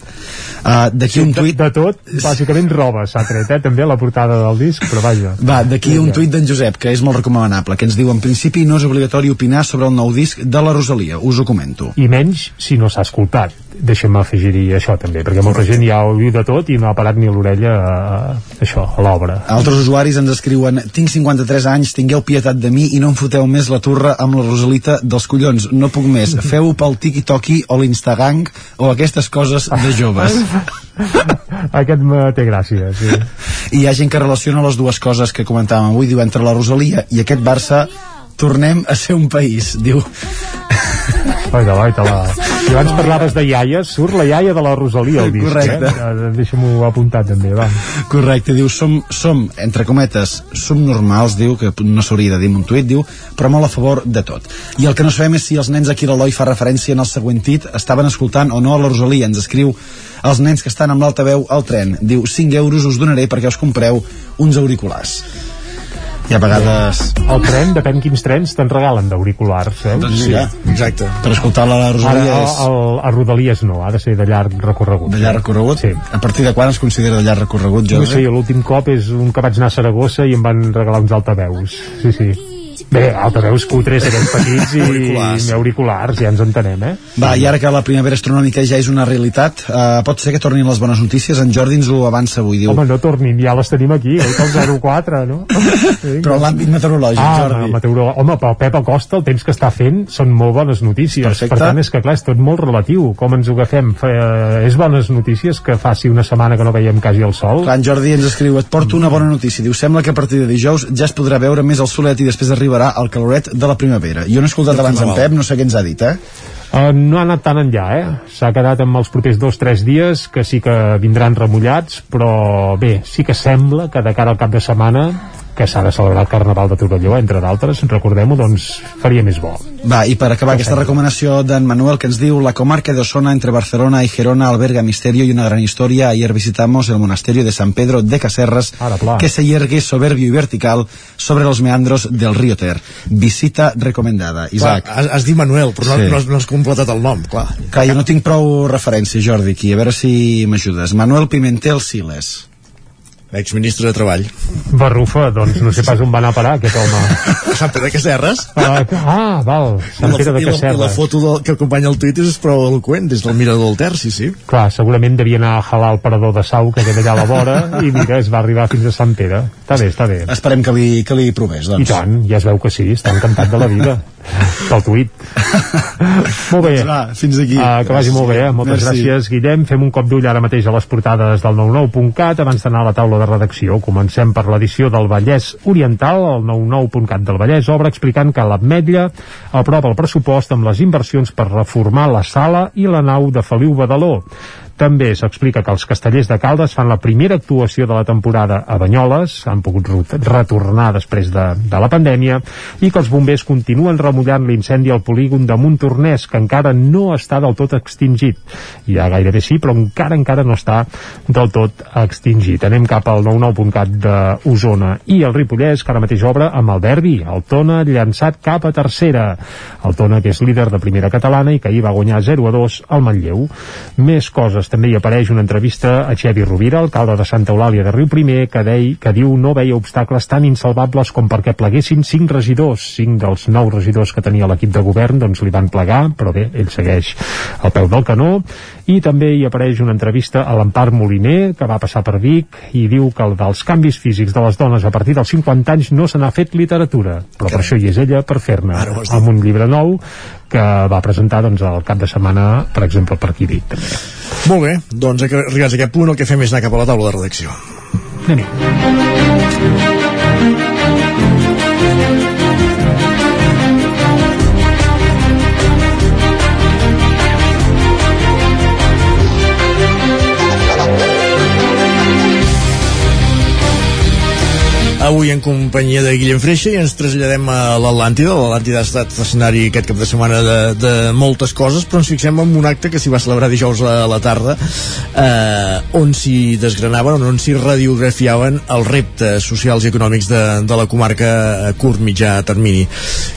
Uh, D'aquí Sí, un de, tuit... de tot, bàsicament roba s'ha tret, eh? també la portada del disc, però vaja. Va, d'aquí un tuit d'en Josep, que és molt recomanable, que ens diu, en principi no és obligatori opinar sobre el nou disc de la Rosalia, us ho comento. I menys si no s'ha escoltat. deixa'm afegir-hi això també, perquè molta gent ja ho viu de tot i no ha parat ni l'orella a, a això, a l'obra. Altres usuaris ens escriuen Tinc 53 anys, tingueu pietat de mi i no em foteu més la turra amb la Rosalita dels collons. No puc més. Feu pel tiki-toki o l'Instagang o aquestes coses de joves. Aquest me té gràcia, sí. I hi ha gent que relaciona les dues coses que comentàvem avui. Diu, entre la Rosalia i aquest Barça tornem a ser un país. Diu, Vaita, vaita, la... I abans parlaves de iaies, surt la iaia de la Rosalia al disc, Correcte. eh? Deixa-m'ho apuntar també, va. Correcte, diu, som, som, entre cometes, som normals, diu, que no s'hauria de dir un tuit, diu, però molt a favor de tot. I el que no sabem és si els nens aquí a l'Eloi fa referència en el següent tit estaven escoltant o no a la Rosalia. Ens escriu els nens que estan amb l'altaveu al tren. Diu, 5 euros us donaré perquè us compreu uns auriculars. I a vegades... El tren, depèn quins trens, te'n regalen d'auriculars, eh? Doncs sí, exacte. Per escoltar la Rosalia Ara, és... el, el, a Rodalies no, ha de ser de llarg recorregut. De llarg recorregut? Sí. A partir de quan es considera de llarg recorregut, No Jordi? sé, l'últim cop és un que vaig anar a Saragossa i em van regalar uns altaveus. Sí, sí. Bé, altaveus cutres, aquells petits i auriculars, i auriculars ja ens entenem, eh? Va, i ara que la primavera astronòmica ja és una realitat, eh, pot ser que tornin les bones notícies. En Jordi ens ho avança avui, diu. Home, no tornin, ja les tenim aquí, oi que el 04, no? Però en l'àmbit meteorològic, ah, Jordi. Meteorolo... Home, pel Pep Acosta, el temps que està fent són molt bones notícies. Perfecte. Per tant, és que clar, és tot molt relatiu. Com ens ho agafem? Eh, és bones notícies que faci una setmana que no veiem quasi el sol? Clar, en Jordi ens escriu, et porto una bona notícia. Diu, sembla que a partir de dijous ja es podrà veure més el solet i després arribarà el caloret de la primavera. Jo no he escoltat abans en. Pep, no sé què ens ha dit, eh? Uh, no ha anat tan enllà, eh? S'ha quedat amb els propers dos o tres dies que sí que vindran remullats, però bé, sí que sembla que de cara al cap de setmana que s'ha de celebrar el Carnaval de Torelló, entre d'altres, recordem-ho, doncs faria més bo. Va, i per acabar aquesta recomanació d'en Manuel que ens diu la comarca de Osona entre Barcelona y Gerona alberga misterio y una gran historia. Ayer visitamos el monasterio de San Pedro de Caserras que se yergue soberbio y vertical sobre los meandros del río Ter. Visita recomendada. Isaac. Clar, has, has dit Manuel, però no, Sí. no, has, no has completat el nom, clar. Clar, jo no tinc prou referència, Jordi, aquí. A veure si m'ajudes. Manuel Pimentel Siles. Exministre de Treball. Barrufa, doncs no sé pas on va anar a parar aquest home. Sant Pere de Cacerres? Ah, ah val, Sant Pere de I la, i la Cacerres. foto del, que acompanya el tuit és prou eloquent, des del mirador del Ter, sí, sí. Clar, segurament devia anar a jalar el parador de Sau que queda allà a la vora i mira, es va arribar fins a Sant Pere. Està bé, està bé. Esperem que li, que li provés, doncs. I tant, ja es veu que sí, està encantat de la vida. Pel tuit. molt bé. Doncs va, fins aquí. Uh, que vagi molt bé, eh? Moltes Merci. gràcies, Guillem. Fem un cop d'ull ara mateix a les portades del 99.cat abans d'anar a la taula de redacció. Comencem per l'edició del Vallès Oriental. El 99.cat del Vallès obre explicant que l'Ametlla aprova el pressupost amb les inversions per reformar la sala i la nau de Feliu Badaló. També s'explica que els castellers de Caldes fan la primera actuació de la temporada a Banyoles, han pogut retornar després de, de la pandèmia, i que els bombers continuen remullant l'incendi al polígon de Montornès, que encara no està del tot extingit. Ja gairebé sí, però encara encara no està del tot extingit. Anem cap al 99.cat d'Osona i el Ripollès, que ara mateix obre amb el derbi, el Tona llançat cap a tercera. El Tona, que és líder de primera catalana i que ahir va guanyar 0 a 2 al Manlleu. Més coses, també hi apareix una entrevista a Xevi Rovira, alcalde de Santa Eulàlia de Riu Primer, que, dei, que diu no veia obstacles tan insalvables com perquè pleguessin cinc regidors. Cinc dels nou regidors que tenia l'equip de govern doncs li van plegar, però bé, ell segueix al peu del canó. I també hi apareix una entrevista a l'Empar Moliner, que va passar per Vic, i diu que el dels canvis físics de les dones a partir dels 50 anys no se n'ha fet literatura, però per això hi és ella per fer-ne amb un llibre nou que va presentar doncs, el cap de setmana, per exemple, per aquí Vic també. Molt bé, doncs arribats a aquest punt el que fem és anar cap a la taula de redacció. Anem-hi. Avui en companyia de Guillem Freixa i ens traslladem a l'Atlàntida. L'Atlàntida ha estat escenari aquest cap de setmana de, de moltes coses, però ens fixem en un acte que s'hi va celebrar dijous a la tarda, eh, on s'hi desgranaven, on s'hi radiografiaven els reptes socials i econòmics de, de la comarca a curt mitjà termini.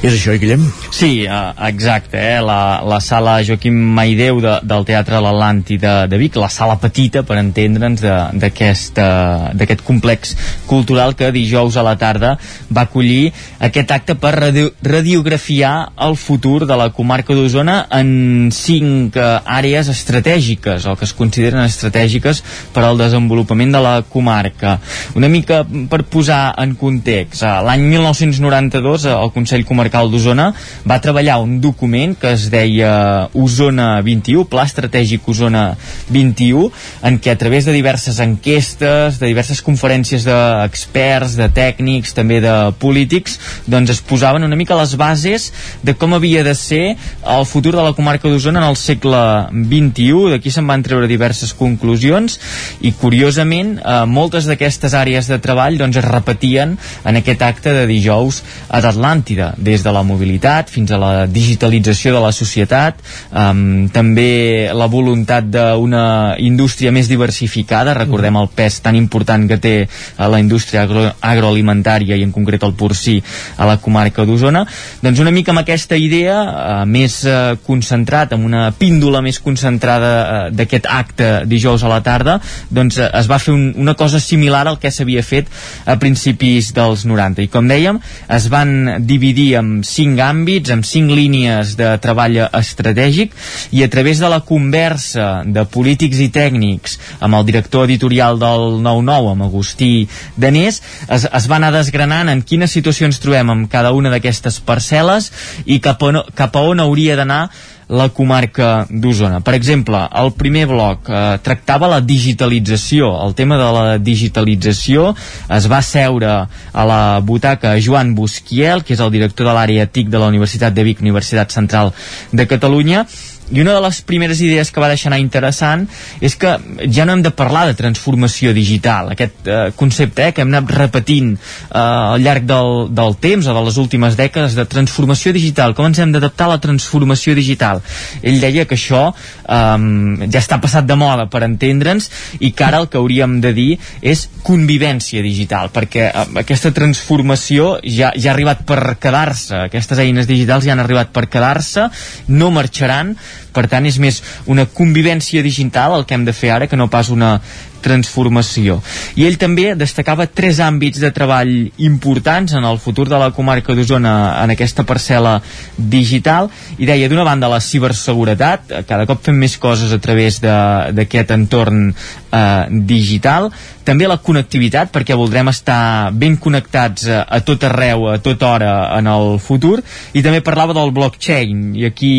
És això, eh, Guillem? Sí, uh, exacte, eh? la, la sala Joaquim Maideu de, del Teatre L'Atlàntida de Vic, la sala petita, per entendre'ns, d'aquest complex cultural que dijous dijous a la tarda va acollir aquest acte per radio radiografiar el futur de la comarca d'Osona en cinc eh, àrees estratègiques o que es consideren estratègiques per al desenvolupament de la comarca. Una mica per posar en context, eh, l'any 1992 eh, el Consell Comarcal d'Osona va treballar un document que es deia Osona 21, Pla Estratègic Osona 21, en què a través de diverses enquestes, de diverses conferències d'experts, de tècnics, també de polítics, doncs es posaven una mica les bases de com havia de ser el futur de la comarca d'Osona en el segle XXI. D'aquí se'n van treure diverses conclusions i, curiosament, eh, moltes d'aquestes àrees de treball doncs, es repetien en aquest acte de dijous a l'Atlàntida, des de la mobilitat fins a la digitalització de la societat, eh, també la voluntat d'una indústria més diversificada, recordem el pes tan important que té a la indústria agro agroalimentària i en concret el porcí a la comarca d'Osona, doncs una mica amb aquesta idea eh, més eh, concentrat, amb una píndola més concentrada eh, d'aquest acte dijous a la tarda, doncs eh, es va fer un, una cosa similar al que s'havia fet a principis dels 90 i com dèiem, es van dividir en cinc àmbits, en cinc línies de treball estratègic i a través de la conversa de polítics i tècnics amb el director editorial del 9-9, amb Agustí Danés, es, es va anar desgranant en quines situacions trobem amb cada una d'aquestes parcel·les i cap on, cap a on hauria d'anar la comarca d'Osona. Per exemple, el primer bloc eh, tractava la digitalització. El tema de la digitalització es va seure a la butaca Joan Busquiel, que és el director de l'àrea TIC de la Universitat de Vic, Universitat Central de Catalunya, i una de les primeres idees que va deixar anar interessant és que ja no hem de parlar de transformació digital, aquest eh, concepte eh, que hem anat repetint eh, al llarg del, del temps o de les últimes dècades de transformació digital, com ens hem d'adaptar a la transformació digital. Ell deia que això eh, ja està passat de moda per entendre'ns i que ara el que hauríem de dir és convivència digital, perquè eh, aquesta transformació ja, ja ha arribat per quedar-se, aquestes eines digitals ja han arribat per quedar-se, no marxaran, per tant és més una convivència digital el que hem de fer ara que no pas una transformació. I ell també destacava tres àmbits de treball importants en el futur de la comarca d'Osona en aquesta parcel·la digital i deia d'una banda la ciberseguretat, cada cop fem més coses a través d'aquest entorn eh, digital, també la connectivitat perquè voldrem estar ben connectats a, a tot arreu, a tota hora en el futur i també parlava del blockchain i aquí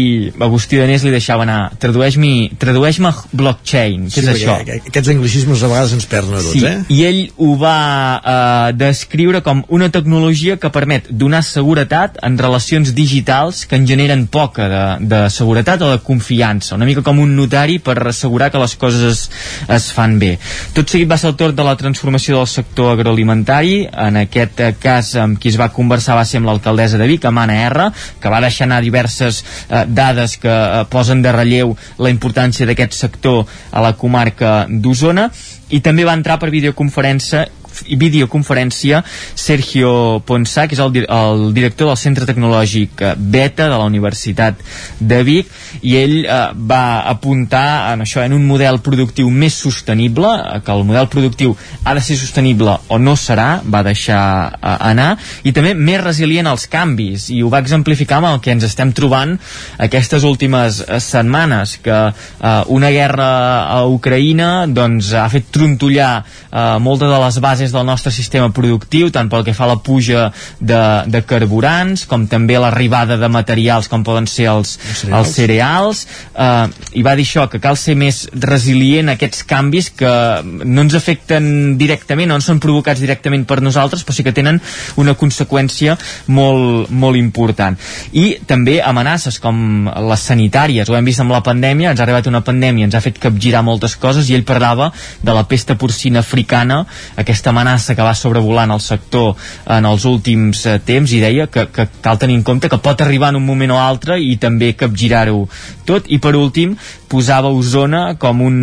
Agustí Danés li deixava anar tradueix-me tradueix blockchain, què sí, és això? Aquests anglicismes a vegades ens perden a tots, sí, eh? i ell ho va eh, descriure com una tecnologia que permet donar seguretat en relacions digitals que en generen poca de, de seguretat o de confiança, una mica com un notari per assegurar que les coses es, es fan bé. Tot seguit va ser el torn de la transformació del sector agroalimentari. En aquest cas, amb qui es va conversar va ser amb l'alcaldessa de Vic, amb Anna R, que va deixar anar diverses eh, dades que eh, posen de relleu la importància d'aquest sector a la comarca d'Osona i també va entrar per videoconferència videoconferència Sergio Ponsà, que és el, el director del Centre Tecnològic eh, Beta de la Universitat de Vic, i ell eh, va apuntar en això, en un model productiu més sostenible, eh, que el model productiu ha de ser sostenible o no serà, va deixar eh, anar, i també més resilient als canvis, i ho va exemplificar amb el que ens estem trobant aquestes últimes eh, setmanes, que eh, una guerra a Ucraïna doncs, ha fet trontollar eh, moltes de les bases del nostre sistema productiu, tant pel que fa a la puja de, de carburants, com també l'arribada de materials com poden ser els, cereals, els cereals. eh, i va dir això, que cal ser més resilient a aquests canvis que no ens afecten directament, no són provocats directament per nosaltres, però sí que tenen una conseqüència molt, molt important. I també amenaces com les sanitàries, ho hem vist amb la pandèmia, ens ha arribat una pandèmia, ens ha fet capgirar moltes coses i ell parlava de la pesta porcina africana, aquesta amenaça que va sobrevolant el sector en els últims eh, temps i deia que, que cal tenir en compte que pot arribar en un moment o altre i també capgirar-ho tot i per últim posava Osona com un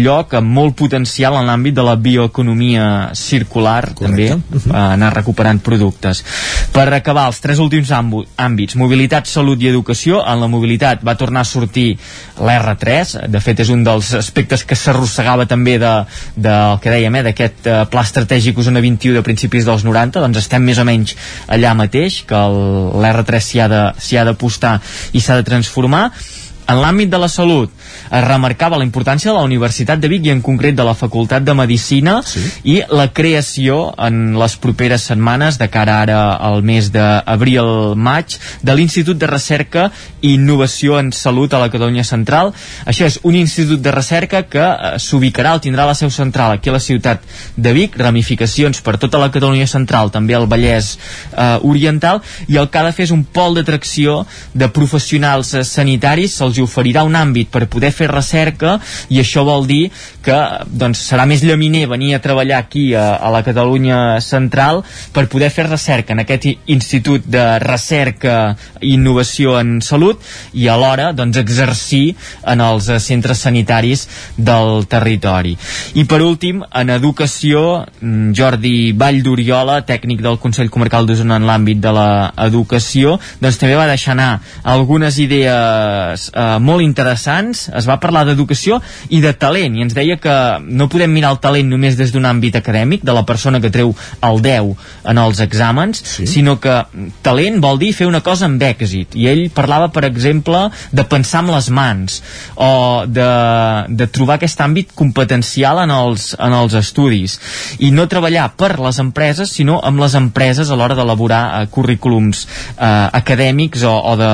lloc amb molt potencial en l'àmbit de la bioeconomia circular Correcte. també, uh, anar recuperant productes. Per acabar, els tres últims àmbits, mobilitat, salut i educació, en la mobilitat va tornar a sortir l'R3, de fet és un dels aspectes que s'arrossegava també de, de, el que dèiem, eh, d'aquest uh, pla estratègic estratègic Osona 21 de principis dels 90 doncs estem més o menys allà mateix que l'R3 s'hi ha d'apostar i s'ha de transformar. En l'àmbit de la salut es remarcava la importància de la Universitat de Vic i en concret de la Facultat de Medicina sí. i la creació en les properes setmanes de cara ara al mes d'abril-maig de l'Institut de Recerca i Innovació en Salut a la Catalunya Central. Això és un institut de recerca que eh, s'ubicarà o tindrà la seu central aquí a la ciutat de Vic, ramificacions per tota la Catalunya Central, també al Vallès eh, Oriental, i el que ha de fer és un pol d'atracció de professionals eh, sanitaris, se'ls oferirà un àmbit per poder fer recerca i això vol dir que doncs, serà més llaminer venir a treballar aquí a, a la Catalunya central per poder fer recerca en aquest Institut de Recerca i Innovació en Salut i alhora doncs, exercir en els centres sanitaris del territori. I per últim, en educació, mm, Jordi Vall d'Oriola, tècnic del Consell Comarcal d'Osona en l'àmbit de l'educació, doncs també va deixar anar algunes idees eh, molt interessants es va parlar d'educació i de talent i ens deia que no podem mirar el talent només des d'un àmbit acadèmic de la persona que treu el 10 en els exàmens sí. sinó que talent vol dir fer una cosa amb èxit. I ell parlava per exemple de pensar amb les mans o de, de trobar aquest àmbit competencial en els, en els estudis. I no treballar per les empreses sinó amb les empreses a l'hora d'elaborar eh, currículums eh, acadèmics o, o de,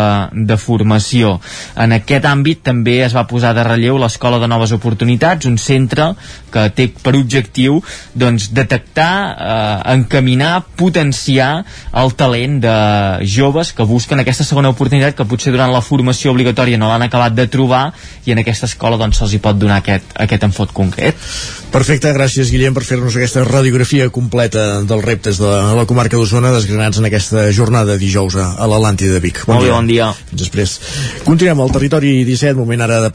de formació. En aquest àmbit també es va posar de relleu l'Escola de Noves Oportunitats, un centre que té per objectiu doncs, detectar, eh, encaminar, potenciar el talent de joves que busquen aquesta segona oportunitat que potser durant la formació obligatòria no l'han acabat de trobar i en aquesta escola doncs, se'ls hi pot donar aquest, aquest enfot concret. Perfecte, gràcies Guillem per fer-nos aquesta radiografia completa dels reptes de la comarca d'Osona desgranats en aquesta jornada dijous a, a l'Atlàntida de Vic. Bon Molt dia. bon dia. Fins després. Continuem al territori 17, moment ara de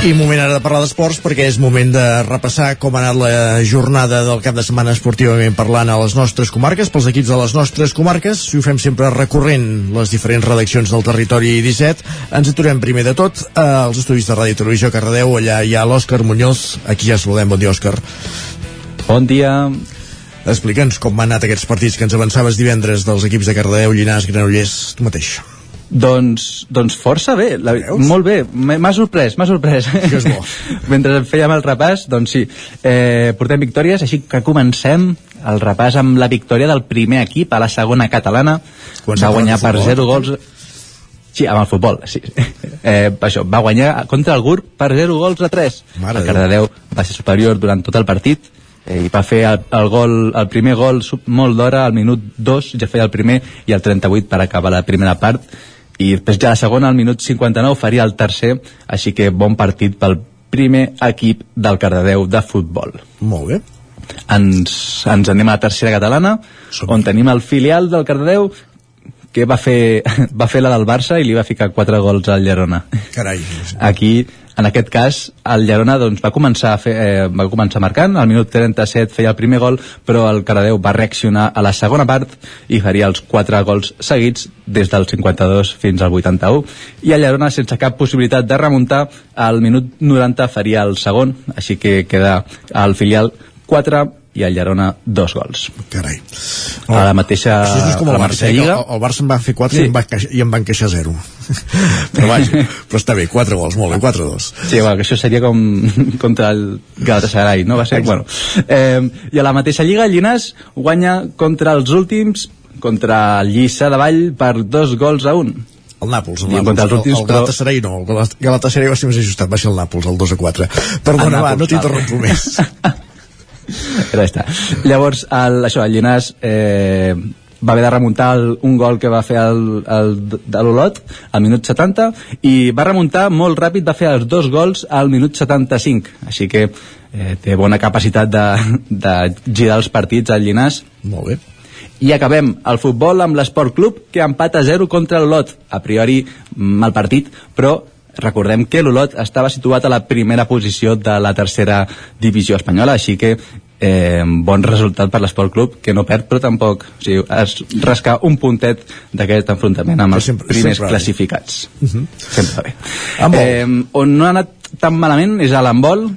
I moment ara de parlar d'esports perquè és moment de repassar com ha anat la jornada del cap de setmana esportivament parlant a les nostres comarques, pels equips de les nostres comarques. Si ho fem sempre recorrent les diferents redaccions del territori 17, ens aturem primer de tot als estudis de Ràdio Televisió Cardedeu. Allà hi ha l'Òscar Muñoz. Aquí ja saludem. Bon dia, Òscar. Bon dia. Explica'ns com han anat aquests partits que ens avançaves divendres dels equips de Cardedeu, Llinars, Granollers, tu mateix. Doncs, doncs força bé, la, molt bé, m'ha sorprès, m'ha sorprès. Que és bo. Mentre fèiem el repàs, doncs sí, eh, portem victòries, així que comencem el repàs amb la victòria del primer equip a la segona catalana. Quan va guanyar per 0 gols... Sí, amb el futbol, sí. Eh, això, va guanyar contra el GURB per 0 gols a 3. Mare el Cardedeu va ser superior durant tot el partit eh, i va fer el, el, gol, el primer gol molt d'hora, al minut 2 ja feia el primer i el 38 per acabar la primera part i després ja la segona, al minut 59, faria el tercer, així que bon partit pel primer equip del Cardedeu de futbol. Molt bé. Ens, ens anem a la tercera catalana, Som. on tenim el filial del Cardedeu, que va fer, va fer la del Barça i li va ficar quatre gols al Llerona. Carai. Aquí en aquest cas, el Llerona doncs, va, començar a fer, eh, va començar marcant, al minut 37 feia el primer gol, però el Caradeu va reaccionar a la segona part i faria els quatre gols seguits des del 52 fins al 81. I el Llerona, sense cap possibilitat de remuntar, al minut 90 faria el segon, així que queda al filial 4 i el Llerona dos gols. Carai. Oh. A la mateixa, Això és com el Barça, eh, Lliga. El, el Barça en va fer 4 sí. i, em va, i van queixar 0. però vaja, però està bé, 4 gols, molt bé, 4-2. Sí, bueno, que això seria com contra el Galatasaray, no? Va ser, bueno. Eh, I a la mateixa Lliga, el Llinàs guanya contra els últims, contra el Lliça de Vall per dos gols a un el Nàpols, el, Nàpols, el, últims, el, el Galatasaray no, el Galatasaray va ser més ajustat, va ser el Nàpols, el 2 a 4. Perdona, va, no t'interrompo més. Però està. Llavors, el, això, el Llinàs eh, va haver de remuntar el, un gol que va fer el, el, de l'Olot al minut 70 i va remuntar molt ràpid, va fer els dos gols al minut 75 així que eh, té bona capacitat de, de girar els partits al Llinàs molt bé I acabem el futbol amb l'Esport Club que empata 0 contra l'Olot. A priori, mal partit, però recordem que l'Olot estava situat a la primera posició de la tercera divisió espanyola, així que eh, bon resultat per l'Esport Club que no perd però tampoc o sigui, es rasca un puntet d'aquest enfrontament amb els sempre, primers sempre classificats. Uh -huh. sempre bé. Eh, on no ha anat tan malament és a l'handbol.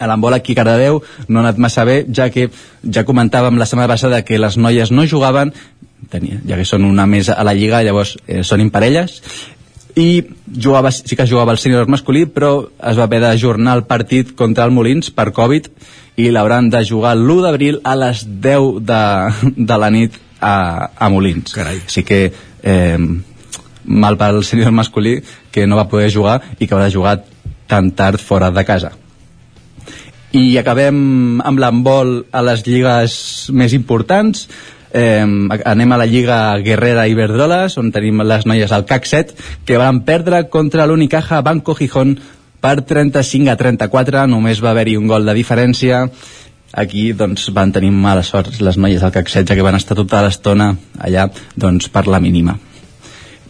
A l'handbol aquí a Cardedeu no ha anat massa bé ja que ja comentàvem la setmana passada que les noies no jugaven tenia, ja que són una mesa a la lliga llavors eh, són imparelles i jugava, sí que jugava el sènior masculí però es va haver d'ajornar el partit contra el Molins per Covid i l'hauran de jugar l'1 d'abril a les 10 de, de la nit a, a Molins. Carai. Així que eh, mal pel senyor masculí que no va poder jugar i que haurà de jugar tan tard fora de casa. I acabem amb l'embol a les lligues més importants. Eh, anem a la Lliga Guerrera Iberdroles, on tenim les noies al CAC 7, que van perdre contra l'Unicaja Banco Gijón per 35 a 34, només va haver-hi un gol de diferència. Aquí doncs, van tenir mala sort les noies del CAC 16 que van estar tota l'estona allà doncs, per la mínima.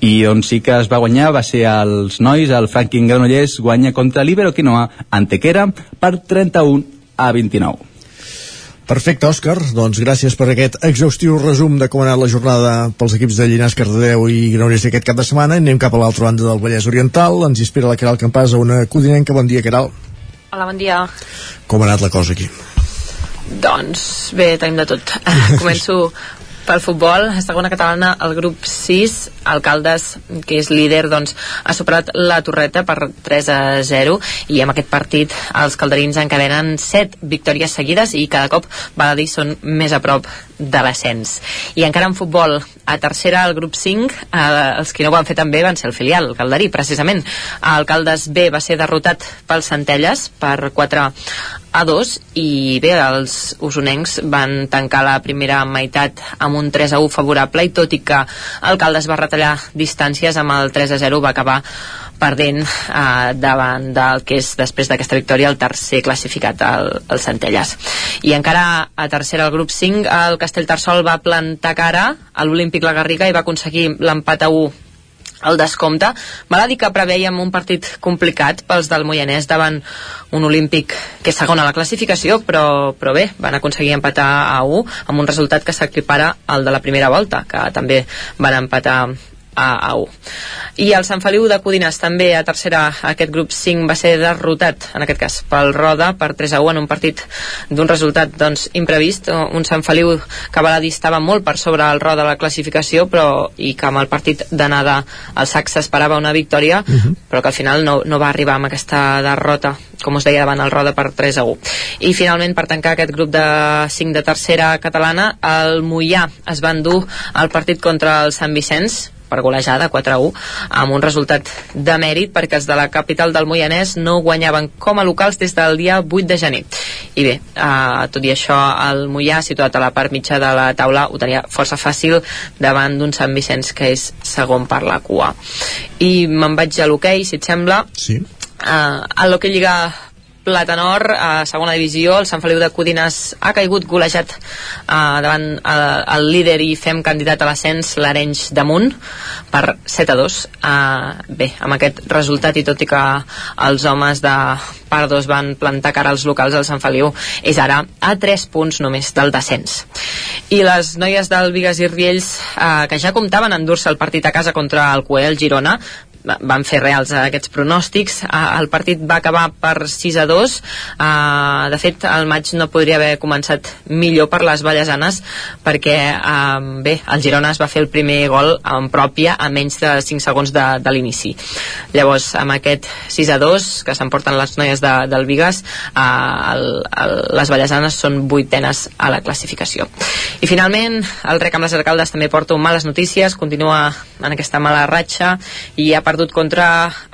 I on sí que es va guanyar va ser els nois, el Franklin Granollers guanya contra l'Ibero Quinoa Antequera per 31 a 29 Perfecte, Òscar. Doncs gràcies per aquest exhaustiu resum de com ha anat la jornada pels equips de Llinars, Cardedeu i Granollers aquest cap de setmana. Anem cap a l'altra banda del Vallès Oriental. Ens inspira la Caral Campàs a una codinenca. Bon dia, Caral. Hola, bon dia. Com ha anat la cosa aquí? Doncs bé, tenim de tot. Començo pel futbol, a segona catalana, el grup 6, Alcaldes, que és líder, doncs, ha superat la Torreta per 3 a 0 i amb aquest partit els calderins encadenen 7 victòries seguides i cada cop, val a dir, són més a prop de l'ascens. I encara en futbol, a tercera, el grup 5, eh, els que no ho van fer també van ser el filial, el Calderí, precisament. Alcaldes B va ser derrotat pels Centelles per 4 a 2 i bé, els usonencs van tancar la primera meitat amb un 3 a 1 favorable i tot i que Alcaldes va retallar distàncies amb el 3 a 0 va acabar perdent eh, davant del que és després d'aquesta victòria el tercer classificat, el, el Centelles. I encara a tercera el grup 5 el Castellterçol va plantar cara a l'Olímpic La Garriga i va aconseguir l'empat a 1 el descompte. Val a dir que preveiem un partit complicat pels del Moianès davant un olímpic que és segon a la classificació, però, però bé, van aconseguir empatar a 1 amb un resultat que s'equipara al de la primera volta, que també van empatar a, a 1. I el Sant Feliu de Codines també a tercera, aquest grup 5 va ser derrotat, en aquest cas pel Roda per 3 a 1 en un partit d'un resultat doncs, imprevist, un Sant Feliu que va estava molt per sobre el Roda de la classificació però i que amb el partit d'anada al SAC s'esperava una victòria uh -huh. però que al final no, no va arribar amb aquesta derrota com us deia davant el Roda per 3 a 1 i finalment per tancar aquest grup de 5 de tercera catalana el Mollà es va endur el partit contra el Sant Vicenç per golejada 4-1 amb un resultat de mèrit perquè els de la capital del Moianès no guanyaven com a locals des del dia 8 de gener. I bé, eh, tot i això el Moià situat a la part mitja de la taula ho tenia força fàcil davant d'un Sant Vicenç que és segon per la cua. I me'n vaig a l'hoquei si et sembla. Sí. Uh, a l'Hockey Lliga Platanor a segona divisió, el Sant Feliu de Codines ha caigut golejat uh, davant uh, el líder i fem candidat a l'ascens l'Arenys damunt per 7 a 2 uh, bé, amb aquest resultat i tot i que els homes de Pardos van plantar cara als locals del Sant Feliu és ara a 3 punts només del descens. I les noies del Vigas i Riells uh, que ja comptaven endur-se el partit a casa contra el Coel Girona van fer reals aquests pronòstics. El partit va acabar per 6 a 2 de fet el maig no podria haver començat millor per les Vallesanes perquè bé, el Girona es va fer el primer gol en pròpia a menys de 5 segons de, de l'inici. Llavors amb aquest 6 a 2 que s'emporten les noies de, del Vigas el, el, les Vallesanes són vuitenes a la classificació. I finalment el rec amb les alcaldes també porta males notícies. Continua en aquesta mala ratxa i ha perdut contra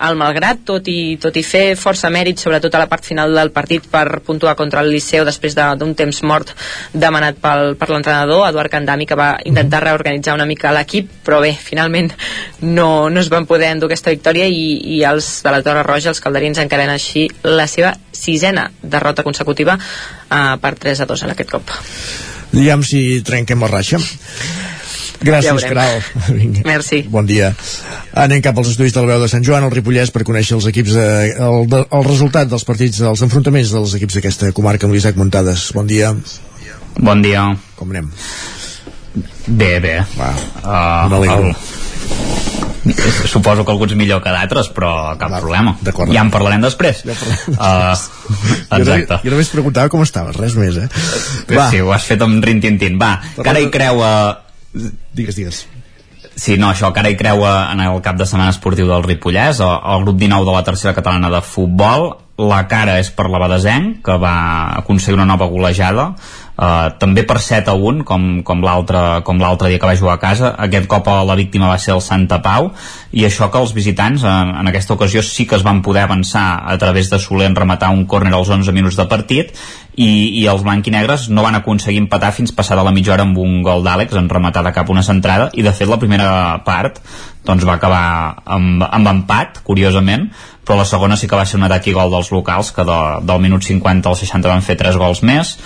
el Malgrat, tot i, tot i fer força mèrit, sobretot a la part final del partit per puntuar contra el Liceu després d'un de, temps mort demanat pel, per l'entrenador, Eduard Candami, que va intentar reorganitzar una mica l'equip, però bé, finalment no, no es van poder endur aquesta victòria i, i els de la Torre Roja, els calderins, encaren així la seva sisena derrota consecutiva uh, per 3 a 2 en aquest cop. Diguem si trenquem la ratxa. Gràcies, Ja Caral. Vinga. Merci. Bon dia. Anem cap als estudis de la veu de Sant Joan, al Ripollès, per conèixer els equips de, el, de, el resultat dels partits, dels enfrontaments dels equips d'aquesta comarca amb l'Isaac Muntades. Bon dia. Bon dia. Com anem? Bé, bé. Va, uh, el... Suposo que alguns millor que d'altres, però cap Va, problema. Ja en parlarem després. Ja parlarem després. Uh, exacte. Jo, jo només preguntava com estaves, res més, eh? Va. Sí, ho has fet amb rintintin. Va, cara i creu a... Digues, digues. Sí, no, això cara i creu en el cap de setmana esportiu del Ripollès, el, el grup 19 de la tercera catalana de futbol, la cara és per la Badesenc, que va aconseguir una nova golejada, Uh, també per 7 a 1 com, com l'altre dia que va jugar a casa aquest cop la víctima va ser el Santa Pau i això que els visitants en, en aquesta ocasió sí que es van poder avançar a través de Soler en rematar un córner als 11 minuts de partit i, i els blanquinegres no van aconseguir empatar fins passada la mitja hora amb un gol d'Àlex en rematada cap a una centrada i de fet la primera part doncs va acabar amb, amb empat, curiosament, però la segona sí que va ser un atac i gol dels locals, que de, del minut 50 al 60 van fer 3 gols més,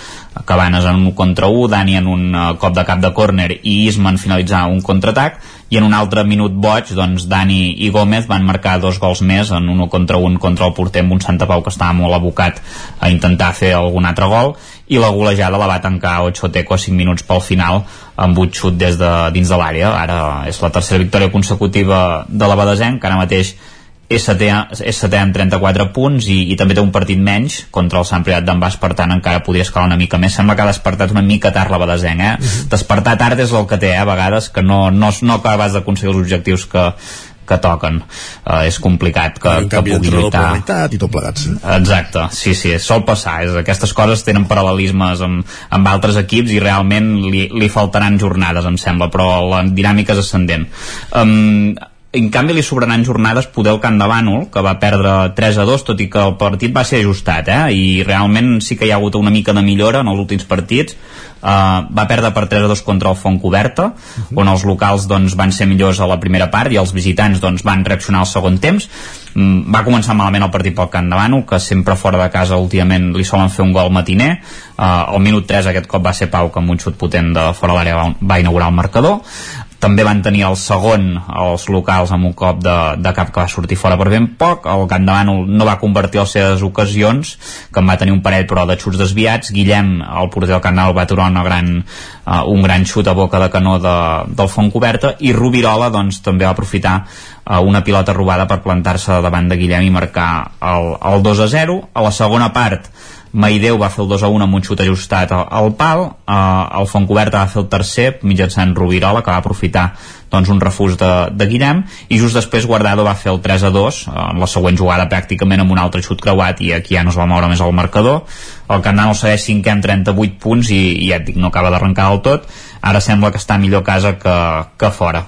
Cabanes en un contra 1, Dani en un uh, cop de cap de córner i Isman finalitzar un contraatac, i en un altre minut boig, doncs Dani i Gómez van marcar dos gols més en un contra un contra el porter amb un Santa Pau que estava molt abocat a intentar fer algun altre gol. I la golejada la va tancar Ochoteco a 5 minuts pel final amb un xut des de dins de l'àrea. Ara és la tercera victòria consecutiva de la Badesenc, que ara mateix és setè, és setè amb 34 punts i, i també té un partit menys contra el Sant Priat d'en Bas, per tant encara podria escalar una mica més, sembla que ha despertat una mica tard la Badesenc, eh? Mhm. despertar tard és el que té, eh? a vegades que no, no, no acabes d'aconseguir els objectius que, que toquen uh, és complicat que, que pugui lluitar i tot plegat. Sí. Exacte, sí, sí, sol passar és, aquestes coses tenen paral·lelismes amb, amb altres equips i realment li, li faltaran jornades, em sembla però la dinàmica és ascendent um, en canvi li sobraran jornades poder el Camp de Bànol, que va perdre 3 a 2, tot i que el partit va ser ajustat, eh? i realment sí que hi ha hagut una mica de millora en els últims partits. Uh, va perdre per 3 a 2 contra el Font Coberta, uh -huh. on els locals doncs, van ser millors a la primera part i els visitants doncs, van reaccionar al segon temps. Mm, va començar malament el partit pel Camp de Bànol, que sempre fora de casa últimament li solen fer un gol matiner. Uh, al minut 3 aquest cop va ser Pau, que amb un xut potent de fora l'àrea va, va inaugurar el marcador també van tenir el segon els locals amb un cop de, de cap que va sortir fora per ben poc. El Bànol no va convertir les seves ocasions que en va tenir un parell però de xuts desviats. Guillem, el porter del Bànol va aturar una gran, uh, un gran xut a boca de canó de, del font coberta. I Rubirola doncs, també va aprofitar uh, una pilota robada per plantar-se davant de Guillem i marcar el, el 2 a 0 a la segona part Maideu va fer el 2 a 1 amb un xut ajustat al, al pal, eh, el Fontcoberta va fer el tercer mitjançant Rubirola que va aprofitar doncs, un refús de, de Guillem. I just després Guardado va fer el 3 a 2 eh, en la següent jugada pràcticament amb un altre xut creuat i aquí ja no es va moure més el marcador. El Canal segueix 5 amb 38 punts i, i ja et dic, no acaba d'arrencar del tot. Ara sembla que està millor a casa que, que fora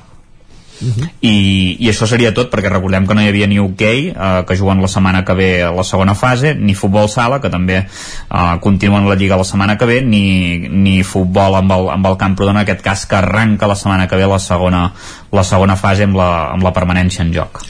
Uh -huh. I, i això seria tot perquè recordem que no hi havia ni hoquei eh, que juguen la setmana que ve a la segona fase ni futbol sala que també eh, continuen la lliga la setmana que ve ni, ni futbol amb el, amb el Camprodon en aquest cas que arranca la setmana que ve la segona, la segona fase amb la, amb la permanència en joc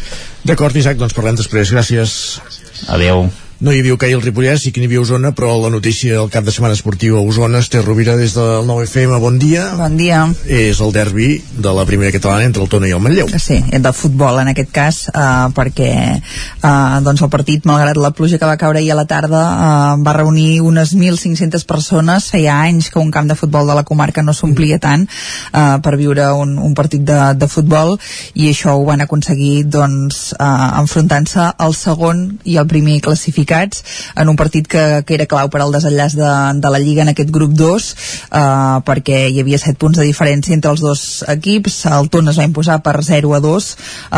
D'acord, Isaac, doncs parlem després. Gràcies. Adeu. No hi havia hoquei al Ripollès, sí que n'hi havia a Osona, però la notícia del cap de setmana esportiu a Osona, Esther Rovira, des del 9FM, bon dia. Bon dia. És el derbi de la primera catalana entre el Tona i el Manlleu. Sí, de futbol en aquest cas, eh, perquè eh, doncs el partit, malgrat la pluja que va caure ahir a la tarda, eh, va reunir unes 1.500 persones. Feia anys que un camp de futbol de la comarca no s'omplia tant eh, per viure un, un partit de, de futbol i això ho van aconseguir doncs, eh, enfrontant-se al segon i el primer classificat classificats en un partit que, que era clau per al desenllaç de, de la Lliga en aquest grup 2 eh, perquè hi havia 7 punts de diferència entre els dos equips. El Tona es va imposar per 0 a 2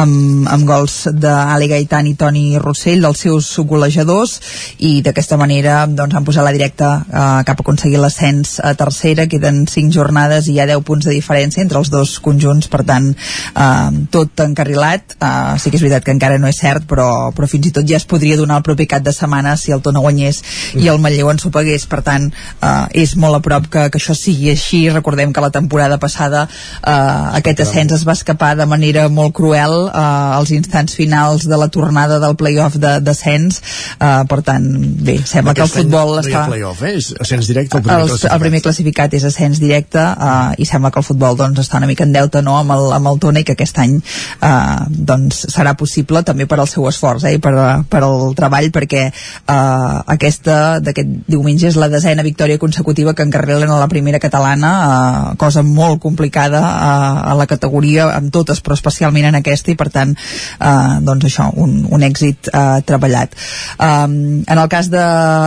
amb, amb gols d'Ali Gaitan i Toni Rossell dels seus golejadors i d'aquesta manera doncs, han posat la directa eh, cap a aconseguir l'ascens a tercera. Queden 5 jornades i hi ha 10 punts de diferència entre els dos conjunts per tant eh, tot encarrilat. Eh, sí que és veritat que encara no és cert però, però fins i tot ja es podria donar el proper cap de setmana si el Tona guanyés i el Manlleu en sopegués per tant eh, és molt a prop que, que això sigui així recordem que la temporada passada eh, aquest ascens es va escapar de manera molt cruel eh, als instants finals de la tornada del playoff d'ascens eh, per tant bé, sembla que el futbol no està... playoff, eh? És ascens directe el primer el, classificat. el primer classificat és ascens directe eh, i sembla que el futbol doncs, està una mica en deute no, amb, el, amb el Tona i que aquest any eh, doncs, serà possible també per al seu esforç eh, i per, per al treball perquè eh, aquesta d'aquest diumenge és la desena victòria consecutiva que encarrilen a la primera catalana eh, cosa molt complicada eh, a la categoria amb totes però especialment en aquesta i per tant eh, doncs això, un, un èxit eh, treballat. Um, en el cas de,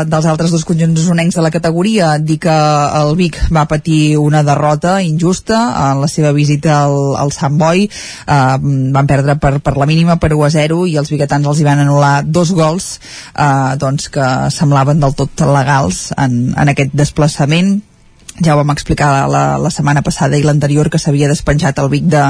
dels altres dos conjunts usonencs de la categoria dir que el Vic va patir una derrota injusta en la seva visita al, al Sant Boi uh, van perdre per, per la mínima per 1 a 0 i els biguetans els hi van anul·lar dos gols doncs que semblaven del tot legals en, en aquest desplaçament ja ho vam explicar la, la setmana passada i l'anterior que s'havia despenjat el Vic de,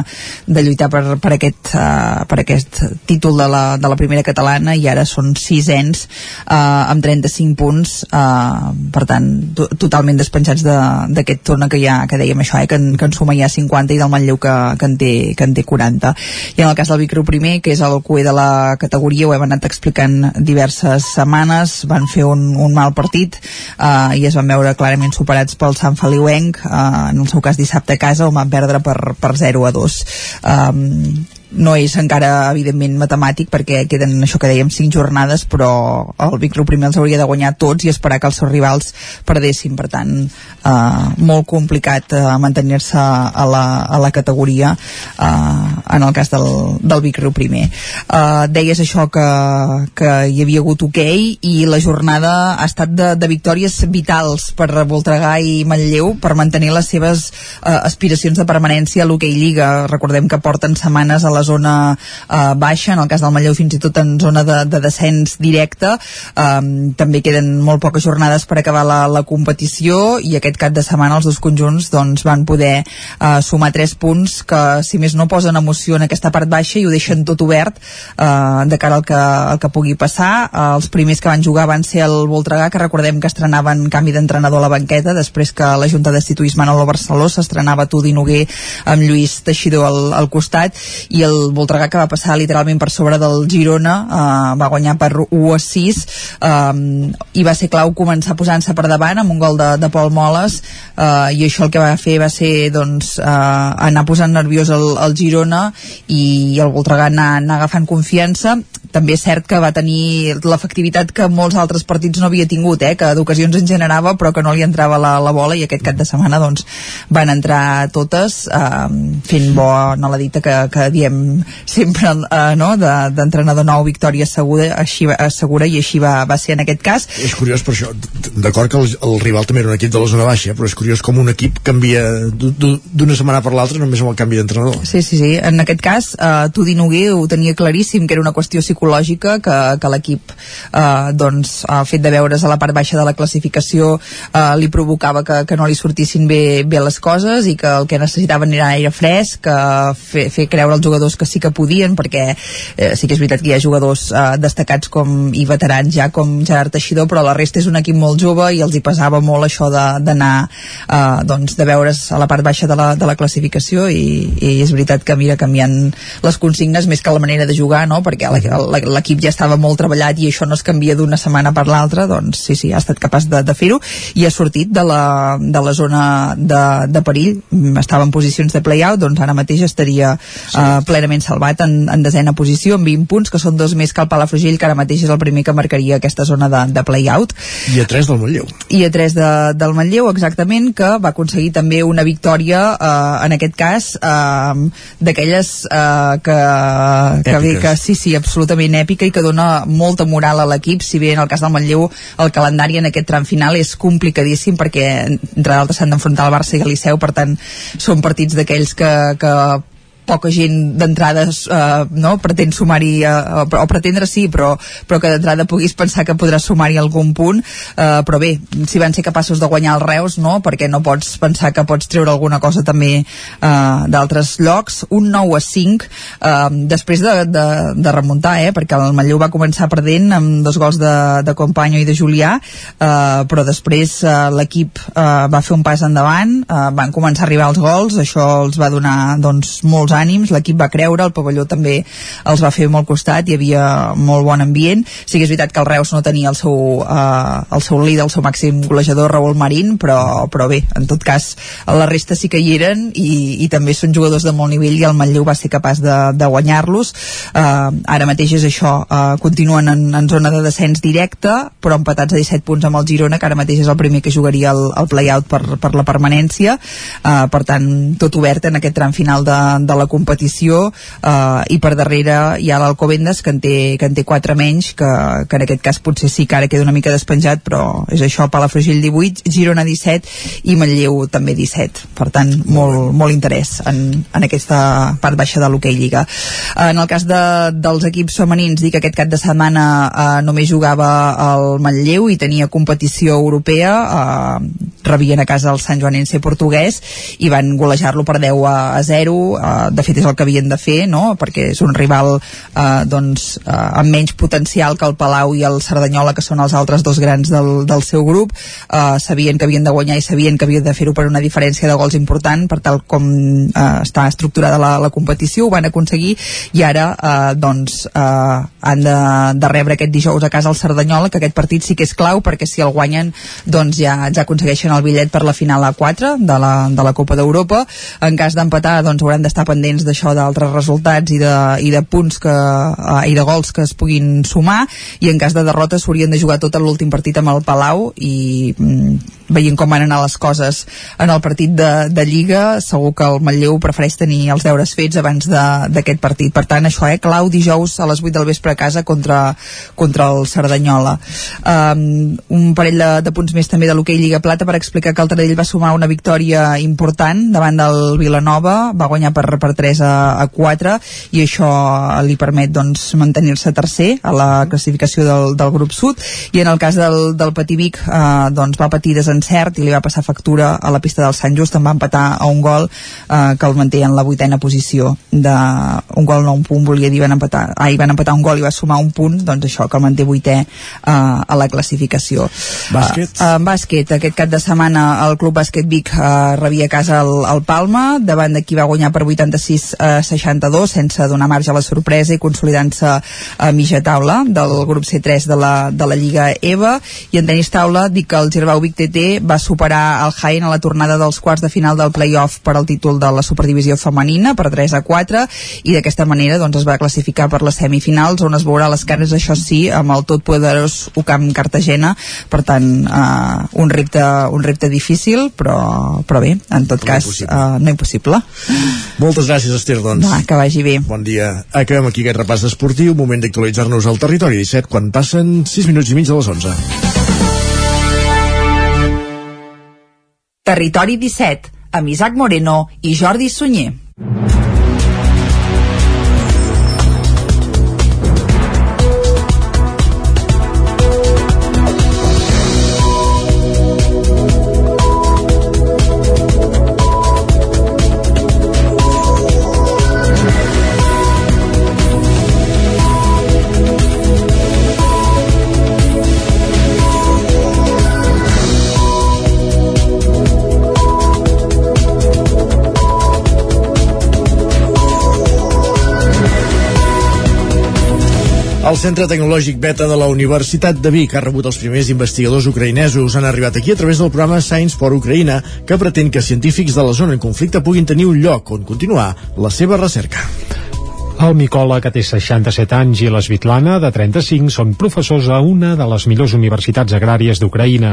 de lluitar per, per, aquest, uh, per aquest títol de la, de la primera catalana i ara són sisens uh, amb 35 punts uh, per tant to, totalment despenjats d'aquest torna que ja que dèiem això, eh, que, en, que en suma ja 50 i del Manlleu que, que, en té, que en té 40 i en el cas del Vic Riu primer que és el cué de la categoria ho hem anat explicant diverses setmanes van fer un, un mal partit uh, i es van veure clarament superats pel Sant Feliuenc, eh, en el seu cas dissabte a casa, on van perdre per, per 0 a 2. Um, no és encara evidentment matemàtic perquè queden això que dèiem 5 jornades però el Vic Riu primer els hauria de guanyar tots i esperar que els seus rivals perdessin. Per tant eh, molt complicat eh, mantenir-se a, la, a la categoria eh, en el cas del, del Vic Riu primer. Eh, deies això que, que hi havia hagut hoquei i la jornada ha estat de, de victòries vitals per Voltregà i Manlleu per mantenir les seves eh, aspiracions de permanència a l'hoquei Lliga. Recordem que porten setmanes a la zona eh, baixa, en el cas del Manlleu fins i tot en zona de, de descens directe. Um, també queden molt poques jornades per acabar la, la competició i aquest cap de setmana els dos conjunts doncs, van poder uh, sumar tres punts que si més no posen emoció en aquesta part baixa i ho deixen tot obert uh, de cara al que, al que pugui passar. Uh, els primers que van jugar van ser el Voltregà que recordem que estrenaven canvi d'entrenador a la banqueta després que la Junta destituís Manolo Barceló s'estrenava Tudi Noguer amb Lluís Teixidor al, al costat i el el Voltregà que va passar literalment per sobre del Girona uh, va guanyar per 1 a 6 um, i va ser clau començar posant-se per davant amb un gol de, de Pol Moles uh, i això el que va fer va ser doncs, uh, anar posant nerviós el, el Girona i el Voltregà anar, anar agafant confiança també és cert que va tenir l'efectivitat que molts altres partits no havia tingut, eh? que d'ocasions en generava però que no li entrava la, la bola i aquest cap de setmana doncs, van entrar totes eh, fent no la dita que, que diem sempre eh, no? d'entrenador de, nou victòria segura, així, segura i així va, va ser en aquest cas és curiós per això, d'acord que el, el rival també era un equip de la zona baixa, però és curiós com un equip canvia d'una setmana per l'altra només amb el canvi d'entrenador sí, sí, sí, en aquest cas eh, Tudi Noguer ho tenia claríssim que era una qüestió psicològica que, que l'equip eh, doncs, ha fet de veure's a la part baixa de la classificació eh, li provocava que, que no li sortissin bé, bé les coses i que el que necessitaven era aire fresc, que fer, fer creure als jugadors que sí que podien, perquè eh, sí que és veritat que hi ha jugadors eh, destacats com i veterans ja com Gerard Teixidor, però la resta és un equip molt jove i els hi pesava molt això d'anar eh, doncs, de veure's a la part baixa de la, de la classificació i, i és veritat que mira canviant les consignes més que la manera de jugar, no? perquè l'equip ja estava molt treballat i això no es canvia d'una setmana per l'altra, doncs sí, sí, ha estat capaç de, de fer-ho i ha sortit de la, de la zona de, de perill, estava en posicions de play-out, doncs ara mateix estaria sí. uh, plenament salvat en, en desena posició, amb 20 punts, que són dos més que el Palafrugell, que ara mateix és el primer que marcaria aquesta zona de, de play-out. I a 3 del Manlleu. I a 3 de, del Manlleu, exactament, que va aconseguir també una victòria, uh, en aquest cas, uh, d'aquelles uh, que, que, bé, que sí, sí, absolutament èpica i que dona molta moral a l'equip, si bé en el cas del Manlleu el calendari en aquest tram final és complicadíssim perquè entre d'altres s'han d'enfrontar el Barça i el Liceu, per tant són partits d'aquells que, que poca gent d'entrada eh, no, pretén sumar-hi eh, o pretendre sí, però, però que d'entrada puguis pensar que podràs sumar-hi algun punt eh, però bé, si van ser capaços de guanyar els Reus, no? perquè no pots pensar que pots treure alguna cosa també eh, d'altres llocs, un 9 a 5 eh, després de, de, de remuntar, eh, perquè el Manlleu va començar perdent amb dos gols de, de Companyo i de Julià eh, però després eh, l'equip eh, va fer un pas endavant eh, van començar a arribar els gols, això els va donar doncs, molts molts ànims, l'equip va creure, el pavelló també els va fer molt costat, hi havia molt bon ambient. Sí que és veritat que el Reus no tenia el seu, eh, el seu líder, el seu màxim golejador, Raúl Marín, però, però bé, en tot cas, la resta sí que hi eren i, i també són jugadors de molt nivell i el Manlleu va ser capaç de, de guanyar-los. Eh, ara mateix és això, eh, continuen en, en zona de descens directe, però empatats a 17 punts amb el Girona, que ara mateix és el primer que jugaria el, el play-out per, per la permanència. Eh, per tant, tot obert en aquest tram final de, de la competició eh, i per darrere hi ha l'Alcobendes que en té, que en té 4 menys que, que en aquest cas potser sí que ara queda una mica despenjat però és això, Palafrugell 18 Girona 17 i Manlleu també 17 per tant molt, molt interès en, en aquesta part baixa de l'hoquei Lliga. En el cas de, dels equips femenins dic que aquest cap de setmana eh, només jugava el Manlleu i tenia competició europea eh, rebien a casa el Sant Joanense portuguès i van golejar-lo per 10 a, a 0 eh, de fet és el que havien de fer no? perquè és un rival eh, doncs, eh, amb menys potencial que el Palau i el Cerdanyola que són els altres dos grans del, del seu grup. Eh, sabien que havien de guanyar i sabien que havien de fer-ho per una diferència de gols important per tal com eh, està estructurada la, la competició, ho van aconseguir. I ara eh, doncs eh, han de, de rebre aquest dijous a casa el Cerdanyola, que aquest partit sí que és clau perquè si el guanyen doncs ja, ja aconsegueixen el bitllet per la final A4 de la, de la Copa d'Europa. En cas d'empatar doncs hauran d'estar pendents d'això d'altres resultats i de, i de punts que, uh, i de gols que es puguin sumar i en cas de derrota s'haurien de jugar tot l'últim partit amb el Palau i mm, veient com van anar les coses en el partit de, de Lliga segur que el Manlleu prefereix tenir els deures fets abans d'aquest partit. Per tant això, eh, clau dijous a les 8 del vespre a casa contra, contra el Cerdanyola. Um, un parell de, de punts més també de l'hoquei Lliga Plata per explicar que el Taradell va sumar una victòria important davant del Vilanova va guanyar per, per 3 a, a 4 i això li permet doncs, mantenir-se tercer a la classificació del, del grup sud. I en el cas del, del Pativic eh, doncs va patir desencert i li va passar factura a la pista del Sant Just. En va empatar a un gol eh, que el manté en la vuitena posició de un gol no un punt volia dir van empatar, ah, van empatar un gol i va sumar un punt doncs això que el manté vuitè eh, a la classificació. Bàsquet? Uh, uh, bàsquet, aquest cap de setmana el Club Bàsquet Vic uh, rebia a casa el, el Palma davant de qui va guanyar per 86 a 62 sense donar marge a la sorpresa i consolidant-se a mitja taula del grup C3 de la, de la Lliga EVA i en tenis taula dic que el Girbau Vic TT va superar el Jaén a la tornada dels quarts de final del playoff per al títol de la superdivisió femenina per 3 a 4 i d'aquesta manera doncs, es va classificar per les semifinals on es veurà les cares això sí amb el tot poderós UCAM Cartagena. Per tant eh, un, repte, un repte difícil però, però bé, en tot però cas impossible. Uh, no impossible. Moltes gràcies Esther doncs. Va, que vagi bé. Bon dia, acabem aquí aquest repàs esportiu moment d'actualitzar-nos al territori. 17 quan passen 6 minuts i mig de les 11 Territori 17 amb Isaac Moreno i Jordi Sunyer El Centre Tecnològic Beta de la Universitat de Vic ha rebut els primers investigadors ucraïnesos. Han arribat aquí a través del programa Science for Ucraïna, que pretén que científics de la zona en conflicte puguin tenir un lloc on continuar la seva recerca. El Micola, que té 67 anys, i la Svitlana, de 35, són professors a una de les millors universitats agràries d'Ucraïna.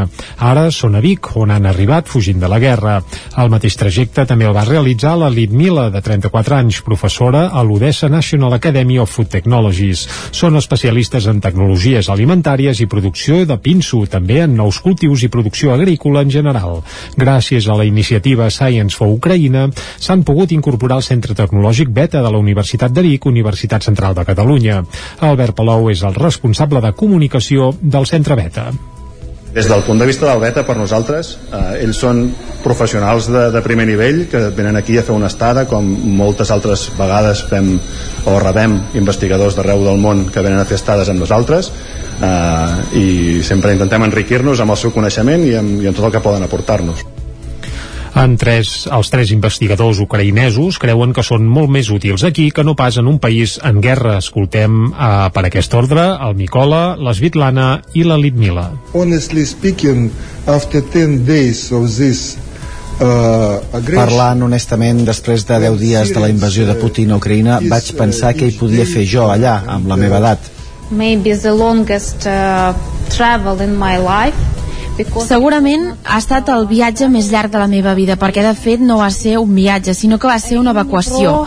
Ara són a Vic, on han arribat fugint de la guerra. El mateix trajecte també el va realitzar la Lidmila, de 34 anys, professora a l'Odessa National Academy of Food Technologies. Són especialistes en tecnologies alimentàries i producció de pinso, també en nous cultius i producció agrícola en general. Gràcies a la iniciativa Science for Ucraïna, s'han pogut incorporar al Centre Tecnològic Beta de la Universitat de Vic, Universitat Central de Catalunya. Albert Palou és el responsable de comunicació del Centre Beta. Des del punt de vista del beta, per nosaltres, eh, ells són professionals de, de primer nivell que venen aquí a fer una estada, com moltes altres vegades fem o rebem investigadors d'arreu del món que venen a fer estades amb nosaltres eh, i sempre intentem enriquir-nos amb el seu coneixement i amb, i amb tot el que poden aportar-nos. En tres, els tres investigadors ucraïnesos creuen que són molt més útils aquí que no pas en un país en guerra. Escoltem eh, per aquest ordre el Micola, la Svitlana i la Litmila. Honestly speaking, after 10 days of this Uh, Parlant honestament, després de 10 dies de la invasió de Putin a Ucraïna, vaig pensar què hi podia fer jo allà, amb la meva edat. Maybe the longest uh, travel in my life Segurament ha estat el viatge més llarg de la meva vida, perquè de fet no va ser un viatge, sinó que va ser una evacuació.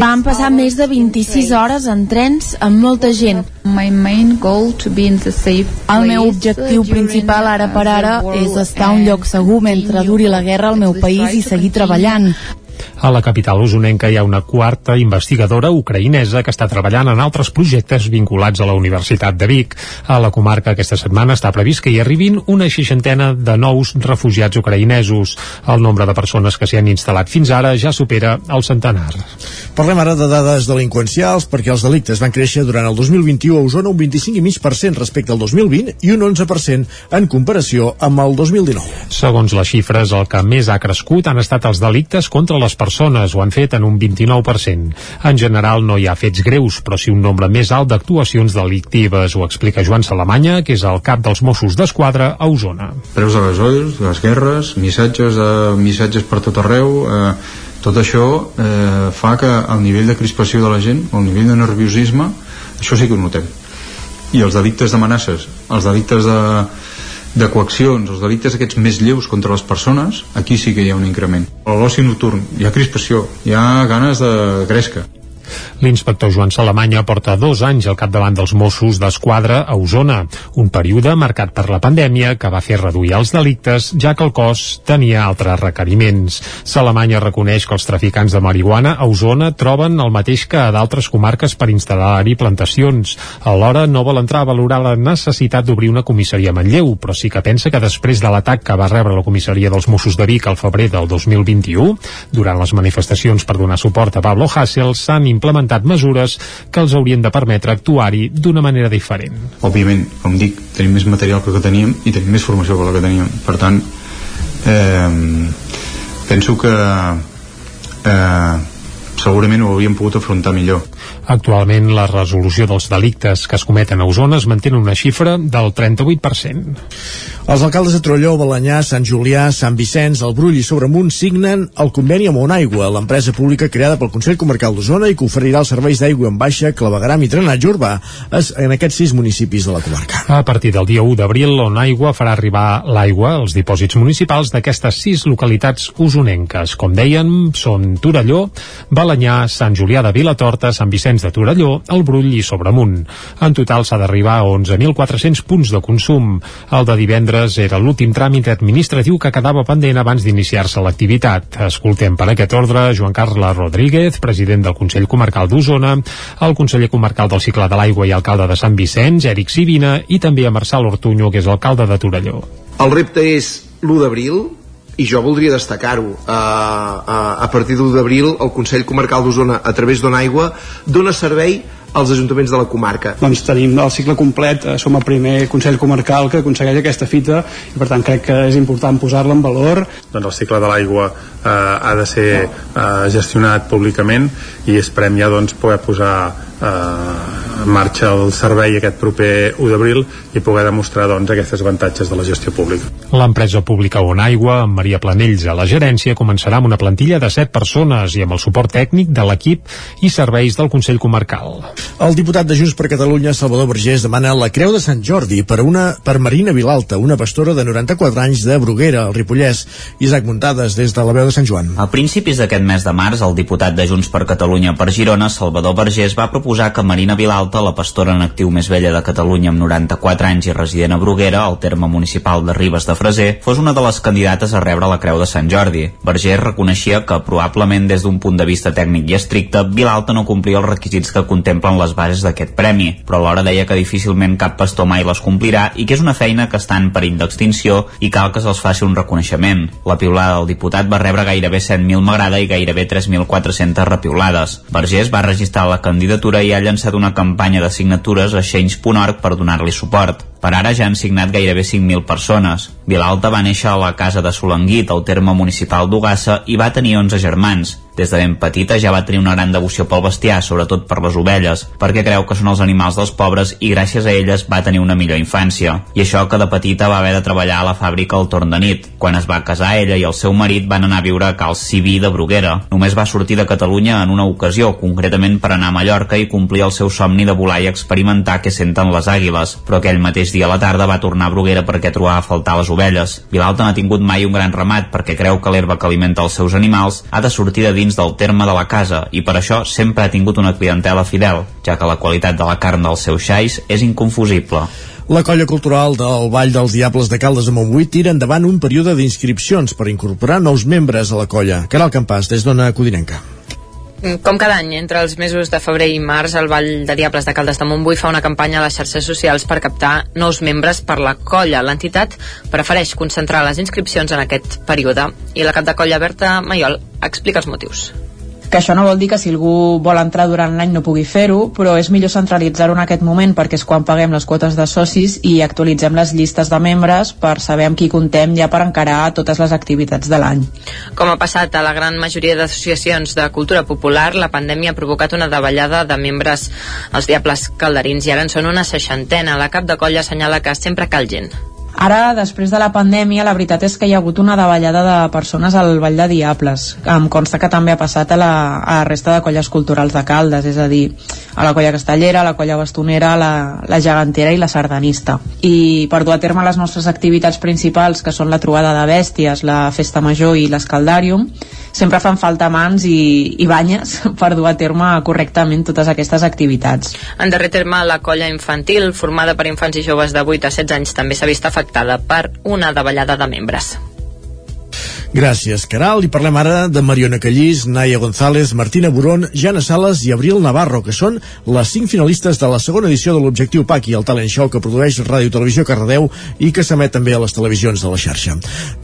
Vam passar més de 26 hores en trens amb molta gent. El meu objectiu principal ara per ara és estar a un lloc segur mentre duri la guerra al meu país i seguir treballant. A la capital usonenca hi ha una quarta investigadora ucraïnesa que està treballant en altres projectes vinculats a la Universitat de Vic. A la comarca aquesta setmana està previst que hi arribin una seixantena de nous refugiats ucraïnesos. El nombre de persones que s'hi han instal·lat fins ara ja supera el centenar. Parlem ara de dades delinqüencials perquè els delictes van créixer durant el 2021 a Osona un 25,5% respecte al 2020 i un 11% en comparació amb el 2019. Segons les xifres, el que més ha crescut han estat els delictes contra les persones, ho han fet en un 29%. En general no hi ha fets greus, però sí un nombre més alt d'actuacions delictives, ho explica Joan Salamanya, que és el cap dels Mossos d'Esquadra a Osona. Preus de gasoils, les guerres, missatges, de, missatges per tot arreu, eh, tot això eh, fa que el nivell de crispació de la gent, el nivell de nerviosisme, això sí que ho notem. I els delictes d'amenaces, els delictes de, de coaccions, els delictes aquests més lleus contra les persones, aquí sí que hi ha un increment. A l'oci nocturn hi ha crispació, hi ha ganes de gresca. L'inspector Joan Salamanya porta dos anys al capdavant dels Mossos d'Esquadra a Osona, un període marcat per la pandèmia que va fer reduir els delictes, ja que el cos tenia altres requeriments. Salamanya reconeix que els traficants de marihuana a Osona troben el mateix que a d'altres comarques per instal·lar-hi plantacions. Alhora no vol entrar a valorar la necessitat d'obrir una comissaria a Manlleu, però sí que pensa que després de l'atac que va rebre la comissaria dels Mossos de Vic al febrer del 2021, durant les manifestacions per donar suport a Pablo Hasél, s'han implementat mesures que els haurien de permetre actuar-hi d'una manera diferent. Òbviament, com dic, tenim més material que el que teníem i tenim més formació que la que teníem. Per tant, eh, penso que eh, segurament ho hauríem pogut afrontar millor. Actualment, la resolució dels delictes que es cometen a Osona es mantén una xifra del 38%. Els alcaldes de Trolló, Balanyà, Sant Julià, Sant Vicenç, el Brull i Sobremunt signen el conveni amb Onaigua, l'empresa pública creada pel Consell Comarcal d'Osona i que oferirà els serveis d'aigua en baixa, clavegaram i drenatge urbà en aquests sis municipis de la comarca. A partir del dia 1 d'abril, Onaigua farà arribar l'aigua als dipòsits municipals d'aquestes sis localitats usonenques. Com dèiem, són Torelló, Balanyà, Sant Julià de Vilatorta, Sant Vicenç de Torelló, el Brull i Sobremunt. En total s'ha d'arribar a 11.400 punts de consum. El de divendres divendres era l'últim tràmit administratiu que quedava pendent abans d'iniciar-se l'activitat. Escoltem per aquest ordre Joan Carles Rodríguez, president del Consell Comarcal d'Osona, el conseller comarcal del cicle de l'aigua i alcalde de Sant Vicenç, Eric Sivina, i també a Marçal Ortuño, que és alcalde de Torelló. El repte és l'1 d'abril, i jo voldria destacar-ho uh, uh, a partir d'1 d'abril el Consell Comarcal d'Osona a través d'Ona Aigua dona servei als ajuntaments de la comarca. Doncs tenim el cicle complet, eh, som el primer Consell Comarcal que aconsegueix aquesta fita i per tant crec que és important posar-la en valor. Doncs el cicle de l'aigua eh, ha de ser eh, gestionat públicament i esperem ja doncs, poder posar eh, en marxa el servei aquest proper 1 d'abril i poder demostrar doncs, aquests avantatges de la gestió pública. L'empresa pública On Aigua, amb Maria Planells a la gerència, començarà amb una plantilla de 7 persones i amb el suport tècnic de l'equip i serveis del Consell Comarcal. El diputat de Junts per Catalunya, Salvador Vergés, demana la Creu de Sant Jordi per, una, per Marina Vilalta, una pastora de 94 anys de Bruguera, al Ripollès. Isaac Muntades, des de la veu de Sant Joan. A principis d'aquest mes de març, el diputat de Junts per Catalunya per Girona, Salvador Vergés, va proposar que Marina Vilalta, la pastora en actiu més vella de Catalunya amb 94 anys i resident a Bruguera, al terme municipal de Ribes de Freser, fos una de les candidates a rebre la Creu de Sant Jordi. Vergés reconeixia que, probablement des d'un punt de vista tècnic i estricte, Vilalta no complia els requisits que contemplen les bases d'aquest premi, però alhora deia que difícilment cap pastor mai les complirà i que és una feina que està en perill d'extinció i cal que se'ls faci un reconeixement. La piulada del diputat va rebre gairebé 7.000 m'agrada i gairebé 3.400 repiulades. Vergés va registrar la candidatura i ha llançat una campanya de signatures a change.org per donar-li suport. Per ara ja han signat gairebé 5.000 persones. Vilalta va néixer a la casa de Solanguit, al terme municipal d'Ugassa, i va tenir 11 germans. Des de ben petita ja va tenir una gran devoció pel bestiar, sobretot per les ovelles, perquè creu que són els animals dels pobres i gràcies a elles va tenir una millor infància. I això que de petita va haver de treballar a la fàbrica al torn de nit. Quan es va casar, ella i el seu marit van anar a viure a Cal Civí de Bruguera. Només va sortir de Catalunya en una ocasió, concretament per anar a Mallorca i complir el seu somni de volar i experimentar què senten les àguiles, però aquell mateix dia a la tarda va tornar a Bruguera perquè trobava a faltar les ovelles. Vilalta no ha tingut mai un gran ramat perquè creu que l'herba que alimenta els seus animals ha de sortir de dins del terme de la casa i per això sempre ha tingut una clientela fidel, ja que la qualitat de la carn dels seus xais és inconfusible. La colla cultural del Vall dels Diables de Caldes de Montbui tira endavant un període d'inscripcions per incorporar nous membres a la colla. Caral Campàs, des d'Ona Codinenca. Com cada any, entre els mesos de febrer i març, el Vall de Diables de Caldes de Montbui fa una campanya a les xarxes socials per captar nous membres per la colla. L'entitat prefereix concentrar les inscripcions en aquest període i la cap de colla Berta Maiol explica els motius que això no vol dir que si algú vol entrar durant l'any no pugui fer-ho, però és millor centralitzar-ho en aquest moment perquè és quan paguem les quotes de socis i actualitzem les llistes de membres per saber amb qui contem ja per encarar totes les activitats de l'any. Com ha passat a la gran majoria d'associacions de cultura popular, la pandèmia ha provocat una davallada de membres als Diables Calderins i ara en són una seixantena. La cap de colla assenyala que sempre cal gent. Ara, després de la pandèmia, la veritat és que hi ha hagut una davallada de persones al Vall de Diables. Em consta que també ha passat a la, a la resta de colles culturals de Caldes, és a dir, a la colla castellera, a la colla bastonera, la, la gegantera i la sardanista. I per dur a terme les nostres activitats principals, que són la trobada de bèsties, la festa major i l'escaldàrium, sempre fan falta mans i, i banyes per dur a terme correctament totes aquestes activitats. En darrer terme, la colla infantil, formada per infants i joves de 8 a 16 anys, també s'ha vist afectada per una davallada de membres. Gràcies, Caral. I parlem ara de Mariona Callís, Naia González, Martina Burón, Jana Sales i Abril Navarro, que són les cinc finalistes de la segona edició de l'Objectiu Paqui, el talent show que produeix Ràdio Televisió Cardedeu i que s'emet també a les televisions de la xarxa.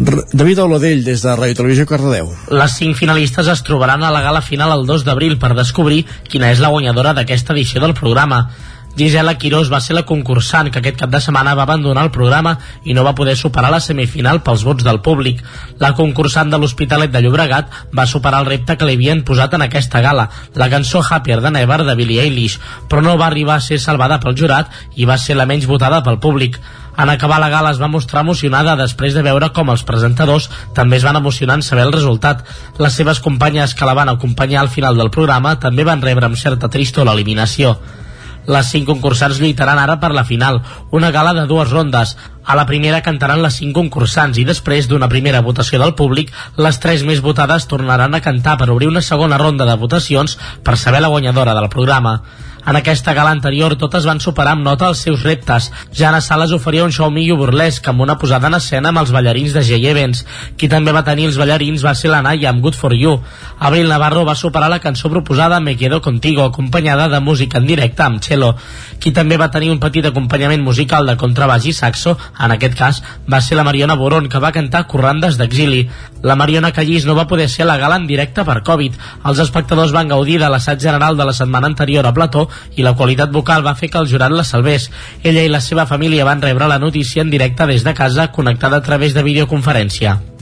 R David Oladell, des de Ràdio Televisió Cardedeu. Les cinc finalistes es trobaran a la gala final el 2 d'abril per descobrir quina és la guanyadora d'aquesta edició del programa. Gisela Quirós va ser la concursant que aquest cap de setmana va abandonar el programa i no va poder superar la semifinal pels vots del públic. La concursant de l'Hospitalet de Llobregat va superar el repte que li havien posat en aquesta gala, la cançó Happier de Never de Billie Eilish, però no va arribar a ser salvada pel jurat i va ser la menys votada pel públic. En acabar la gala es va mostrar emocionada després de veure com els presentadors també es van emocionar en saber el resultat. Les seves companyes que la van acompanyar al final del programa també van rebre amb certa tristor l'eliminació. Les cinc concursants lluitaran ara per la final, una gala de dues rondes. A la primera cantaran les cinc concursants i després d'una primera votació del públic, les tres més votades tornaran a cantar per obrir una segona ronda de votacions per saber la guanyadora del programa. En aquesta gala anterior totes van superar amb nota els seus reptes. Jana Sales oferia un show millo burlesc amb una posada en escena amb els ballarins de J. Evans. Qui també va tenir els ballarins va ser la Naya amb Good For You. Abril Navarro va superar la cançó proposada Me Quedo Contigo, acompanyada de música en directe amb cello. Qui també va tenir un petit acompanyament musical de contrabaix i saxo, en aquest cas, va ser la Mariona Boron, que va cantar Corrandes d'exili. La Mariona Callís no va poder ser a la gala en directe per Covid. Els espectadors van gaudir de l'assaig general de la setmana anterior a Plató i la qualitat vocal va fer que el jurat la salvés. Ella i la seva família van rebre la notícia en directe des de casa, connectada a través de videoconferència.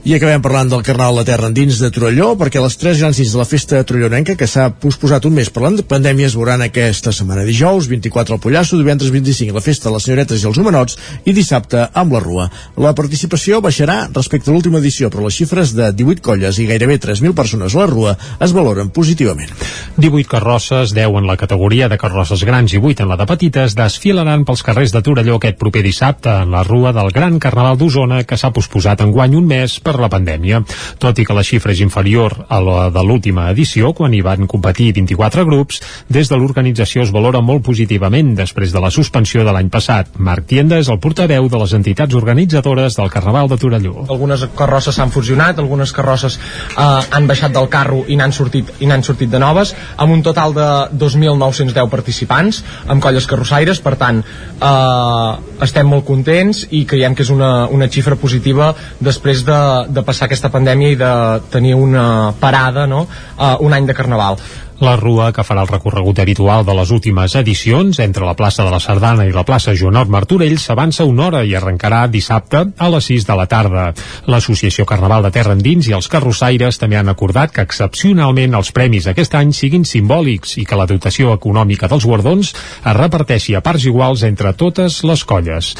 I acabem parlant del Carnaval de Terra Endins de Torelló, perquè les tres grans nits de la festa trollonenca, que s'ha posposat un mes per la pandèmia, es veuran aquesta setmana dijous, 24 al Pollasso, divendres 25 la festa de les senyoretes i els homenots, i dissabte amb la Rua. La participació baixarà respecte a l'última edició, però les xifres de 18 colles i gairebé 3.000 persones a la Rua es valoren positivament. 18 carrosses, 10 en la categoria de carrosses grans i 8 en la de petites, desfilaran pels carrers de Torelló aquest proper dissabte en la Rua del Gran Carnaval d'Osona, que s'ha posposat en guany un mes per la pandèmia. Tot i que la xifra és inferior a la de l'última edició, quan hi van competir 24 grups, des de l'organització es valora molt positivament després de la suspensió de l'any passat. Marc Tienda és el portaveu de les entitats organitzadores del Carnaval de Torelló. Algunes carrosses s'han fusionat, algunes carrosses eh, han baixat del carro i n'han sortit, i n'han sortit de noves, amb un total de 2.910 participants, amb colles carrossaires, per tant, eh, estem molt contents i creiem que és una, una xifra positiva després de, de passar aquesta pandèmia i de tenir una parada, no?, uh, un any de Carnaval. La rua, que farà el recorregut habitual de les últimes edicions entre la plaça de la Sardana i la plaça Joanot Martorell, s'avança una hora i arrencarà dissabte a les 6 de la tarda. L'Associació Carnaval de Terra Endins i els carrossaires també han acordat que excepcionalment els premis aquest any siguin simbòlics i que la dotació econòmica dels guardons es reparteixi a parts iguals entre totes les colles.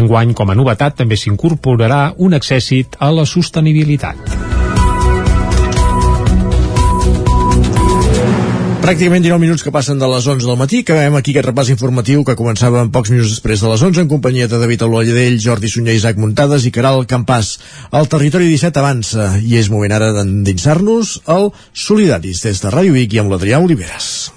Enguany, com a novetat, també s'incorporarà un accèssit a la sostenibilitat. Pràcticament 19 minuts que passen de les 11 del matí. Acabem aquí aquest repàs informatiu que començava en pocs minuts després de les 11 en companyia de David Oloyedell, Jordi Sunyer, Isaac Muntades i Caral Campàs. El territori 17 avança i és moment ara d'endinsar-nos al Solidaris des de Ràdio Vic i amb l'Adrià Oliveres.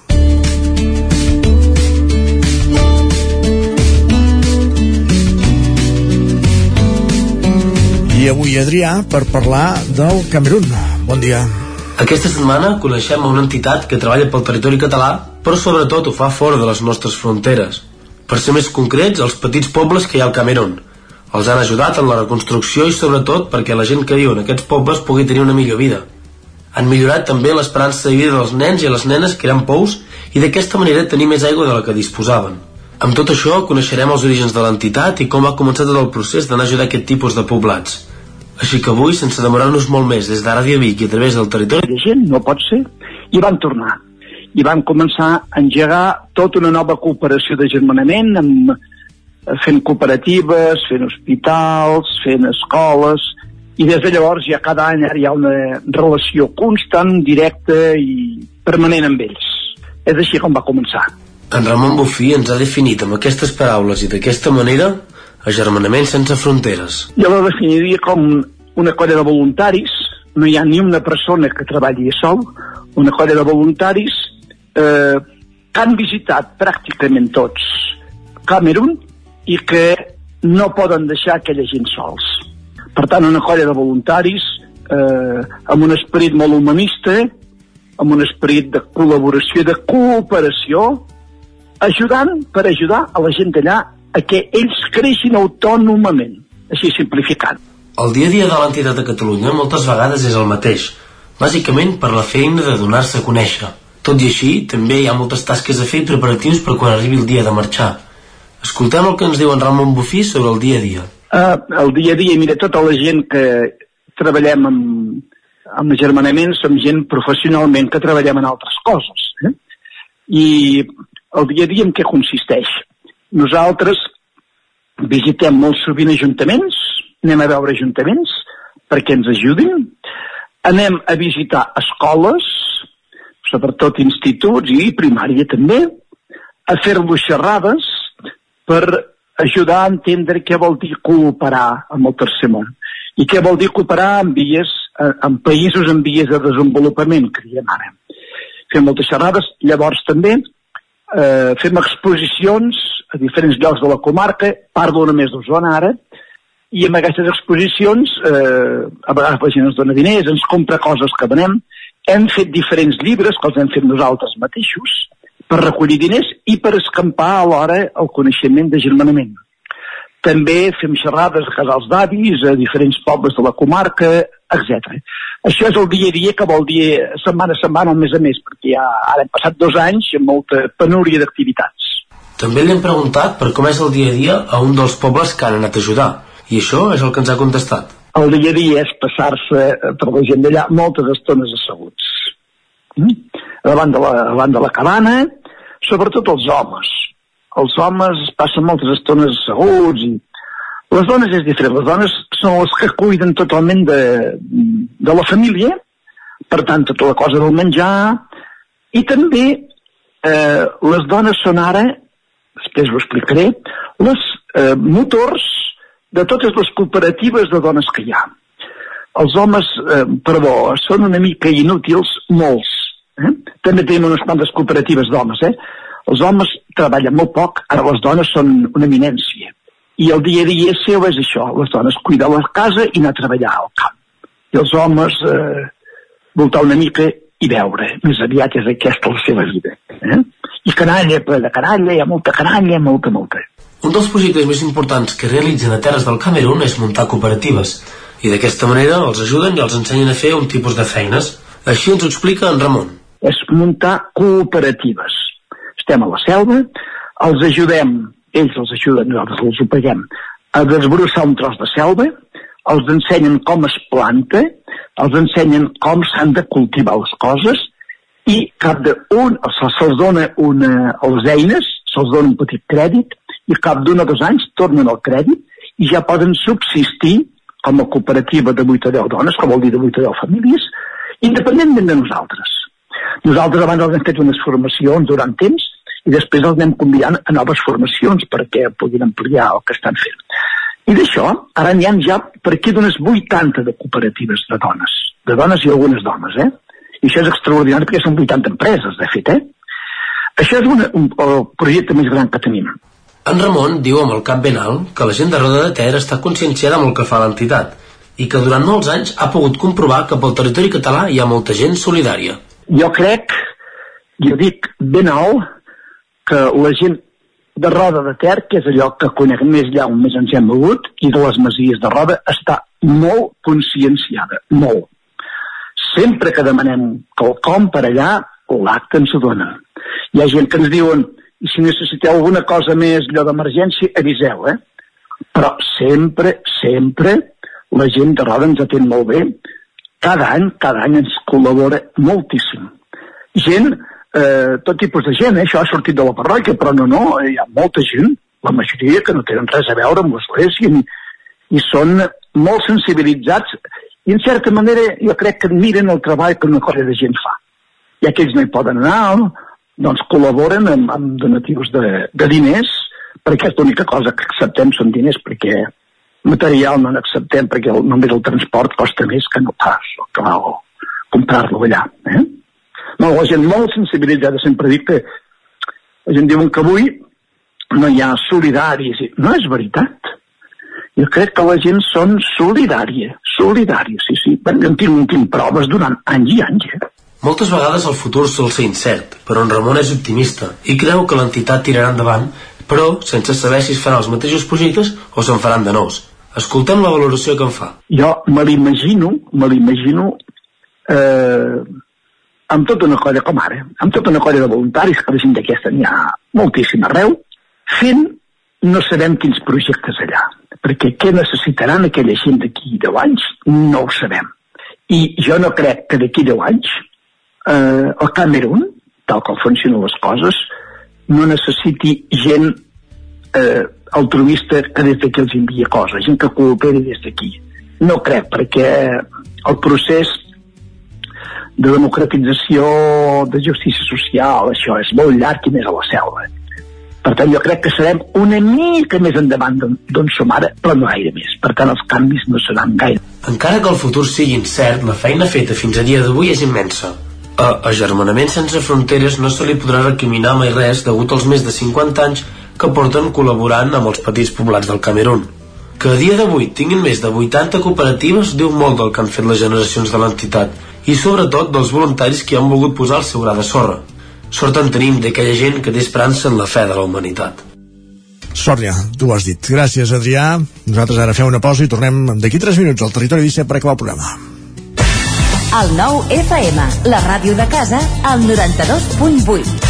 I avui, Adrià, per parlar del Camerún. Bon dia. Aquesta setmana coneixem una entitat que treballa pel territori català, però sobretot ho fa fora de les nostres fronteres. Per ser més concrets, els petits pobles que hi ha al Camerún. Els han ajudat en la reconstrucció i sobretot perquè la gent que viu en aquests pobles pugui tenir una millor vida. Han millorat també l'esperança de vida dels nens i les nenes que eren pous i d'aquesta manera tenir més aigua de la que disposaven. Amb tot això coneixerem els orígens de l'entitat i com ha començat tot el procés d'anar a ajudar aquest tipus de poblats. Així que avui, sense demorar-nos molt més, des de Ràdio Vic i a través del territori... De gent, no pot ser, i van tornar. I van començar a engegar tota una nova cooperació de germanament, amb, fent cooperatives, fent hospitals, fent escoles, i des de llavors ja cada any hi ha una relació constant, directa i permanent amb ells. És així com va començar. En Ramon Bufí ens ha definit amb aquestes paraules i d'aquesta manera agermanament sense fronteres. Jo la definiria com una colla de voluntaris, no hi ha ni una persona que treballi sol, una colla de voluntaris eh, que han visitat pràcticament tots Camerún i que no poden deixar aquella gent sols. Per tant, una colla de voluntaris eh, amb un esperit molt humanista, amb un esperit de col·laboració, de cooperació, ajudant per ajudar a la gent d'allà a que ells creixin autònomament, així simplificant. El dia a dia de l'entitat de Catalunya moltes vegades és el mateix, bàsicament per la feina de donar-se a conèixer. Tot i així, també hi ha moltes tasques a fer preparatius per quan arribi el dia de marxar. Escoltem el que ens diu en Ramon Bufí sobre el dia a dia. Uh, el dia a dia, mira, tota la gent que treballem amb, amb germanament som gent professionalment que treballem en altres coses. Eh? I el dia a dia en què consisteix? Nosaltres visitem molt sovint ajuntaments, anem a veure ajuntaments perquè ens ajudin, anem a visitar escoles, sobretot instituts i primària també, a fer-los xerrades per ajudar a entendre què vol dir cooperar amb el tercer món i què vol dir cooperar amb vies, en països en vies de desenvolupament, que diem ara. Fem moltes xerrades, llavors també eh, fem exposicions a diferents llocs de la comarca, parlo només d'Osona ara, i amb aquestes exposicions eh, a vegades la gent ens dona diners, ens compra coses que venem, hem fet diferents llibres que els hem fet nosaltres mateixos per recollir diners i per escampar alhora el coneixement de germanament. També fem xerrades a casals d'avis, a diferents pobles de la comarca, etc. Això és el dia a dia que vol dir setmana a setmana o mes a mes, perquè ja ara hem passat dos anys amb molta penúria d'activitats. També li hem preguntat per com és el dia a dia a un dels pobles que han anat a ajudar, i això és el que ens ha contestat. el dia a dia és passar-se per la gent d'allà moltes estones asseguts. Mm? Davant, de la, davant de la cabana, sobretot els homes. Els homes passen moltes estones asseguts i les dones és diferent. Les dones són les que cuiden totalment de, de la família, per tant, tota la cosa del menjar, i també eh, les dones són ara, després ho explicaré, les eh, motors de totes les cooperatives de dones que hi ha. Els homes, eh, perdó, són una mica inútils, molts. Eh? També tenim unes quantes cooperatives d'homes. Eh? Els homes treballen molt poc, ara les dones són una eminència. I el dia a dia seu és això, les dones cuidar la casa i anar a treballar al camp. I els homes eh, voltar una mica i veure. Més aviat és aquesta la seva vida. Eh? I canalla, ple de canalla, hi ha molta canalla, molta, molta. Un dels projectes més importants que realitzen a terres del Camerún és muntar cooperatives i d'aquesta manera els ajuden i els ensenyen a fer un tipus de feines. Així ens ho explica en Ramon. És muntar cooperatives. Estem a la selva, els ajudem, ells els ajuden, nosaltres els ho paguem, a desbrossar un tros de selva, els ensenyen com es planta, els ensenyen com s'han de cultivar les coses i cap d'un se'ls dona una, les eines, se'ls dona un petit crèdit i cap d'un o dos anys tornen al crèdit i ja poden subsistir com a cooperativa de 8 o 10 dones, com vol dir de 8 o 10 famílies, independentment de nosaltres. Nosaltres abans hem fet unes formacions durant temps i després els anem convidant a noves formacions perquè puguin ampliar el que estan fent. I d'això, ara n'hi ha ja per aquí d'unes 80 de cooperatives de dones, de dones i algunes dones, eh? I això és extraordinari perquè són 80 empreses, de fet, eh? Això és una, un, el projecte més gran que tenim. En Ramon diu amb el cap ben alt que la gent de Roda de Ter està conscienciada amb el que fa l'entitat i que durant molts anys ha pogut comprovar que pel territori català hi ha molta gent solidària. Jo crec, jo dic ben alt, que la gent de Roda de Ter, que és allò que conec més allà on més ens hem mogut, i de les masies de Roda, està molt conscienciada, molt. Sempre que demanem quelcom per allà, l'acte ens ho dona. Hi ha gent que ens diuen, i si necessiteu alguna cosa més allò d'emergència, aviseu, eh? Però sempre, sempre la gent de Roda ens atén molt bé. Cada any, cada any ens col·labora moltíssim. Gent, eh, tot tipus de gent, eh? això ha sortit de la parròquia, però no, no, hi ha molta gent, la majoria que no tenen res a veure amb l'església i, i són molt sensibilitzats i en certa manera jo crec que miren el treball que una colla de gent fa. I aquells no hi poden anar, doncs col·laboren amb, amb donatius de, de diners, perquè és l'única cosa que acceptem són diners, perquè material no n'acceptem, perquè el, només el transport costa més que no pas el que comprar-lo allà. Eh? No, la gent molt sensibilitzada sempre dic que la gent diuen que avui no hi ha solidaris. No és veritat. Jo crec que la gent són solidària, solidària, sí, sí. Jo en tinc, tinc proves durant anys i anys. Eh? Moltes vegades el futur sol ser incert, però en Ramon és optimista i creu que l'entitat tirarà endavant, però sense saber si es faran els mateixos projectes o se'n faran de nous. Escoltem la valoració que en fa. Jo me l'imagino, me l'imagino eh, amb tota una colla com ara, amb tota una colla de voluntaris, que la gent d'aquesta n'hi ha moltíssim arreu, fent no sabem quins projectes allà, perquè què necessitaran aquella gent d'aquí 10 anys no ho sabem. I jo no crec que d'aquí 10 anys eh, el Camerún, tal com funcionen les coses, no necessiti gent eh, altruista que des d'aquí els envia coses, gent que cooperi des d'aquí. No crec, perquè el procés de democratització, de justícia social, això és molt llarg i més a la selva. Per tant, jo crec que serem una mica més endavant d'on som ara, però no gaire més. Per tant, els canvis no seran gaire. Encara que el futur sigui incert, la feina feta fins a dia d'avui és immensa. A Agermanament sense fronteres no se li podrà recriminar mai res degut als més de 50 anys que porten col·laborant amb els petits poblats del Camerún. Que a dia d'avui tinguin més de 80 cooperatives diu molt del que han fet les generacions de l'entitat i sobretot dels voluntaris que han volgut posar el seu gra de sorra. Sort en tenim d'aquella gent que té esperança en la fe de la humanitat. Sòria, tu ho has dit. Gràcies, Adrià. Nosaltres ara fem una pausa i tornem d'aquí 3 minuts al Territori 17 per acabar el programa. El nou FM, la ràdio de casa, al 92.8.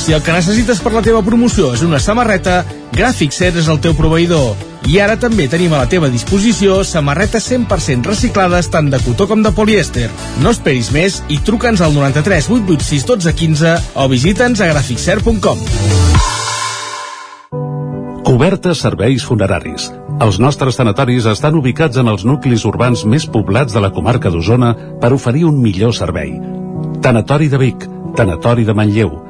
si el que necessites per la teva promoció és una samarreta, Gràfic Cert és el teu proveïdor. I ara també tenim a la teva disposició samarretes 100% reciclades tant de cotó com de polièster. No esperis més i truca'ns al 93 886 12 15 o visita'ns a graficcert.com. Cobertes serveis funeraris. Els nostres tanatoris estan ubicats en els nuclis urbans més poblats de la comarca d'Osona per oferir un millor servei. Tanatori de Vic, Tanatori de Manlleu,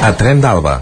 A Tren d'Alba.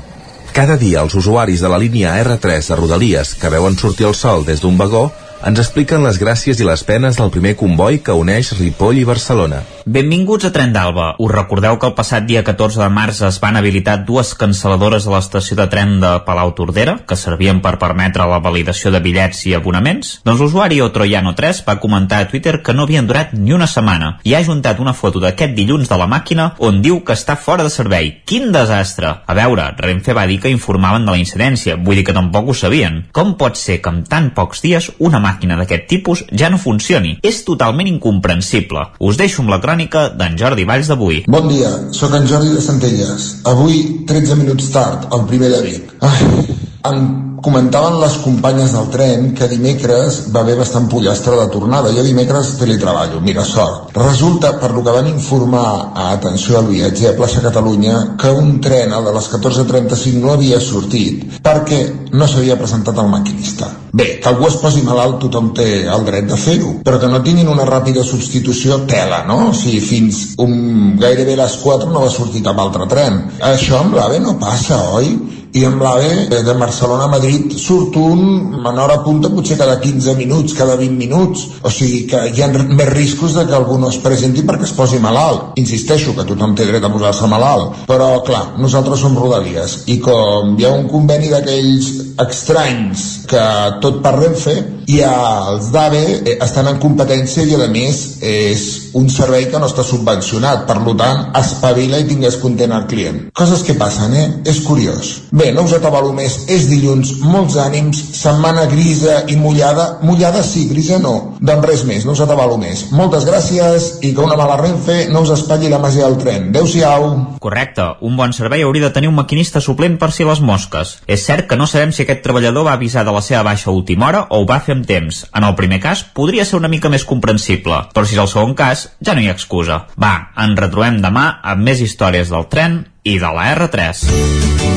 Cada dia els usuaris de la línia R3 de Rodalies que veuen sortir el sol des d'un vagó ens expliquen les gràcies i les penes del primer comboi que uneix Ripoll i Barcelona. Benvinguts a Tren d'Alba. Us recordeu que el passat dia 14 de març es van habilitar dues cancel·ladores a l'estació de tren de Palau Tordera, que servien per permetre la validació de bitllets i abonaments? Doncs l'usuari Otroiano3 va comentar a Twitter que no havien durat ni una setmana i ha juntat una foto d'aquest dilluns de la màquina on diu que està fora de servei. Quin desastre! A veure, Renfe va dir que informaven de la incidència, vull dir que tampoc ho sabien. Com pot ser que en tan pocs dies una màquina d'aquest tipus ja no funcioni? És totalment incomprensible. Us deixo amb la crònica d'en Jordi Valls d'avui. Bon dia, sóc en Jordi de Centelles. Avui, 13 minuts tard, el primer de Vic. Ai, em comentaven les companyes del tren que dimecres va haver bastant pollastre de tornada. Jo dimecres teletreballo, mira, sort. Resulta, per lo que van informar a Atenció al Viatge a Plaça Catalunya, que un tren, el de les 14.35, no havia sortit perquè no s'havia presentat el maquinista. Bé, que algú es posi malalt tothom té el dret de fer-ho, però que no tinguin una ràpida substitució tela, no? O sigui, fins un, gairebé les 4 no va sortir cap altre tren. Això amb l'AVE no passa, oi? I amb l'AVE de Barcelona a Madrid surt un en hora punta potser cada 15 minuts, cada 20 minuts. O sigui que hi ha més riscos de que algú no es presenti perquè es posi malalt. Insisteixo que tothom té dret a posar-se malalt. Però clar, nosaltres som rodalies i com hi ha un conveni d'aquells estranys que tot per Renfe i els d'AVE eh, estan en competència i a més és un servei que no està subvencionat. Per tant espavila i tingués content al client. Coses que passen, eh? és curiós. Bé, no us atabalo més, és dilluns molts ànims, setmana grisa i mullada, mullada sí, grisa no. Doncs res més, no us atabalo més. Moltes gràcies i que una mala renfe no us espatlli la màgia del tren, adeu-siau Correcte, un bon servei hauria de tenir un maquinista suplent per si les mosques. És cert que no sabem si aquest treballador va avisar de la seva baixa última hora o ho va fer amb temps. En el primer cas, podria ser una mica més comprensible, però si és el segon cas, ja no hi ha excusa. Va, ens retrobem demà amb més històries del tren i de la R3.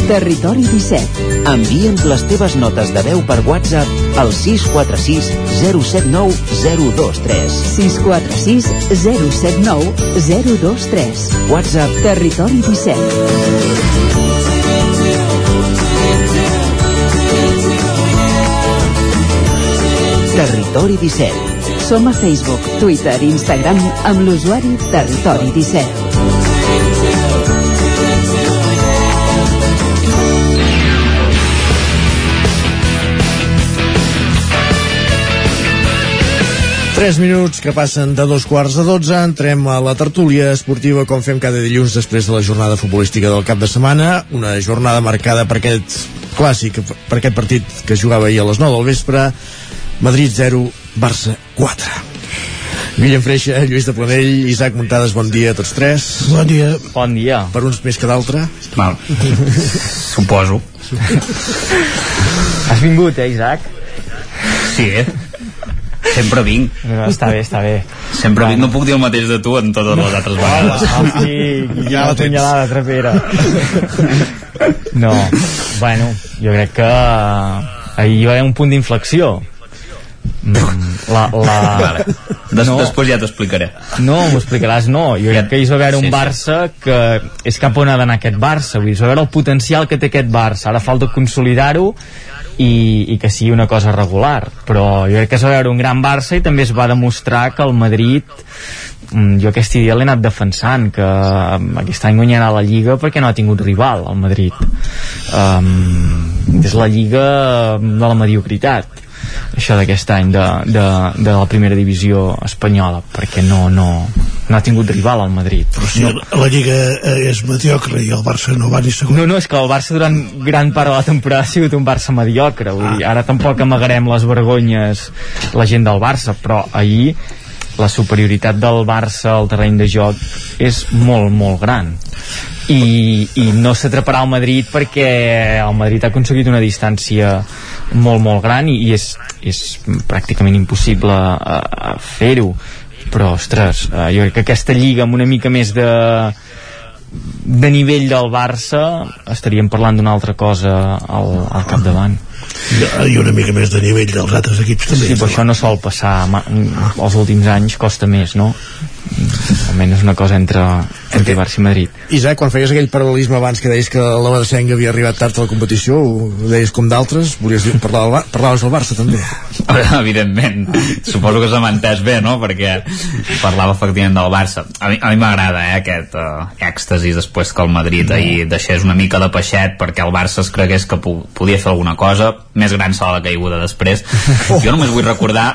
Territori 17. Envia'ns les teves notes de veu per WhatsApp al 646 079 023. 646 079 023. WhatsApp Territori 17. Territori 17. Som a Facebook, Twitter i Instagram amb l'usuari Territori 17. 3 minuts que passen de dos quarts a 12 entrem a la tertúlia esportiva com fem cada dilluns després de la jornada futbolística del cap de setmana una jornada marcada per aquest clàssic per aquest partit que jugava ahir a les 9 del vespre Madrid 0, Barça 4 Guillem Freixa, Lluís de Planell, Isaac Muntades, bon dia a tots tres. Bon dia. Bon dia. Per uns més que d'altre. Mal. Suposo. Has vingut, eh, Isaac? Sí, eh? Sempre vinc. No, està bé, està bé. Sempre vinc. No puc dir el mateix de tu en totes les altres vegades. Hosti, ja la punyalada trapera. No, bueno, jo crec que ahir hi va haver un punt d'inflexió. La, la... Vale. Des, no. Després ja t'explicaré. No, m'ho explicaràs, no. Jo crec que hi va haver un Sí, sí. Barça que és cap on ha d'anar aquest Barça. Vull dir, veure el potencial que té aquest Barça. Ara falta consolidar-ho i, i que sigui una cosa regular. Però jo crec que es va veure un gran Barça i també es va demostrar que el Madrid mm, jo aquest dia l'he anat defensant que mm, aquest any guanyarà la Lliga perquè no ha tingut rival al Madrid um, és la Lliga de la mediocritat això d'aquest any de, de, de la primera divisió espanyola perquè no, no, no ha tingut rival al Madrid Però si no. la Lliga eh, és mediocre i el Barça no va ni segon. no, no, és que el Barça durant gran part de la temporada ha sigut un Barça mediocre vull dir, ara tampoc amagarem les vergonyes la gent del Barça, però ahir la superioritat del Barça al terreny de joc és molt, molt gran i, i no s'atraparà el Madrid perquè el Madrid ha aconseguit una distància molt, molt gran i, i és, és pràcticament impossible uh, fer-ho però, ostres, uh, jo crec que aquesta lliga amb una mica més de de nivell del Barça estaríem parlant d'una altra cosa al, al capdavant I una mica més de nivell dels altres equips també. Sí, però això no sol passar els últims anys costa més, no? Almenys una cosa entre, entre Barça i Madrid Isaac, quan feies aquell paral·lelisme abans que deies que la Badesenga havia arribat tard a la competició, ho deies com d'altres, volies dir, parlar del, Bar- parlaves del Barça també. Evidentment. Suposo que s'ha entès bé, no? Perquè parlava efectivament del Barça. A mi a mi m'agrada, eh, aquest uh, èxtasi després que el Madrid ahir deixés una mica de peixet perquè el Barça es cregués que po podia fer alguna cosa. Més gran serà la caiguda després. Jo només vull recordar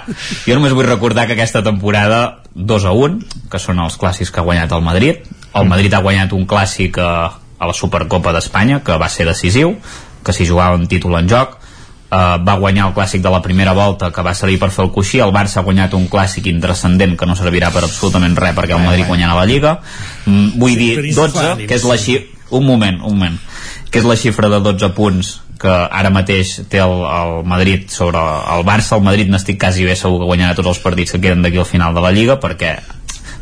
jo només vull recordar que aquesta temporada 2 a 1, que són els clàssics que ha guanyat el Madrid. El Madrid ha guanyat un clàssic a, a la Supercopa d'Espanya, que va ser decisiu, que s'hi jugava un títol en joc. Uh, va guanyar el clàssic de la primera volta que va servir per fer el coixí. El Barça ha guanyat un clàssic intrascendent que no servirà per absolutament res perquè el Madrid guanyarà la Lliga. Mm, vull dir 12 que és la xifra un moment, un moment. Que és la xifra de 12 punts que ara mateix té el, el Madrid sobre el Barça, el Madrid n'estic quasi bé segur que guanyarà tots els partits que queden d'aquí al final de la Lliga perquè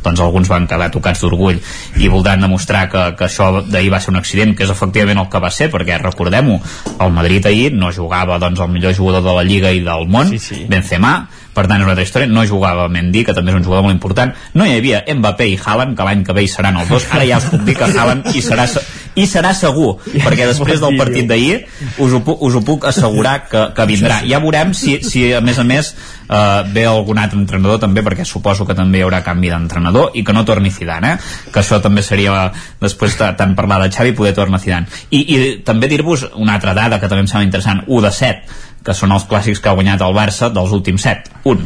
doncs alguns van quedar tocats d'orgull i voldran demostrar que, que això d'ahir va ser un accident, que és efectivament el que va ser perquè recordem-ho, el Madrid ahir no jugava doncs el millor jugador de la Lliga i del món, sí, sí. Benzema. Per tant és una altra història, no jugava Mendy que també és un jugador molt important, no hi havia Mbappé i Haaland que l'any que ve hi seran els dos, ara ja us puc dir que Haaland hi serà, i serà segur, perquè després del partit d'ahir us, ho us ho puc assegurar que, que vindrà. Ja veurem si, si a més a més eh, ve algun altre entrenador també, perquè suposo que també hi haurà canvi d'entrenador i que no torni Zidane, eh? que això també seria després de tant parlar de Xavi poder tornar Zidane. I, i també dir-vos una altra dada que també em sembla interessant, 1 de 7 que són els clàssics que ha guanyat el Barça dels últims 7, un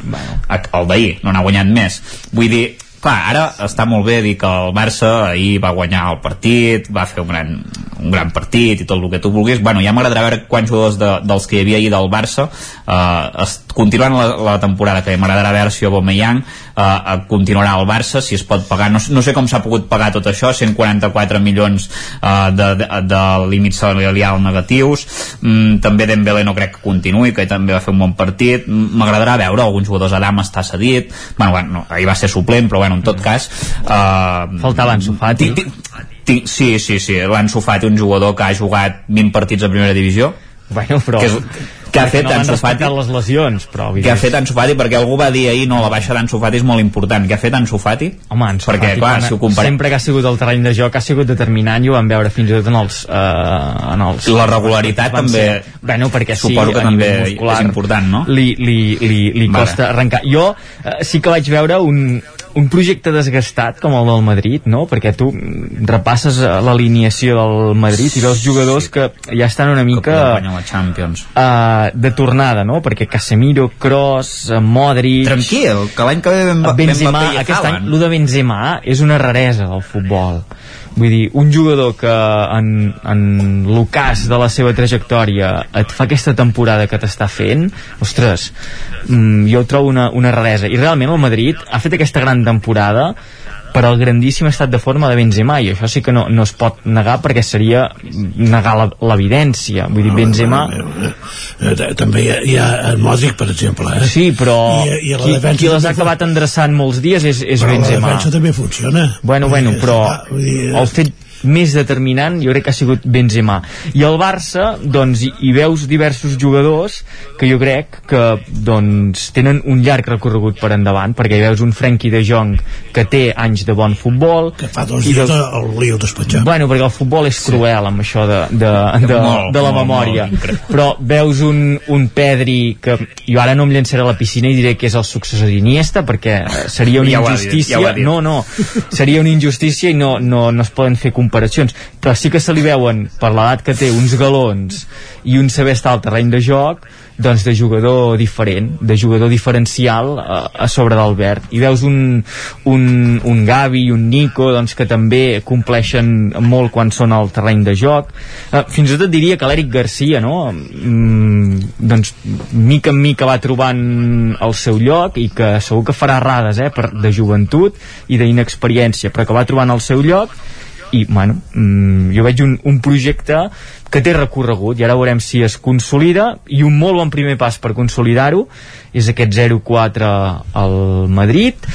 el d'ahir, no n'ha guanyat més vull dir, clar, ara està molt bé dir que el Barça ahir va guanyar el partit, va fer un gran, un gran partit i tot el que tu vulguis, bueno, ja m'agradarà veure quants jugadors de, dels que hi havia ahir del Barça eh, continuant la, la temporada que m'agradarà veure si Aubameyang eh, continuarà al Barça, si es pot pagar. No, no sé com s'ha pogut pagar tot això 144 milions eh, de, de, de límits salarial negatius. Mm, també Dembélé no crec que continuï que també va fer un bon partit. Mm, m'agradarà veure alguns jugadors Adam està cedit. Bueno, bueno, no, ahir va ser suplent però bueno, en tot cas eh, Faltava Ansu Fati. ti- ti- ti- sí, sí, sí l'Ansu Fati un jugador que ha jugat 20 partits a primera divisió. Bueno, però... que, és, que ha fet no Ansu Fati les lesions, però... que ha fet Ansu Fati perquè algú va dir ahir no, la baixa d'Ansu Fati és molt important que ha fet Ansu Fati Home, Ansu perquè Fati, clar, quan- si ho comparem sempre que ha sigut el terreny de joc ha sigut determinant i ho vam veure fins i tot en els, eh, en els La regularitat també ser- bueno, perquè sí, suposo que també muscular és important, no? li, li, li, li Vale. costa arrencar jo eh, sí que vaig veure un, un projecte desgastat com el del Madrid no? perquè tu repasses eh, l'alineació del Madrid i veus jugadors que ja estan una mica la Champions uh, de tornada, no? Perquè Casemiro, Kroos, eh, Modric... Tranquil, que l'any que ve ben, ben Benzema, i aquest any, lo de Benzema és una raresa del futbol. Vull dir, un jugador que en, en l'ocàs de la seva trajectòria et fa aquesta temporada que t'està fent, ostres, mm, jo ho trobo una, una raresa. I realment el Madrid ha fet aquesta gran temporada per al grandíssim estat de forma de Benzema i això sí que no, no es pot negar perquè seria negar la- l'evidència vull dir, Benzema Eh, t- també hi ha, hi ha Modric, per exemple. Eh? Sí, però I, i qui, qui les ha acabat endreçant molts dies és, és però la Benzema. defensa també funciona. Bueno, bueno, però el fet més determinant jo crec que ha sigut Benzema i el Barça doncs hi, hi veus diversos jugadors que jo crec que doncs tenen un llarg recorregut per endavant perquè hi veus un Frenkie de Jong que té anys de bon futbol que fa dos dies veus- el lío despatxat. Bueno, perquè el futbol és cruel amb això de, de, de, Molt, de la molt, memòria. molt. Però veus un, un Pedri que jo ara no em llançaré a la piscina i diré que és el successor d'Iniesta perquè seria una Ja injustícia. ja no, no, seria una injustícia i no, no, no es poden fer comparacions. Però sí que se li veuen, per l'edat que té, uns galons i un saber estar al terreny de joc doncs de jugador diferent, de jugador diferencial a, a sobre d'Albert. I veus un, un, un Gavi i un Nico doncs, que també compleixen molt quan són al terreny de joc. Eh, fins i tot diria que l'Eric Garcia, no? Mm, doncs, mica en mica va trobant el seu lloc i que segur que farà errades eh, per, de joventut i d'inexperiència, però que va trobant el seu lloc i bueno, mm, jo veig un, un projecte que té recorregut i ara veurem si es consolida i un molt bon primer pas per consolidar-ho és aquest 0-4 al Madrid.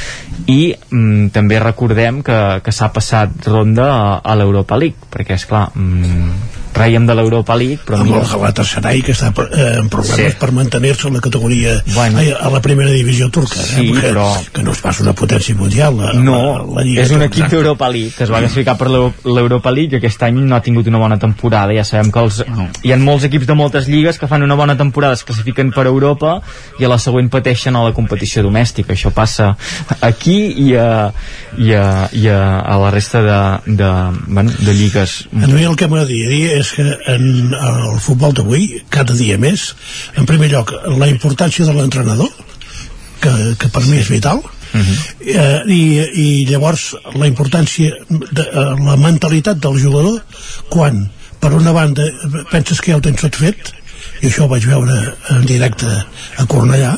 I mm, també recordem que, que s'ha passat ronda a, a l'Europa League perquè és clar mm, reiem de l'Europa League però amb mira, el Galatasaray que està eh, en problemes Sí. per mantenir-se a la categoria Bueno. ai, a la primera divisió turca eh? Sí, Perquè, però- que no es passa una potència mundial la, no, la, la Lliga és un equip d'Europa League que es va classificar per l'Eu- l'Europa League i aquest any no ha tingut una bona temporada ja sabem que els, hi ha molts equips de moltes lligues que fan una bona temporada, es classifiquen per Europa i a la següent pateixen a la competició domèstica, això passa aquí i a, i a, i a, a la resta de, de, bueno, de lligues A mi el que m'agradaria dir és que en el futbol d'avui, cada dia més, en primer lloc, la importància de l'entrenador, que, que per mi és vital, eh, i, i llavors la importància de eh, la mentalitat del jugador quan per una banda penses que ja ho tens tot fet i això ho vaig veure en directe a Cornellà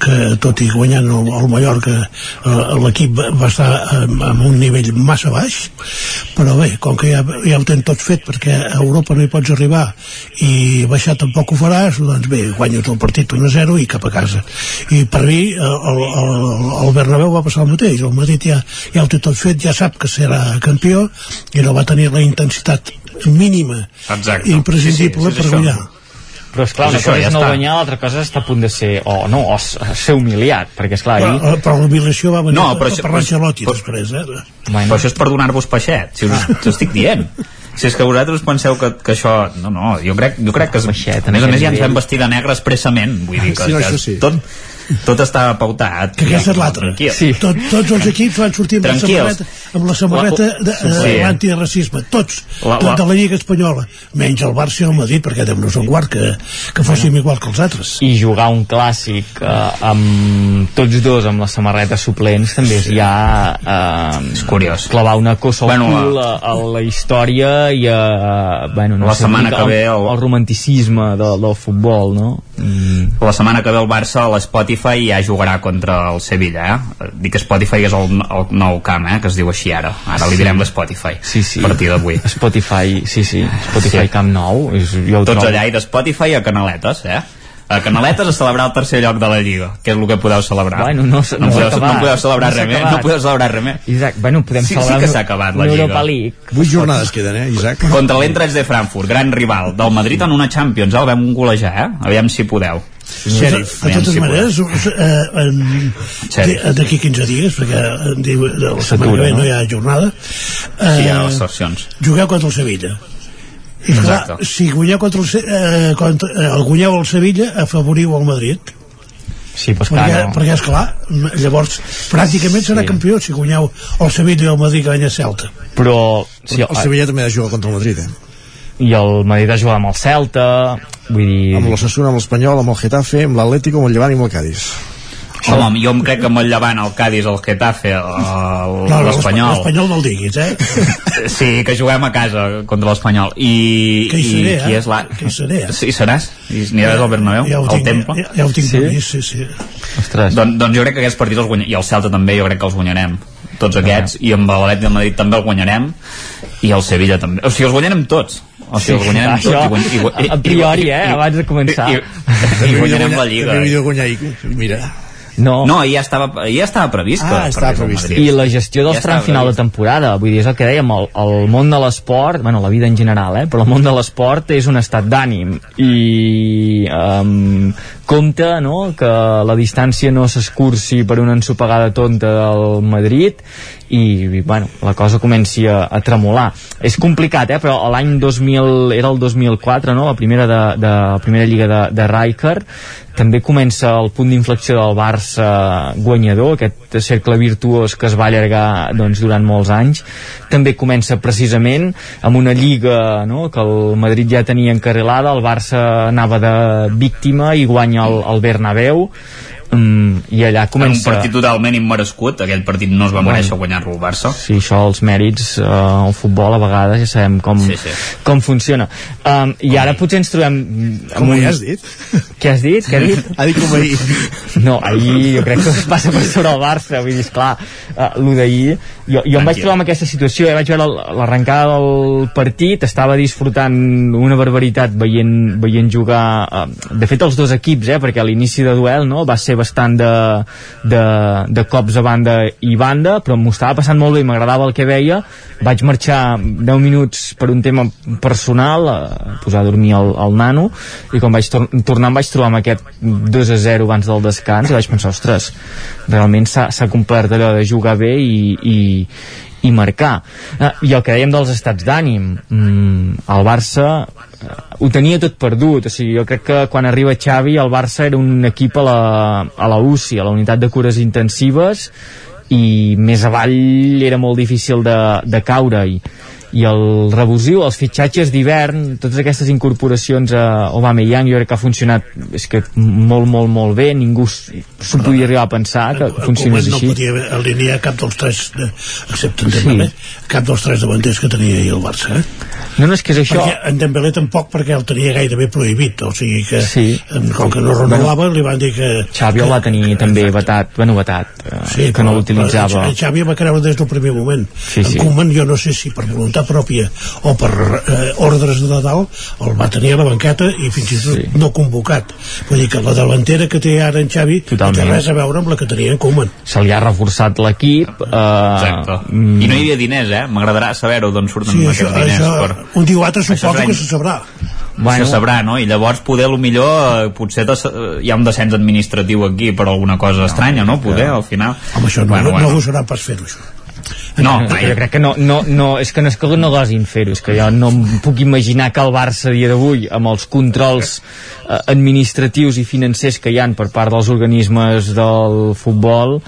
que tot i guanyant el, el Mallorca eh, l'equip va- estar amb, un nivell massa baix però bé, com que ja, ja ho tens tot fet perquè a Europa no hi pots arribar i baixar tampoc ho faràs doncs bé, guanyes el partit 1-0 i cap a casa i per mi eh, el, el, el Bernabéu va passar el mateix el Madrid ja, ja ho té tot fet, ja sap que serà campió i no va tenir la intensitat mínima Exacte. imprescindible Sí, sí, és per això. Però esclar, una Pues això, cosa ja és no està. guanyar, l'altra cosa és estar a punt de ser, o no, o ser humiliat, perquè esclar, però, ahir... eh, però l'humiliació va venir No, però per, això- per l'Ancelotti després eh? Bueno. Però això és per donar-vos peixet, si us, us estic dient. Si és que vosaltres penseu que, que això... No, no, jo crec, jo crec que... Es, Baixet, a més a més ja ens vam vestir de negre expressament. Vull dir que, Sí, això sí. tot, tot està pautat. que aquesta és l'altra. Sí. Tot, tots els equips van sortir amb la Tranquils. samarreta, amb la samarreta de, Sí, sí, sí. l'antiracisme, tots, La- tot la- de la Lliga Espanyola, menys el Barça i el Madrid, perquè Déu no són guard que, que fóssim igual que els altres. i jugar un clàssic eh, amb tots dos amb les samarretes suplents també és ja eh, És curiós. clavar una cosa al Bueno, cul a, a la història i a, bueno, no La sé, setmana que ve el, el- romanticisme de, del futbol no? Mm. La setmana que ve el Barça a l'Spotify ja jugarà contra el Sevilla, eh? Dic Spotify és el, el nou camp, eh? Que es diu així ara. Ara li Sí. direm l'Spotify. Sí, sí. A partir d'avui. Spotify, sí, sí, Spotify Sí. Camp Nou és, jo Tots trobo- allà i de Spotify a Canaletes, eh? A Canaletes a celebrar el tercer lloc de la Lliga, que és el que podeu celebrar. Bueno, no no s'ha podeu, acabat. no podeu celebrar No res més, no podeu celebrar res més. Isaac, bueno, podem Sí, sí celebrar que una- s'ha acabat la Lliga. Europa League Vuit jornades queden, eh, Isaac? Contra l'Eintracht de Frankfurt, gran rival del Madrid en una Champions, eh? el vam golejar, eh? Aviam si podeu. Sheriff. De Aviam totes si maneres, eh, d'aquí 15 dies, perquè em diu, de la setmana que ve no? no hi ha jornada, Sí, hi ha les sessions. jugueu contra el Sevilla. I clar, Exacte. si guanyeu contra el, eh, contra, eh, el guanyeu el Sevilla, afavoriu el Madrid. Sí, pues perquè, clar, no. perquè esclar, llavors pràcticament serà Sí. campió si guanyeu el Sevilla i el Madrid que guanya Celta. però sí, El Sevilla també ha de jugar contra el Madrid, eh? I el Madrid ha jugat amb el Celta vull dir... Amb l'Ossassuna, amb l'Espanyol, amb el Getafe, amb l'Atlético, amb el Llevant i amb el Cádiz. Home, jo em crec que amb el Llevant, el Cádiz, el Getafe, l'Espanyol... L'Espanyol no el diguis, eh? Sí, que juguem a casa contra l'Espanyol. I, Que hi seré, i qui eh? és la... Que hi seré, eh? Sí, seràs? I aniràs al Bernabéu, Ja ho al tinc, Temple? ja, ja ho tinc Sí? previst, sí, sí. Ostres. Don, doncs jo crec que aquests partits els guanyarem, i el Celta també, jo crec que els guanyarem tots aquests, i amb l'Atlètic de Madrid també el guanyarem, i el Sevilla també. O sigui, els guanyarem tots. O sigui, els guanyarem això, i, guany- i, guany- a priori, eh, abans de començar. I, i, i guanyarem la Lliga. Havia de guanyar i... Mira, no, No, ahir ja estava, ja estava previst que Ah, estava previst. I la gestió dels Ja tram final de previst. temporada vull dir, és el que dèiem, el, el món de l'esport bueno, la vida en general, eh, però el món de l'esport és un estat d'ànim i um, compte no, que la distància no s'escurci per una ensopegada tonta del Madrid i bueno, la cosa comenci a, a tremolar és complicat, eh, però l'any 2000 era el 2004, no? la primera de, de la primera lliga de, de Rijkaard també comença el punt d'inflexió del Barça guanyador, aquest cercle virtuós que es va allargar doncs, durant molts anys. També comença precisament amb una lliga no, que el Madrid ja tenia encarrilada, el Barça anava de víctima i guanya el, el Bernabéu mm, i allà En un comença... partit totalment immerescut, aquell partit no es va Bueno. mereixer guanyar-lo el Barça. Sí, això, els mèrits eh, al futbol a vegades ja sabem com, Sí, sí. com funciona. Um, I ara potser ens trobem... com ja has dit? Què has dit? Què has dit? Ha dit com ahir. No, ahir jo crec que es passa per sobre el Barça, vull dir, esclar, uh, el d'ahir, jo, jo em vaig trobar en aquesta situació, eh? vaig veure l'arrencada del partit, estava disfrutant una barbaritat veient, veient jugar, uh, de fet els dos equips, eh? perquè a l'inici de duel no? va ser bastant de, de, de cops a banda i banda, però m'ho estava passant molt bé, m'agradava el que veia, vaig marxar 10 minuts per un tema personal, a posar a dormir el, el nano, i quan vaig tor tornar em vaig trobar amb aquest 2 a 0 abans del descans i vaig pensar, ostres, realment s'ha complert allò de jugar bé i, i, i marcar. Ah, I el que dèiem dels estats d'ànim, mm, el Barça eh, ho tenia tot perdut, o sigui, jo crec que quan arriba Xavi el Barça era un equip a la, a la UCI, a la unitat de cures intensives i més avall era molt difícil de, de caure i, i el rebusiu, els fitxatges d'hivern, totes aquestes incorporacions a Aubameyang jo crec que ha funcionat és que molt, molt, molt bé ningú s'ho podia arribar a pensar que funcionés no així podia alinear cap dels tres, excepte en Sí. Dembélé, cap dels tres davanters que tenia ahir el Barça, eh? no, no, és que és això Perquè en Dembélé tampoc perquè el tenia gairebé prohibit, o sigui que Sí. com que no renovava li van dir que... Xavi el va tenir també vetat, bueno, vetat eh, Sí, que no l'utilitzava Xavi va creure des del primer moment. Sí, sí. En Koeman, jo no sé si per voluntat pròpia o per eh, ordres de dalt, el va tenir a la banqueta i fins i tot Sí. no convocat. Vull dir que la davantera que té ara en Xavi Totalment. no té res a veure amb la que tenia en Koeman. se li ha reforçat l'equip eh, Exacte. mm, I no hi havia diners, eh? M'agradarà saber-ho d'on surten Sí, això, aquests diners. això, per... un dia o altre Això suposo que se sabrà. Bueno. Se sabrà, no? I llavors poder, lo millor, eh, potser des, eh, hi ha un descens administratiu aquí per alguna cosa estranya, no? Poder, al final. Home, això no, bueno, no, bueno. no gosaran pas fer-ho, això. No, no, jo crec que no, no, no, és que no és que no gosin fer-ho, és que jo no em puc imaginar que el Barça a dia d'avui, amb els controls eh, administratius i financers que hi han per part dels organismes del futbol,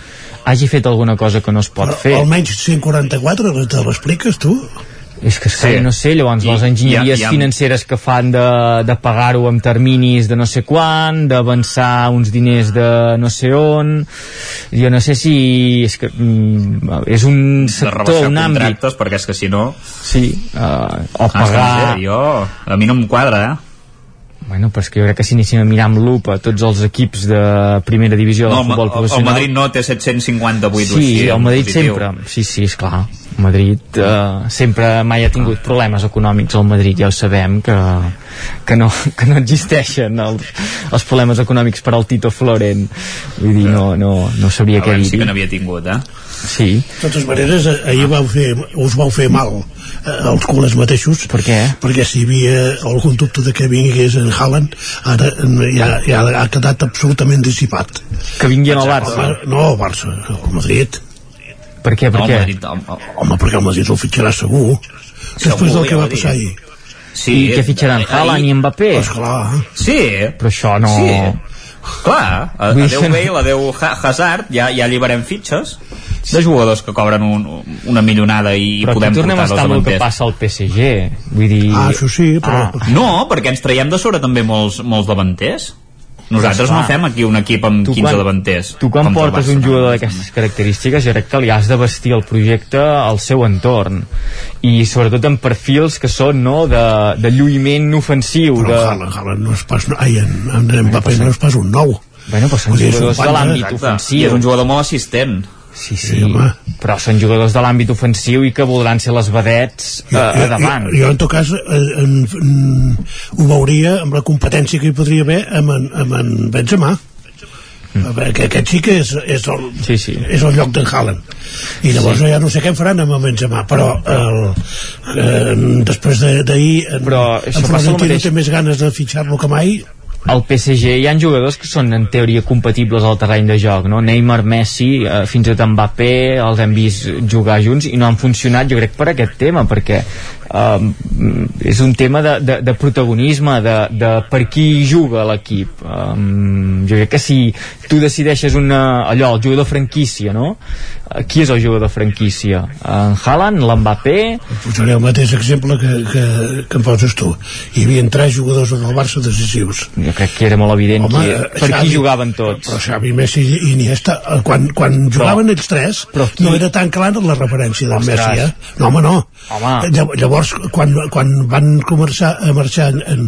hagi fet alguna cosa que no es pot fer. Almenys 144, te l'expliques tu? És que, sí. no sé, llavors I- les enginyeries i- i amb- financeres que fan de, de pagar-ho amb terminis de no sé quan, d'avançar uns diners de no sé on, jo no sé si és que mm, és un sector, un àmbit contractes perquè és que si no sí, uh, o Ah, pagar sé, jo, a mi no em quadra eh? Bueno, però és que jo crec que si anéssim a mirar amb lupa tots els equips de primera divisió no, del futbol el, el professional... Madrid no té 758 o Sí, així, el en Madrid positiu. sempre, sí, sí, és clar. El Madrid eh, sempre mai ha tingut problemes econòmics al Madrid, ja ho sabem, que, que, no, que no existeixen els, els problemes econòmics per al Tito Floren. Vull dir, no, no, no sabria què dir. sí que n'havia tingut, eh? Sí. De totes maneres, ahir vau fer, us vau fer mal eh, els culers mateixos. Per què? Perquè si hi havia algun dubte de que vingués en Haaland, ara eh, ja, ja ha quedat absolutament dissipat. Que vingui al Barça. Home, no, al Barça, al Madrid. Per què, per No, què? Madrid, el, Home, perquè el Madrid el fitxarà segur. Després del que va passar ahir. Sí, I què fitxaran? Haaland i Mbappé? Esclar. Sí, Però això no... Sí. Clar, a- adeu Bale, adeu Ha- Hazard, ja, ja lliberem fitxes de jugadors que cobren un, una millonada i Però podem aquí tornem a estar amb el que passa al PSG. Vull dir... Ah, això sí, però... Ah. No, perquè ens traiem de sobre també molts, molts davanters. Nosaltres no fem aquí un equip amb Tu 15 quan- davanters. Tu quan portes un jugador d'aquestes característiques jo crec que li has de vestir el projecte al seu entorn i sobretot en perfils que són no, de, de lluïment ofensiu Però de... Haaland, Haaland no és pas... Ai, en, en Mbappé no és pas un nou. Bueno, però són jugadors de l'àmbit ofensiu. I és un jugador molt assistent. Sí, sí, però són jugadors de l'àmbit ofensiu i que voldran ser les vedets eh, a davant. Jo, jo, en tot cas, eh, en, en, ho veuria amb la competència que hi podria haver amb en, amb en Benzema. Mm. Que aquest sí que és, és, el, sí, sí. és el lloc d'en Haaland. I llavors Sí. ja no sé què en faran amb en Benzema, però el, eh, després de- d'ahir en, Però en això passa el Florentino té més ganes de fitxar-lo que mai al PSG hi han jugadors que són en teoria compatibles al terreny de joc no? Neymar, Messi, eh, fins i tot Mbappé els hem vist jugar junts i no han funcionat jo crec per aquest tema perquè eh, és un tema de, de, de protagonisme de, de per qui juga l'equip um, jo crec que si tu decideixes una, allò, el jugador franquícia no? Eh, qui és el jugador franquícia? en Haaland, l'Mbappé posaré el mateix exemple que, que, que em poses tu hi havia tres jugadors en el Barça decisius jo crec que era molt evident Home, qui, eh, per qui Xavi- jugaven tots però Xavi, Messi i Iniesta eh, quan, quan jugaven ells tres qui- no era tan clara la referència del Ostres. Messi eh? no home no Home. Llav- llavors quan, quan van començar a marxar en, en,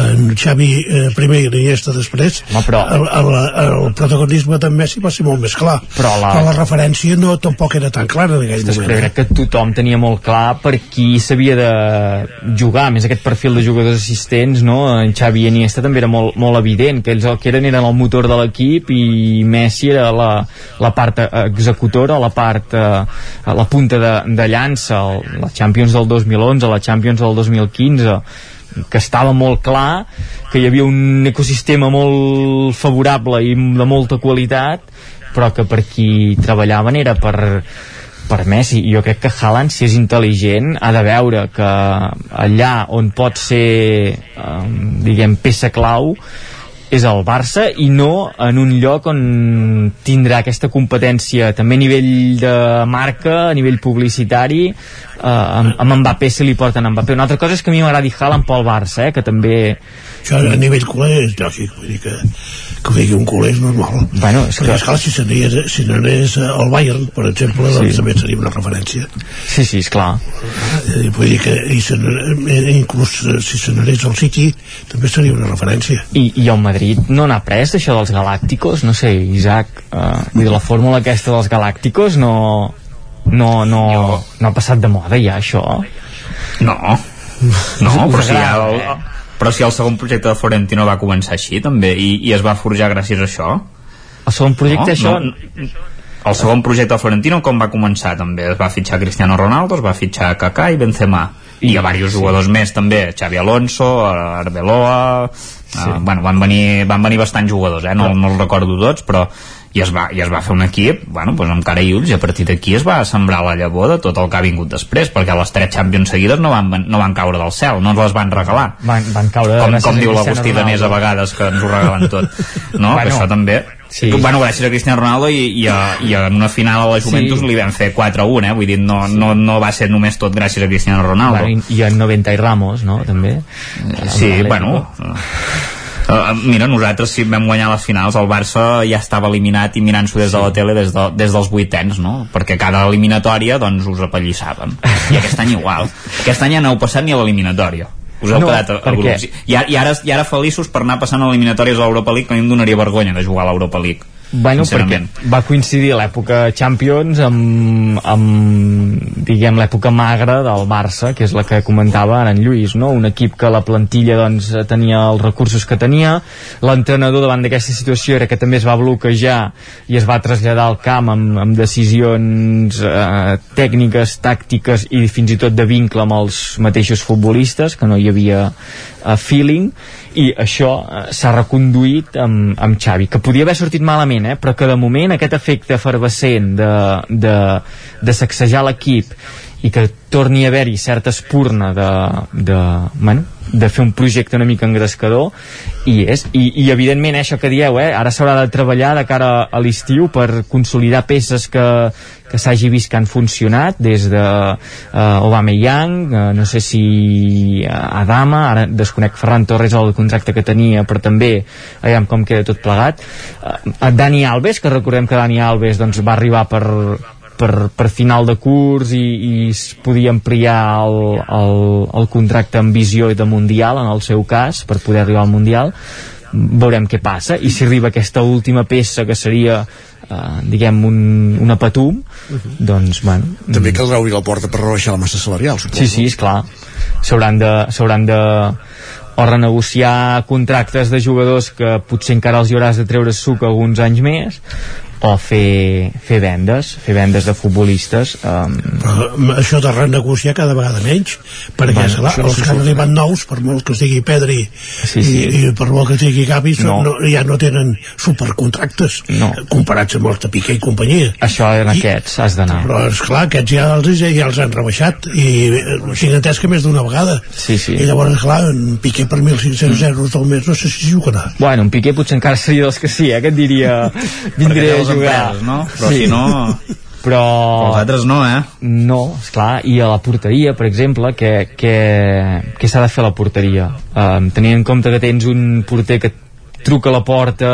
en Xavi eh, primer i Iniesta després Home, però- el, el, el protagonisme d'en Messi va ser molt més clar Però la- però la referència no tampoc era tan clara en aquell moment però crec que tothom tenia molt clar per qui s'havia de jugar, més aquest perfil de jugadors assistents, no? En Xavi i Iniesta també era molt, molt evident, que ells el que eren eren el motor de l'equip i Messi era la, la part executora, la part eh, la punta de, de llança el, la Champions del 2011, la Champions del 2015 que estava molt clar que hi havia un ecosistema molt favorable i de molta qualitat però que per qui treballaven era per, per Messi. Jo crec que Haaland si és intel·ligent ha de veure que allà on pot ser um, diguem peça clau és el Barça i no en un lloc on tindrà aquesta competència també a nivell de marca, a nivell publicitari eh, amb, amb Mbappé se li porten Mbappé. Una altra cosa és que a mi m'agradi Haaland pel Barça eh, que també això a nivell culer és lògic vull dir que, que digui un culer és normal bueno, és que... esclar, si s'anés si al Bayern per exemple Sí. doncs també seria una referència sí, sí, esclar Eh, vull dir que i se eh, inclús eh, si se n'anés al City també seria una referència I, i el Madrid no n'ha pres d'això dels galàcticos? No sé, Isaac, uh, vull dir, la fórmula aquesta dels galàcticos no, no, no, no ha passat de moda ja, això? No, no, però si, ja agrada, el, eh? Però si el segon projecte de Florentino va començar així també i, i es va forjar gràcies a això? El segon projecte, això... no, el segon projecte de Florentino com va començar també? Es va fitxar Cristiano Ronaldo, es va fitxar Kaká i Benzema. I hi ha diversos jugadors més també, Xavi Alonso, Arbeloa sí. uh, bueno, van venir, van venir bastants jugadors eh? no, no els recordo tots però i es va, i es va fer un equip bueno, doncs amb cara i ulls i a partir d'aquí es va sembrar la llavor de tot el que ha vingut després perquè les tres Champions seguides no van, no van caure del cel no ens les van regalar van, van caure com, com diu l'Agustí Danés a vegades que ens ho regalen tot no? Bueno, això també sí. bueno, gràcies a Cristiano Ronaldo i, i, a, i en una final a la Juventus Sí. li vam fer 4-1 eh? vull dir, no, no, no va ser només tot gràcies a Cristiano Ronaldo Bueno, i, en 90 i Ramos, no? També. Sí, bueno... Uh, mira, nosaltres si vam guanyar les finals el Barça ja estava eliminat i mirant-s'ho des de la tele des, de, des dels vuitens no? perquè cada eliminatòria doncs us apallissaven i aquest any igual. Aquest any ja no heu passat ni a l'eliminatòria. Us heu No, quedat a, grups. I, i, ara, i ara feliços per anar passant a eliminatòries a l'Europa League que a mi em donaria vergonya de jugar a l'Europa League Bueno, perquè va coincidir l'època Champions amb, amb diguem, l'època magra del Barça, que és la que comentava ara en Lluís, no? Un equip que la plantilla doncs, tenia els recursos que tenia, l'entrenador davant d'aquesta situació era que també es va bloquejar i es va traslladar al camp amb, amb decisions eh, tècniques, tàctiques i fins i tot de vincle amb els mateixos futbolistes, que no hi havia eh, feeling, i això eh, s'ha reconduït amb, amb Xavi, que podia haver sortit malament, eh? però que de moment aquest efecte efervescent de, de, de sacsejar l'equip i que torni a haver-hi certa espurna de, de, bueno, de fer un projecte una mica engrescador i és, i, i evidentment això que dieu, eh, ara s'haurà de treballar de cara a l'estiu per consolidar peces que, que s'hagi vist que han funcionat des de uh, Aubameyang, uh, no sé si uh, Adama, ara desconec Ferran Torres el contracte que tenia, però també aviam com queda tot plegat. Uh, Dani Alves, que recordem que Dani Alves doncs, va arribar per, per, per final de curs i, i es podia ampliar el, el, el contracte amb visió de Mundial en el seu cas, per poder arribar al Mundial veurem què passa i si arriba aquesta última peça que seria eh, diguem un, una patum doncs bueno També caldrà obrir la porta per rebaixar la massa salarial, suposo. Sí, sí, esclar. S'hauran de, s'hauran de o renegociar contractes de jugadors que potser encara els hi hauràs de treure suc alguns anys més o fer, fer vendes fer vendes de futbolistes um, Però això de renegociar cada vegada menys perquè Bueno, això els que han arribat nous per molt que estigui Pedri Sí, sí. I, i per molt que estigui Gavi No. no. Ja no tenen supercontractes No. comparats amb els de Piqué i companyia això en aquests has d'anar però esclar, aquests ja els, ja, els han rebaixat i eh, sigui, entès que més d'una vegada sí, sí. i llavors clar, en Piqué per 1.500 euros al mes no sé si jugarà Bueno, en Piqué potser encara seria dels que sí, eh? Que et diria vindré les jugar. empreses, no? Però si no- Però... Els altres no, eh? No, esclar, i a la porteria, per exemple, què, què, què s'ha de fer a la porteria? Um, tenint en compte que tens un porter que truca a la porta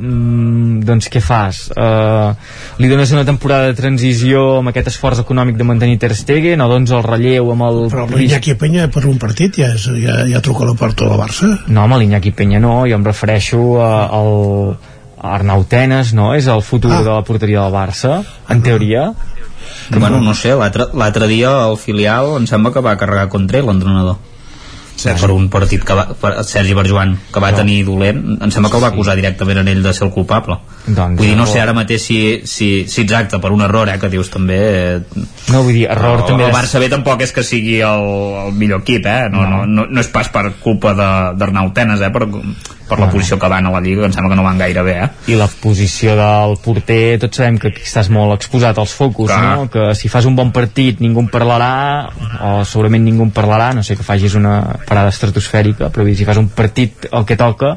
mm, doncs què fas? Uh, li dones una temporada de transició amb aquest esforç econòmic de mantenir Ter Stegen o doncs el relleu amb el però l'Iñaki Peña per un partit ja, és, ja, ja truca a la porta de la Barça no, amb l'Iñaki Peña no, jo em refereixo a, al Arnau Tenes, no? És el futur ah. de la porteria del Barça, en teoria. Bueno, no sé, l'altre l'altre dia el filial em sembla que va carregar contra ell l'entrenador sí, per un partit que va, per Sergi Barjuan que va No. tenir dolent em sembla que el va acusar directament en ell de ser el culpable doncs, vull dir, no sé ara mateix si, si, si exacte per un error, eh, que dius també eh, no vull dir, error el, també el Barça B tampoc és que sigui el, el millor equip eh? no, no. No, no, és pas per culpa d'Arnau Tenes eh? per, per la No. posició que van a la Lliga que em sembla que no van gaire bé eh? i la posició del porter tots sabem que aquí estàs molt exposat als focus Clar. no? que si fas un bon partit ningú en parlarà o segurament ningú en parlarà no sé que facis una parada estratosfèrica però si fas un partit el que toca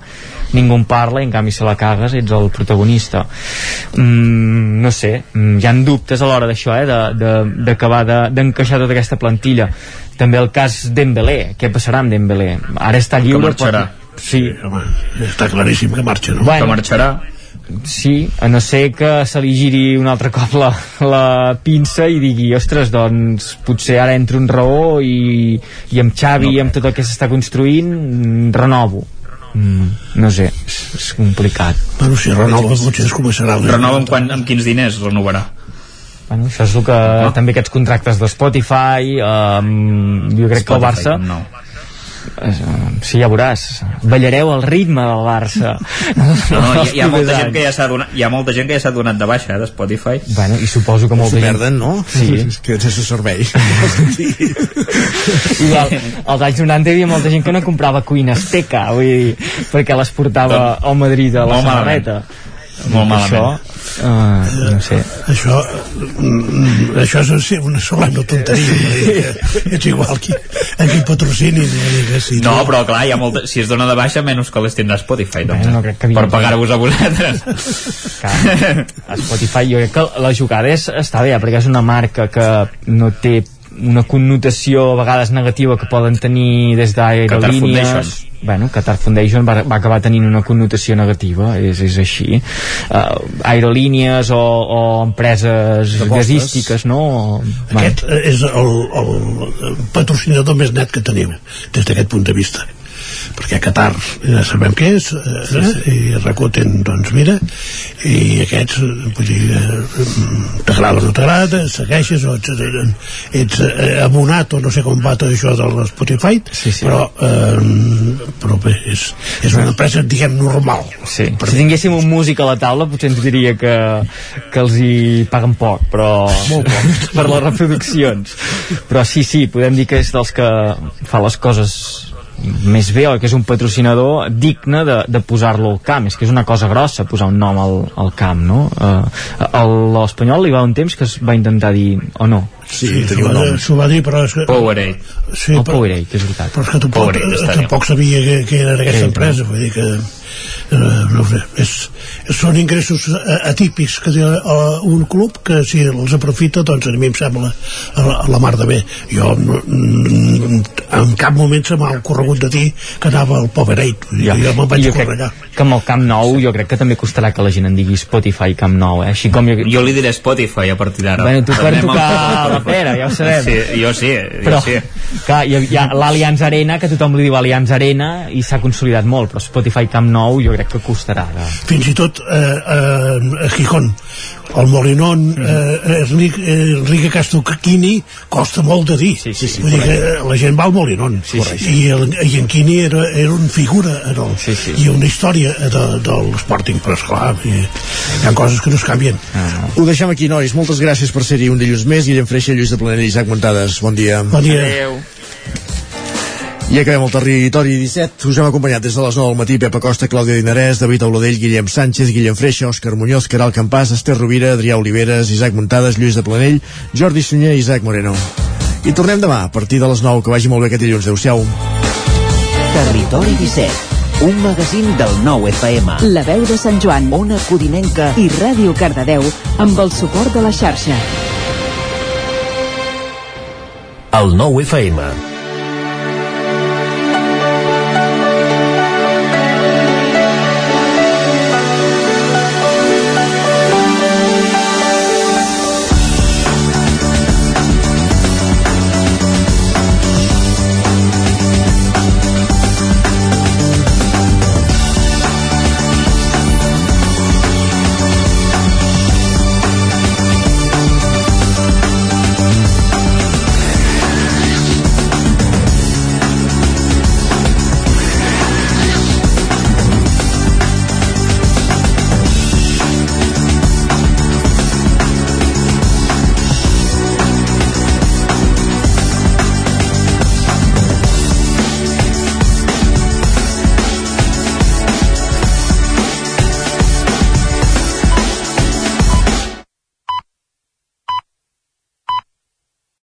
ningú en parla i en canvi si la cagues ets el protagonista mm, no sé, mm, hi han dubtes a l'hora d'això eh? d'acabar de, d'acabar de, d'encaixar tota aquesta plantilla també el cas Dembélé, què passarà amb Dembélé ara està lliure marxarà. Pot... sí, home, està claríssim que marxa no? Bueno, que marxarà Sí, a no ser que se li giri un altre cop la, la pinça i digui, ostres, doncs potser ara entra un raó i, i amb Xavi no. i amb tot el que s'està construint renovo mm, no sé, és, és complicat Bueno, si renova potser es començarà renova amb, quan, amb quins diners renovarà Bueno, això és el que no? també aquests contractes de Spotify um, jo crec que el Spotify, Barça no. Eh, sí, ja veuràs ballareu al ritme del Barça No, no, hi, hi, ha molta gent que ja s'ha donat, hi ha molta gent que ja s'ha donat de baixa eh, de Spotify. Bueno, i suposo que molta gent... perden, no? Sí. que és el servei. Igual, als anys 90 hi havia molta gent que no comprava cuina azteca, vull dir, perquè les portava al Madrid a la Molt samarreta. Molt malament. Això, uh, no sé. Això, mm, això és una solemne tonteria. no? que Ets igual qui, a qui patrocini. No, que si No, però clar, hi ha molta... si es dona de baixa, menys que les tindrà Spotify, doncs, Bé, no crec que per pagar-vos a vosaltres. Clar, a Spotify jo crec que la jugada és, està bé, perquè és una marca que no té una connotació a vegades negativa que poden tenir des d'aerolínies. Bueno, Qatar Foundation va, va acabar tenint una connotació negativa és, és així. Uh, aerolínies o, o empreses gasístiques no? O, Aquest és el, el patrocinador més net que teniu des d'aquest punt de vista perquè Qatar ja sabem què és eh, i Rakuten doncs mira i aquests eh, vull dir eh, t'agrada o no t'agrada segueixes o ets, ets eh, abonat o no sé com va tot això de la Spotify sí, sí. però eh, però bé, és, és una empresa diguem normal Sí. Si tinguéssim un músic a la taula potser ens diria que, que els hi paguen poc, però Molt poc. per les reproduccions. Però sí, sí, podem dir que és dels que fa les coses més bé o que és un patrocinador digne de, de posar-lo al camp. És que és una cosa grossa posar un nom al, al camp no? Uh, a l'Espanyol hi va un temps que es va intentar dir o no. Sí, s'ho va, va dir, però... És que, Powerade. Sí, el però- Powerade, que és veritat. però és que tampoc, tampoc sabia que, que era aquesta Sí, empresa vull dir que eh, no sé, és, són ingressos eh, atípics que té eh, un club que si els aprofita doncs a mi em sembla a la, a la mar de bé jo no, mm, en cap moment se m'ha ocorregut de dir que anava al Powerade Ja. jo me'n vaig jo córrer crec allà que amb el Camp Nou jo crec que també costarà que la gent en digui Spotify Camp Nou eh? així com jo, Jo li diré Spotify a partir d'ara. Bueno, tu per tocar amb- la pera, ja ho sabem. Sí, jo sí, jo però, sí. clar, hi ha, hi ha l'Allianz Arena que tothom li diu Allianz Arena i s'ha consolidat molt però Spotify Camp Nou jo crec que costarà de... fins i tot eh, eh, a Gijón el Molinón eh, Enrique, Enrique Castoquini costa molt de dir sí, sí, sí, vull dir que la gent va al Molinón sí, sí, i, el, i en Quini era, era un figura en el, sí, sí. i una història de, de l'Sporting però esclar hi, hi ha coses que no es canvien Ah. Ho deixem aquí, nois. Moltes gràcies per ser-hi un dilluns més. Guillem Freixa, Lluís de Planell i Isaac Montades. Bon dia. Bon dia. I acabem el territori 17. Us hem acompanyat des de les 9 del matí Pepa Costa, Clàudia Dinarès, David Auladell, Guillem Sánchez, Guillem Freixa, Òscar Muñoz, Caral Campàs, Esther Rovira, Adrià Oliveres, Isaac Muntades, Lluís de Planell, Jordi Sunyer i Isaac Moreno. I tornem demà, a partir de les 9. Que vagi molt bé aquest dilluns. Adéu-siau. Territori 17, un magazín del nou FM. La veu de Sant Joan, Ona Codinenca i Ràdio Cardedeu amb el suport de la xarxa. el nou FM.